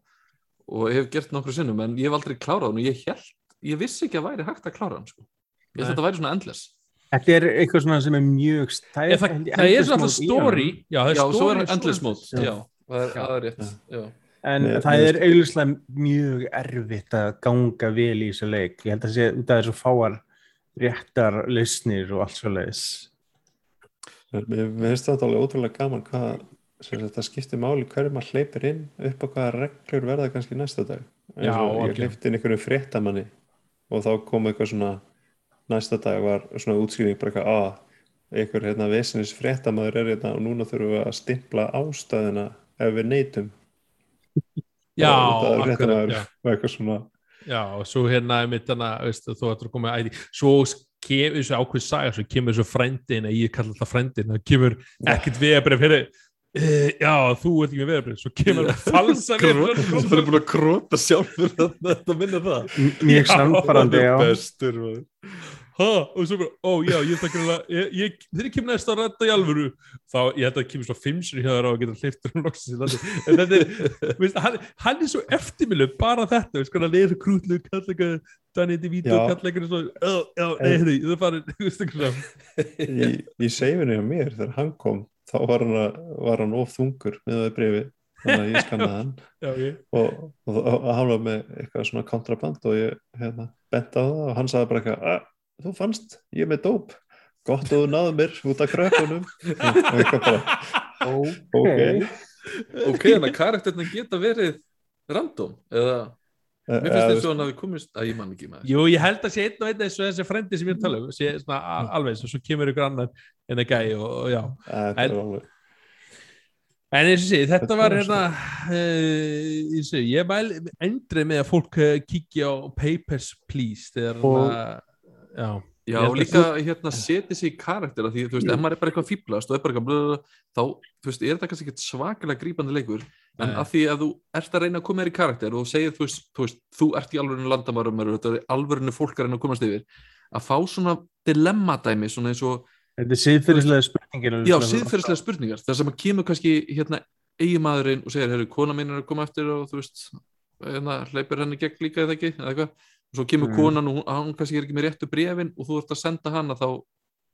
og hef gert nokkur sinnum en ég hef aldrei klárað hann og ég held, ég vissi ekki að væri hægt að klára hann sko. ég held að þetta væri svona endless. Þetta er eitthvað svona sem er mjög Ég, það, er endless svona story. já, það er já, svo story er endless mode Já. já, það er, Já. það er rétt. Já. En Mér- það er auðvitað mjög erfitt að ganga vel í þessu leik. Ég held að sé út af þessu fáar réttar lausnir og allt svo leiðis. Mér finnst þetta alveg ótrúlega gaman hvað það skiptir máli hverju maður hleypir inn upp á hvaða reglur verða kannski næsta dag Já, ég hleypti inn einhverju fréttamanni og þá kom eitthvað svona næsta dag var svona útskýring bara eitthvað að einhver hérna vesinis fréttamaður er hérna og núna þurfum við að stimpla ástæðina ef við neytum já, það er akkurat, já. og eitthvað svona já, og svo hérna mitt hana, veist, þú ættir að koma með æði svo kemur þessu ákveð saga svo kemur þessu frændin, ég kalla þetta frændin það kemur ekkert veðabrif fyrir Uh, já, þú ert ekki með veðabrif svo kemur falsa Kró- veðabrif Svo er búin að króta sjálfur þetta þetta minna það. Mjög samfærandi, bestur. Ha, og svo bara, ó já, ég ætla að ég, þegar ég kemur næst að rætta í alvöru þá, ég ætla að kemur svo fimm sinni hjá þér á að geta hliftur um loksins en þetta er, veist, hann, hann er svo eftirmilu bara þetta, veist, hann er krútlu kalla eitthvað, Danny DeVito Já. kalla eitthvað svo, já, nei, það farið, veist, eitthvað svona í, í seifinu hjá mér þegar hann kom þá var hann, að- var hann of þungur með það brefi þannig að ég skannaði hann. Já, ég, og, og, og hann var með eitthvað svona kontraband og ég hérna, bent á það og hann sagði bara eitthvað "Ah, þú fannst, ég er með dóp. Gott að þú náðu mér út af og bara ok. ok, en að karakterna geta verið random eða? Mér finnst Eða, þess að hafi komist að ég man ekki með jú, ég held að sé einn og einn eins og þessi frendi sem ég er að tala um, sé svona a- alveg eins og svo kemur ykkur annar en að gæi og, og já. Þetta er en- En eins og sé, þetta Þetta var hérna, uh, ég, sé, ég mæl endrið með að fólk uh, kíkja á Papers, Please, þegar Og- hérna, já, Já, og líka hérna setja sig í karaktera því, þú veist, ef maður er bara eitthvað fýblast og er bara eitthvað blöð, þá, þú veist, er þetta kannski ekkert svakalega grípandi leikur, en Nei. að því að þú ert að reyna að koma þér í karakter og segir, þú veist, þú, veist, þú ert í alvörinu landamærum þetta er alvörinu fólk að reyna að komast yfir að fá svona dilemmadæmi svona eins og, Þetta er siðfyrirslega spurningin. já, siðferðislega spurningar þar sem að kemur kannski, hérna eigimaðurinn og segir, herru, kona mín er að koma eftir og þú veist, hérna, og svo kemur Mm. konan og hún, hún kannski er ekki með réttu brefin og þú ert að senda hana þá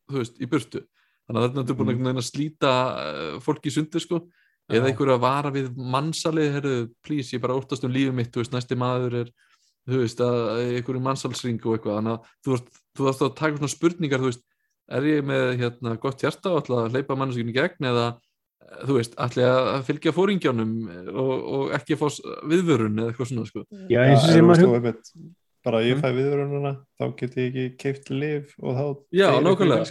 þú veist, í burtu þannig að þetta er búin Mm. að slíta uh, fólki í sundur sko eða Já. einhverju að vara við mannsali herru, please, ég bara óttast um lífið mitt þú veist, næsti maður er þú veist, að einhverju mannsalsring og eitthvað þannig að þú veist, þú veist að taka svona spurningar þú veist, er ég með hérna gott hjarta og ætla að hleypa mannskinu í gegn eða eh, þú veist, ætla að fylgja fóringjónum og, og ekki að fá viðvörun eða eitthvað svona sko Já, eins og sem þú einmitt, bara ég Mm. fæ viðvörununa þá get ég ekki keift liv og þá Já, nákvæmlega.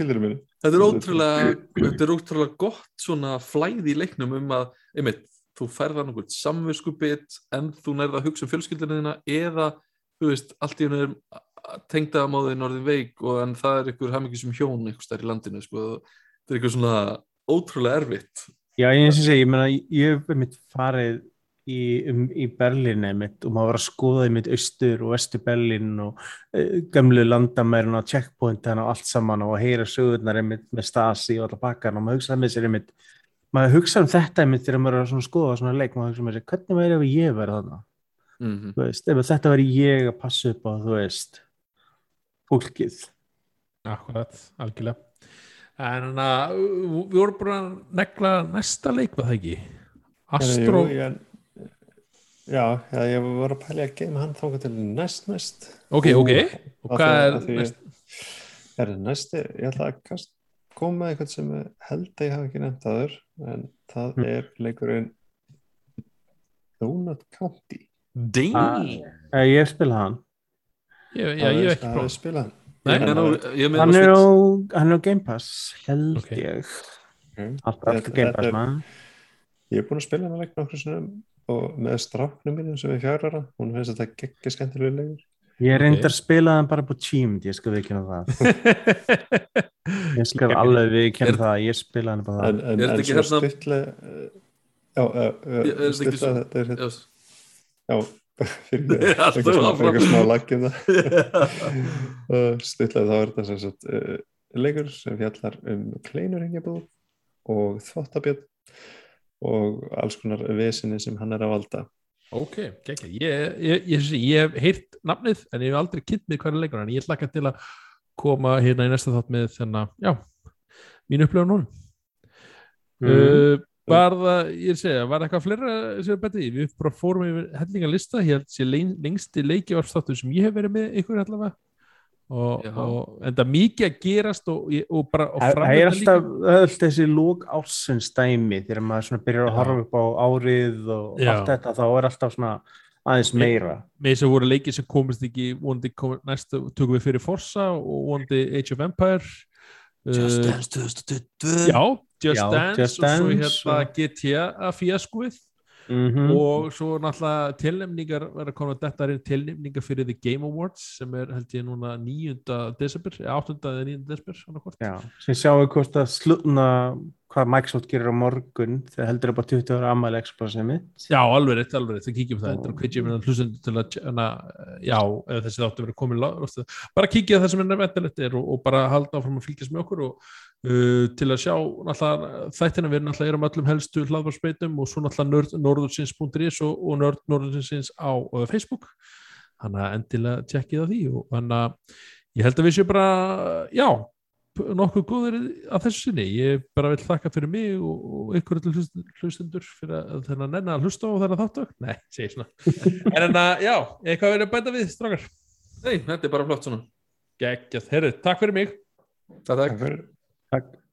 þetta er ótrúlega þetta er ótrúlega gott svona flæði í leiknum um að, einmitt, þú færðar nokkuð samviskubit en þú nærða að hugsa um fjölskyldunina þína eða, þú veist, allt í hennu er tengdaðamóðin orðin veik og en það er ykkur hamingisum hjón einhvers þær í landinu, sko þetta er eitthvað svona ótrúlega erfitt Já, eins og segi, ég meina, ég hef mitt farið í, um, í Berlín einmitt og maður var að skoða einmitt austur og vestur Berlín og uh, gömlu landamærin og checkpointin og allt saman og að heyra sögurnar einmitt með Stasi og alla bakkan og maður hugsaði með sér einmitt maður hugsaði um þetta einmitt þegar maður er að skoða svona leik, maður hugsaði með sér, hvernig væri ef ég verið þarna, mm þú veist, ef þetta væri ég að passa upp á, þú veist fólkið akkurat, algjörlega. En þannig að við vorum búin að negla næsta leik, var það ekki? Astro, já, já, ég var að pæla í að geima hann þangað til næst næst ok, ok, og hvað er næst? Er það næsti, ég ætla að kast, koma með eitthvað sem held að ég hafa ekki nefnt aður en það Mm. er leikurinn Donut County Dang! uh, Ég hef spilað hann Ég, já, ég hef ekki Það er prófað. spilað Nei, Ég er á- er Hann á er á, hann er á Game Pass, held Ok. ég. Allt allt á Þetta- Game Pass, er- maður Ég er búin að spila hann að leikna okkur sinnum og með stráknum mínum sem er fjárara hún finnst þetta geggja skemmtilega leikur. Ég reyndar að spila hann bara på Teamed, ég skal viðkynna það. Ég skal alveg viðkynna Er- það, ég spila hann bara en, það. en, en ekki svo hérna- stuttlega já, uh, Er þetta ekki stuttlega svo- þetta er hérna Já, fyrir eitthvað smá, laggjum það stuttlega þá er þetta sem sagt uh, leikur sem fjallar um kleinurhingjabúð og þvottabjörn og alls konar vesinni sem hann er að valda. Ok, gekkja, ég, ég, ég, ég hef heyrt nafnið en ég hef aldrei kynnt mig hverja leikur en ég hlakka til að koma hérna í næsta þátt með þennan, já, mín upplifun núna Mm. uh, Var það, ég segja, var eitthvað fleira sem er betið við bara fórum yfir hellinga lista, ég held sé lein- lengsti leikjavarstáttur sem ég hef verið með ykkur allavega og, og en það mikið að gerast og, ég- og bara og Það er alltaf öll þessi lók ásins dæmi þegar maður byrjar að horfa upp á árið og Já. allt þetta, þá er alltaf svona aðeins meira. með þess að voru leikið sem komist ekki vonandi komið, næstu tökum við fyrir Forza og vonandi Age of Empire Just uh, Dance 2022 já, Just Já, Dance Just og svo hérna og- GTA fíaskúið Mm og svo náttúrulega tilnefningar komin að þetta er tilnefningar fyrir The Game Awards sem er held ég núna 9. desember, eða 8. eða 9. desember. Já, sem sjáum hvort að slutna hvað Microsoft gerir á morgun þegar heldur upp á 20 ára ammæli Xbox-emi. Já, alveg rétt, alveg rétt, við kíkjum það hvað ég meina hlustendur til að hana, já, ef þessi þáttu verið rostu. bara kíkja það sem er nefndilegt og, og bara halda áfram að fylgjast með okkur og uh, til að sjá þættina við náttúrulega erum öllum helstu hlaðvarsbeitum og svo náttúrulega norðursins.is og, og norðursins á uh, Facebook. Þannig að endilega tjekkið á því og þannig að ég held að við séum bara já, nokkuð góðir að þessu sinni, ég bara vil þakka fyrir mig og, og ykkur allir hlust- hlustendur fyrir að þennan nennan að hlusta á þennan þáttu nei, segir svona. En en að, já, eitthvað verið að bæta við, strákar? Nei, þetta er bara flott svona. Geggjað, herru, takk fyrir mig. Takk, takk. Takk fyrir Takk.